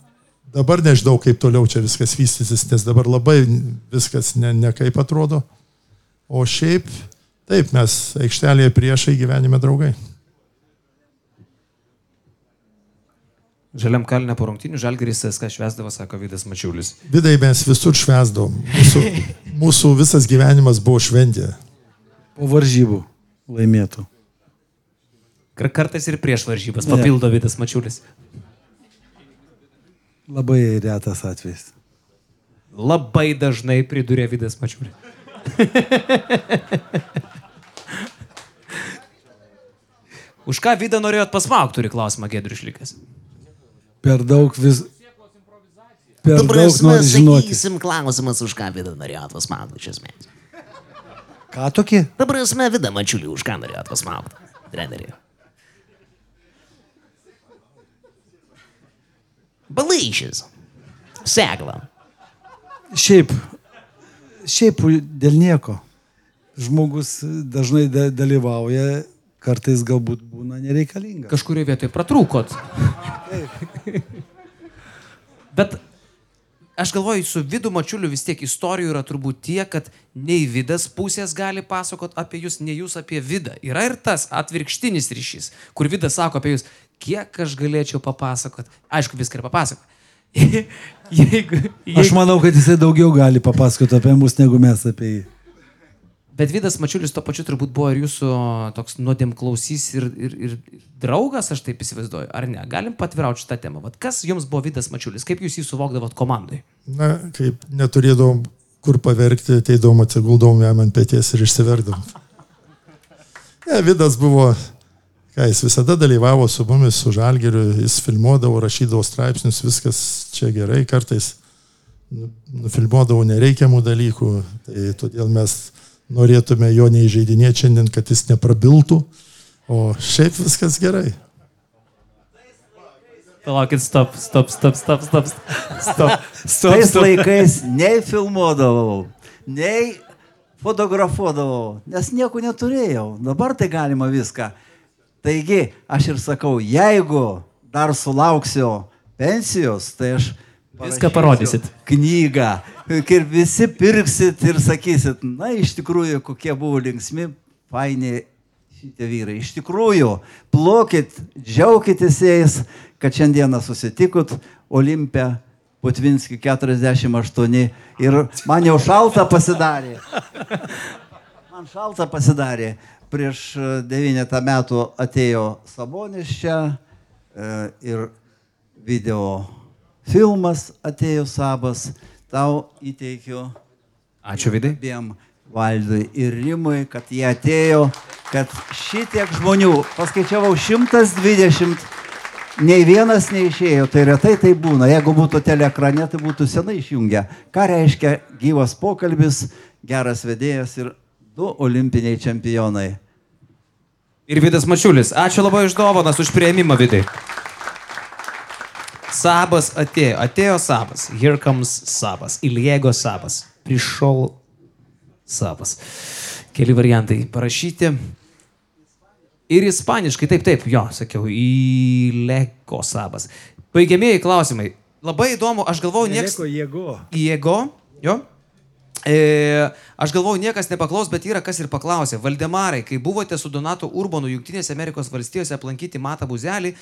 dabar nežinau, kaip toliau čia viskas vystysis, nes dabar labai viskas ne, ne kaip atrodo. O šiaip, taip, mes aikštelėje priešai gyvenime draugai. Žaliam kalinę po rungtinių žalgeris SK švesdavo, sako Vidas Mačiulis. Vidai mes visur švesdavom. Mūsų, *laughs* mūsų visas gyvenimas buvo šventė. Po varžybų laimėtų. Kartais ir prieš varžybas papildo Vidas Mačiulis. Labai retas atvejis. Labai dažnai pridurė Vidas Mačiulis. *laughs* Už ką Vida norėjot pasmauk, turi klausimą Gedrius Šlikas. Per daug vis. Per Tu daug nori žinoti. sakysim, klausimas, už ką vida norėjot pasmaukti iš esmės. Ką tokį? Ta prasme, vida mačiulį, už ką norėjot pasmaukti. Treneri. Balaišis. Segla. Šiaip. Šiaip dėl nieko. Žmogus dažnai da- dalyvauja, kartais galbūt būna nereikalinga. Kažkurioje vietoje pratrūkot. Bet aš galvoju, su Vidu Mačiuliu vis tiek istorijų yra turbūt tiek, kad nei Vidas pusės gali pasakot apie jūs, nei jūs apie Vidą. Yra ir tas atvirkštinis ryšys, kur Vidas sako apie jūs, kiek aš galėčiau papasakot. Aišku, viską ir papasakot. *laughs* jeigu, Aš manau, kad jisai daugiau gali papasakoti apie mus, negu mes apie jį. Bet Vidas Mačiulis to pačiu turbūt buvo ir jūsų toks nuodėm klausys ir, ir, ir draugas, aš taip įsivaizduoju, ar ne? Galim patvirauti šitą temą. Vat kas jums buvo Vidas Mačiulis? Kaip jūs jį suvokdavot komandai? Na, kaip neturėdavom kur paverkti, ateidom atsiguldom jam ant pėties ir išsiverdavom. Ne, Vidas buvo, ką jis visada dalyvavo su mumis, su žalgeriu, jis filmuodavo, rašydavo straipsnius, viskas čia gerai, kartais nu- nufilmuodavo nereikiamų dalykų, tai todėl mes norėtume jo neįžeidinėti šiandien, kad jis neprabiltų, o šiaip viskas gerai. Palaukit, stop, stop, stop, stop, stop, stop. stop, Tais laikais nei filmuodavau, nei fotografuodavau, nes nieko neturėjau. Dabar tai galima viską. Taigi, aš ir sakau, jeigu dar sulauksiu pensijos, tai aš Viską parodysit. Knygą, ir visi pirksit ir sakysit, na, iš tikrųjų, kokie buvo linksmi, faini šitie vyrai. Iš tikrųjų, plokit, džiaukitės jais, kad šiandieną susitikot Olimpę Putvinskį 48 ir man jau šalta pasidarė. Man šalta pasidarė. Prieš e, devynetą metų atėjo Sabonis čia e, ir video filmas atėjo Sabas. Tau įteikiu. Ačiū Vidai. Abiem Valdui ir Rimui, kad jie atėjo, kad šitiek žmonių, paskaičiavau 120, nei vienas neišėjo, tai retai tai būna. Jeigu būtų telekrane, tai būtų senai išjungę. Ką reiškia gyvas pokalbis, geras vedėjas ir du olimpiniai čempionai. Ir Vidas Mačiulis. Ačiū labai iš dovanas, už prieimimą, Vidai. Sabas atėjo, atėjo Sabas. Here comes Sabas. Iliego Sabas. Prišol Sabas. Keli variantai parašyti. Ir ispaniškai, taip, taip, jo, sakiau, Ilego Sabas. Baigiamieji klausimai. Labai įdomu, aš galvoju, niekas... Nieko jėgo. Jėgo, jo. E, aš galvoju, niekas nepaklaus, bet yra kas ir paklausė. Valdemarai, kai buvote su Donatu Urbanu Junktinėse Amerikos valstijose aplankyti Matą Buzelį,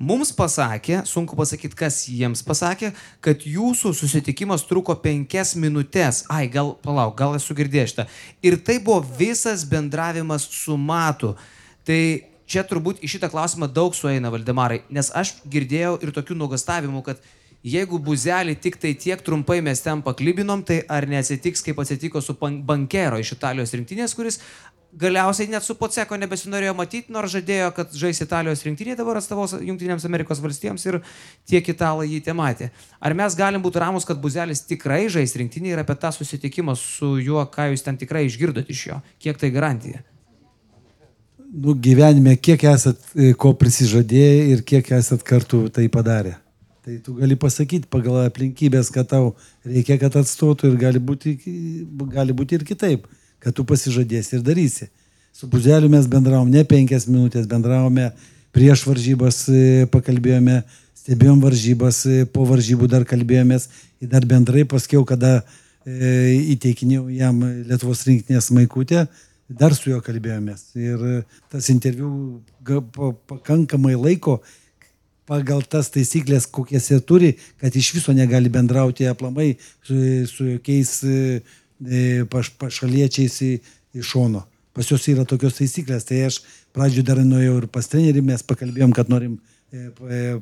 mums pasakė, sunku pasakyti, kas jiems pasakė, kad jūsų susitikimas truko penkias minutės. Ai, gal, palauk, gal esu girdėjęs šitą. Ir tai buvo visas bendravimas su Matu. Tai čia turbūt į šitą klausimą daug sueina Valdemarai, nes aš girdėjau ir tokių nuogastavimų, kad jeigu buzelį tik tai tiek trumpai mes ten paklybinom, tai ar neatsitiks, kaip atsitiko su bankero iš Italijos rinktinės, kuris galiausiai net su Poceko nebesinorėjo matyti, nors žadėjo, kad žais Italijos rinktinė dabar atstovaus Junktinėms Amerikos valstijoms ir tiek italai jį te matė. Ar mes galim būti ramus, kad buzelis tikrai žais rinktinė ir apie tą susitikimą su juo, ką jūs ten tikrai išgirdot iš jo? Kiek tai garantija? Nu, gyvenime, kiek esat e, ko prisižadėję ir kiek esat kartu tai padarę. Tai tu gali pasakyti pagal aplinkybės, kad tau reikia, kad atstotų ir gali būti, gali būti ir kitaip, kad tu pasižadėsi ir darysi. Su Buzeliu mes bendravom ne penkias minutės, bendravome prieš varžybas, e, pakalbėjome, stebėjom varžybas, e, po varžybų dar kalbėjomės ir dar bendrai paskiau, kada e, įteikinėjau jam Lietuvos rinktinės maikutę, dar su juo kalbėjomės. Ir tas interviu pakankamai laiko pagal tas taisyklės, kokias jie turi, kad iš viso negali bendrauti aplamai su, su jokiais e, e, paš, pašaliečiais į šono. Pas juos yra tokios taisyklės. Tai aš pradžioje dar nuėjau ir pas trenerį, mes pakalbėjom, kad norim e,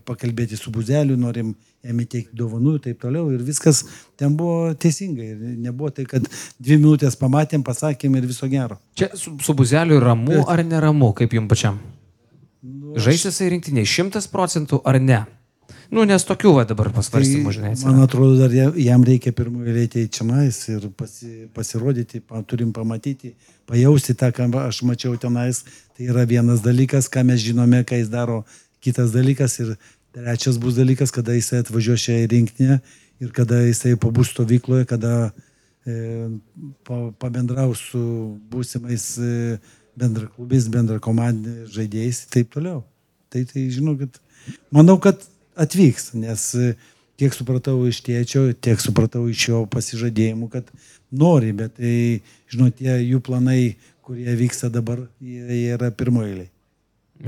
pakalbėti su buzeliu, norim jam įteikti dovanų ir taip toliau. Ir viskas ten buvo teisingai. Ir nebuvo tai, kad dvi minutės pamatėm, pasakėm ir viso gero. Čia su, su buzeliu ramu Bet- ar neramu, kaip jums pačiam? Žais jisai rinktiniai šimtas procentų ar ne? Nu, nes tokių va dabar pasvarstymų, žinai. Tai man atrodo, dar ja- jam reikia pirmoje eilėje į čionais ir pasi, pasirodyti, pa, turim pamatyti, pajausti tą, ką aš mačiau tenais. Tai yra vienas dalykas, ką mes žinome, ką jis daro. Kitas dalykas ir trečias bus dalykas, kada jisai atvažiuos šią rinktinę ir kada jisai pabus stovykloje, kada e, pa, pabendraus su būsimais e, bendraklubis, bendrakomandiniais žaidėjais ir taip toliau. Tai, tai žinokit, manau, kad atvyks, nes e, tiek supratau iš tėčio, tiek supratau iš jo pasižadėjimų, kad nori, bet tai, žinot, tie jų planai, kurie vyksta dabar, jie, yra pirmoji.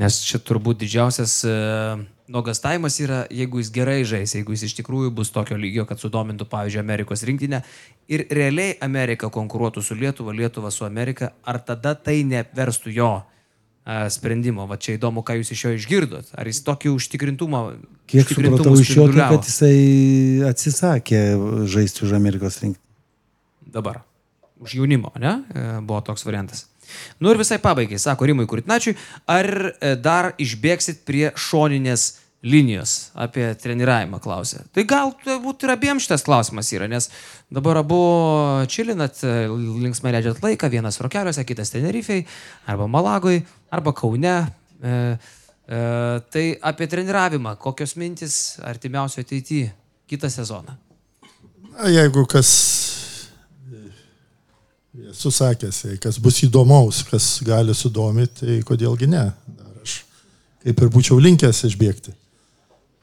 Nes čia turbūt didžiausias e, nuogastavimas yra, jeigu jis gerai žais, jeigu jis iš tikrųjų bus tokio lygio, kad sudomintų, pavyzdžiui, Amerikos rinktinę ir realiai Amerika konkuruotų su Lietuva, Lietuva su Amerika, ar tada tai neverstų jo e, sprendimo? Va čia įdomu, ką jūs iš jo išgirdot. Ar jis tokį užtikrintumą... Kiek supratau iš jo, tai kad jisai atsisakė žaisti už Amerikos rinktinę. dabar. Už jaunimo, ne? E, Buvo toks variantas. Nu ir visai pabaigai, sako Rimui Kuritnačiui, ar e, dar išbėgsit prie šoninės linijos apie treniravimą klausė. Tai gal turbūt ir abiems šitas klausimas yra, nes dabar abu čilinat, linksmai leidžiat laiką, vienas Rokeliuose, kitas Tenerifei, arba Malagoj, arba Kaune. E, e, tai apie treniravimą, kokios mintis artimiausio ateityje, kitą sezoną. Na, jeigu kas, esu sakęs, jei kas bus įdomaus, kas gali sudomyti, tai kodėlgi ne. Dar aš kaip ir būčiau linkęs išbėgti.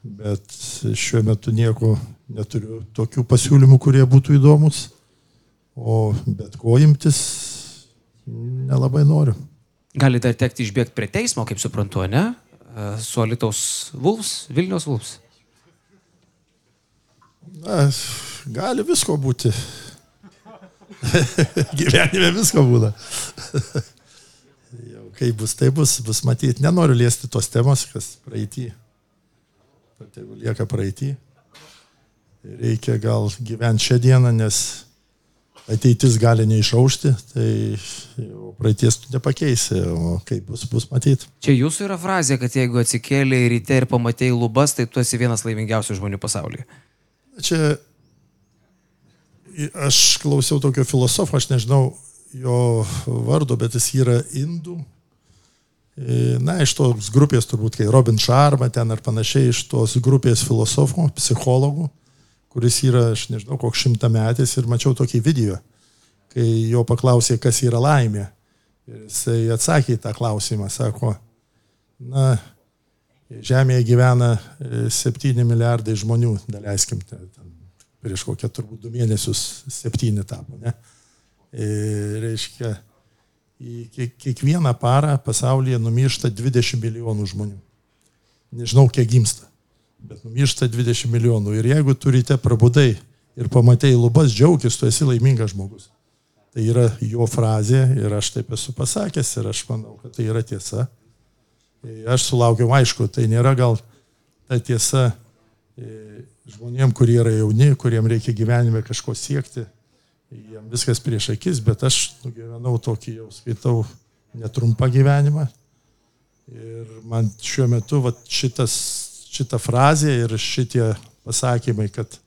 Bet šiuo metu nieko neturiu tokių pasiūlymų, kurie būtų įdomus. O bet ko imtis nelabai noriu. Gali dar tekti išbėgti prie teismo, kaip suprantu, ne? E, Su Alitaus Vulfs, Vilnius Vulfs. Na, gali visko būti. *laughs* Gyvenime visko būna. *laughs* Jau kaip bus, tai bus, bus matyti. Nenoriu liesti tos temos, kas praeitį. Bet jeigu lieka praeitį, reikia gal gyventi šią dieną, nes ateitis gali neišaušti, tai praeities tu nepakeisi, o kaip bus, bus matyti. Čia jūsų yra frazė, kad jeigu atsikėlė ryte ir pamatėjai lubas, tai tu esi vienas laimingiausių žmonių pasaulyje. Čia aš klausiau tokio filosofo, aš nežinau jo vardo, bet jis yra indų. E, Na, iš tos grupės turbūt, kai Robin Sharma ten ar panašiai, iš tos grupės filosofų, psichologų, kuris yra, aš nežinau, koks šimtametis ir mačiau tokį video, kai jo paklausė, kas yra laimė. Ir jisai atsakė į tą klausimą, sako, na, Žemėje gyvena e, 7 milijardai žmonių, daleiskim, prieš kokią turbūt du mėnesius 7 tapo, ne? Ir reiškia, į kiek- kiekvieną parą pasaulyje numiršta 20 milijonų žmonių. Nežinau, kiek gimsta, bet numiršta 20 milijonų. Ir jeigu turite prabudai ir pamatėjai lubas, džiaugis, tu esi laimingas žmogus. Tai yra jo frazė ir aš taip esu pasakęs ir aš manau, kad tai yra tiesa. Tai Aš sulaukiau, aišku, tai nėra gal ta tiesa e, žmonėm, kurie yra jauni, kuriem reikia gyvenime kažko siekti, jiem viskas prieš akis, bet aš nugyvenau tokį jau skaitau netrumpą gyvenimą. Ir man šiuo metu vat, šitas, šita frazė ir šitie pasakymai, kad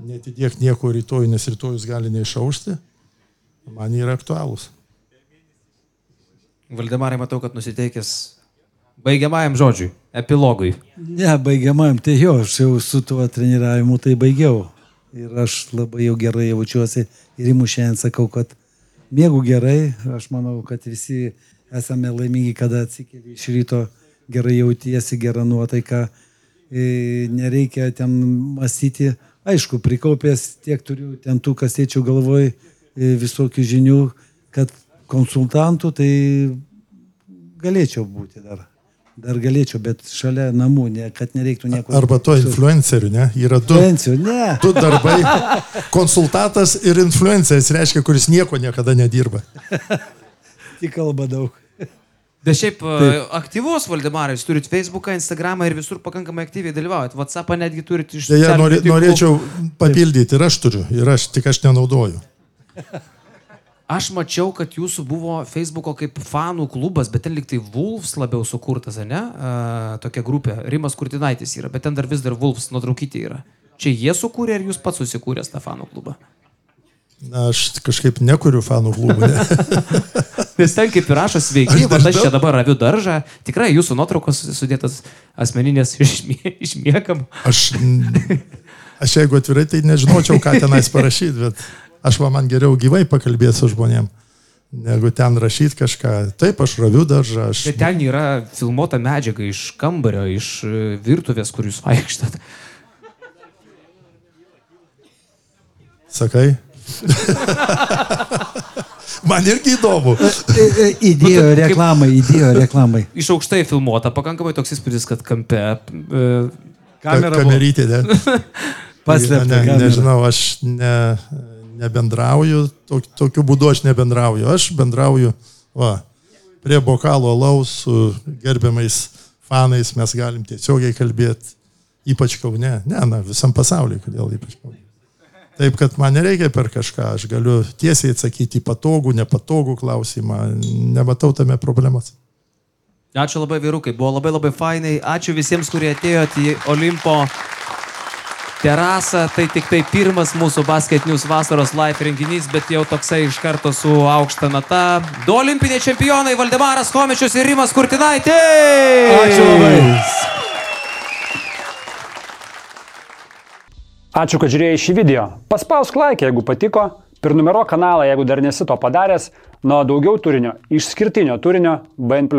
netidėk nieko rytoj, nes rytojus gali neišaušti, man yra aktualūs. Valdemarai, matau, kad nusiteikęs baigiamajam žodžiui, epilogui. Ne, baigiamajam, tai jo, aš jau su tuo treniravimu tai baigiau. Ir aš labai jau gerai jaučiuosi ir įmu šiandien sakau, kad mėgau gerai, aš manau, kad visi esame laimingi, kada atsikeli iš ryto, gerai jautiesi, gerą nuotaiką, e, nereikia ten mąstyti. Aišku, prikaupęs tiek turiu ten tų kasiečių galvoj e, visokių žinių, kad konsultantų tai galėčiau būti dar. Dar galėčiau, bet šalia namų, ne, kad nereiktų nieko. Arba to influencerių, ne? Yra du, Influencerių, ne. du darbai. Konsultatas ir influenceris reiškia, kuris nieko niekada nedirba. Tik kalba daug. Bet šiaip e, Taip. aktyvus Valdemarai, jūs turite Facebooką, Instagramą ir visur pakankamai aktyviai dalyvaujat. WhatsAppą netgi turite iš Deja, norė, norėčiau papildyti ir aš turiu, ir aš tik aš nenaudoju. Aš mačiau, kad jūsų buvo Facebooko kaip fanų klubas, bet ten liktai Wolves labiau sukurtas, ne? Uh, tokia grupė. Rimas Kurtinaitis yra, bet ten dar vis dar Wolves nuotraukyti yra. Čia jie sukūrė ar jūs pats susikūrėte tą fanų klubą? Na, aš kažkaip nekuriu fanų klubų. Ne? *laughs* Nes ten kaip ir rašo sveiki, va aš čia dabar raviu daržą, tikrai jūsų nuotraukos sudėtas asmeninės išmie, išmiekam. Aš, aš jeigu atvirai, tai nežinočiau, ką tenais parašyti, bet aš va man geriau gyvai pakalbėti su žmonėm, negu ten rašyti kažką. Taip, aš raviu daržą, aš... Bet ten yra filmuota medžiaga iš kambario, iš e, virtuvės, kur jūs vaikštat. Sakai? *laughs* Man irgi įdomu. Įdėjo Nu, tai reklamai, įdėjo reklamai. *laughs* Iš aukštai filmuota, pakankamai toks įspūdis, kad kampe. E, Ka- Kamerytė, ne? *laughs* Paslėpta ne, kamera. nežinau, aš ne, nebendrauju, tok, tokiu būdu aš nebendrauju. Aš bendrauju, va, prie bokalo alaus su gerbiamais fanais mes galim tiesiogiai kalbėti, ypač Kaune. Ne, na, visam pasauliu, kodėl ypač Kaune. Taip, kad man nereikia per kažką, aš galiu tiesiai atsakyti į patogų, nepatogų klausimą, nematau tame problemos. Ačiū labai vyrukai, buvo labai labai fainai. Ačiū visiems, kurie atėjote į Olimpo terasą. Tai tik tai pirmas mūsų Basket News vasaros live renginys, bet jau toksai iš karto su aukšta nata. Du olimpiniai čempionai Valdemaras Komičius ir Rimas Kurtinaitė. Ačiū labai. Ačiū, kad žiūrėjai šį video. Paspausk like, jeigu patiko, prenumeruok kanalą, jeigu dar nesi to padaręs, nuo daugiau turinio, išskirtinio turinio BN.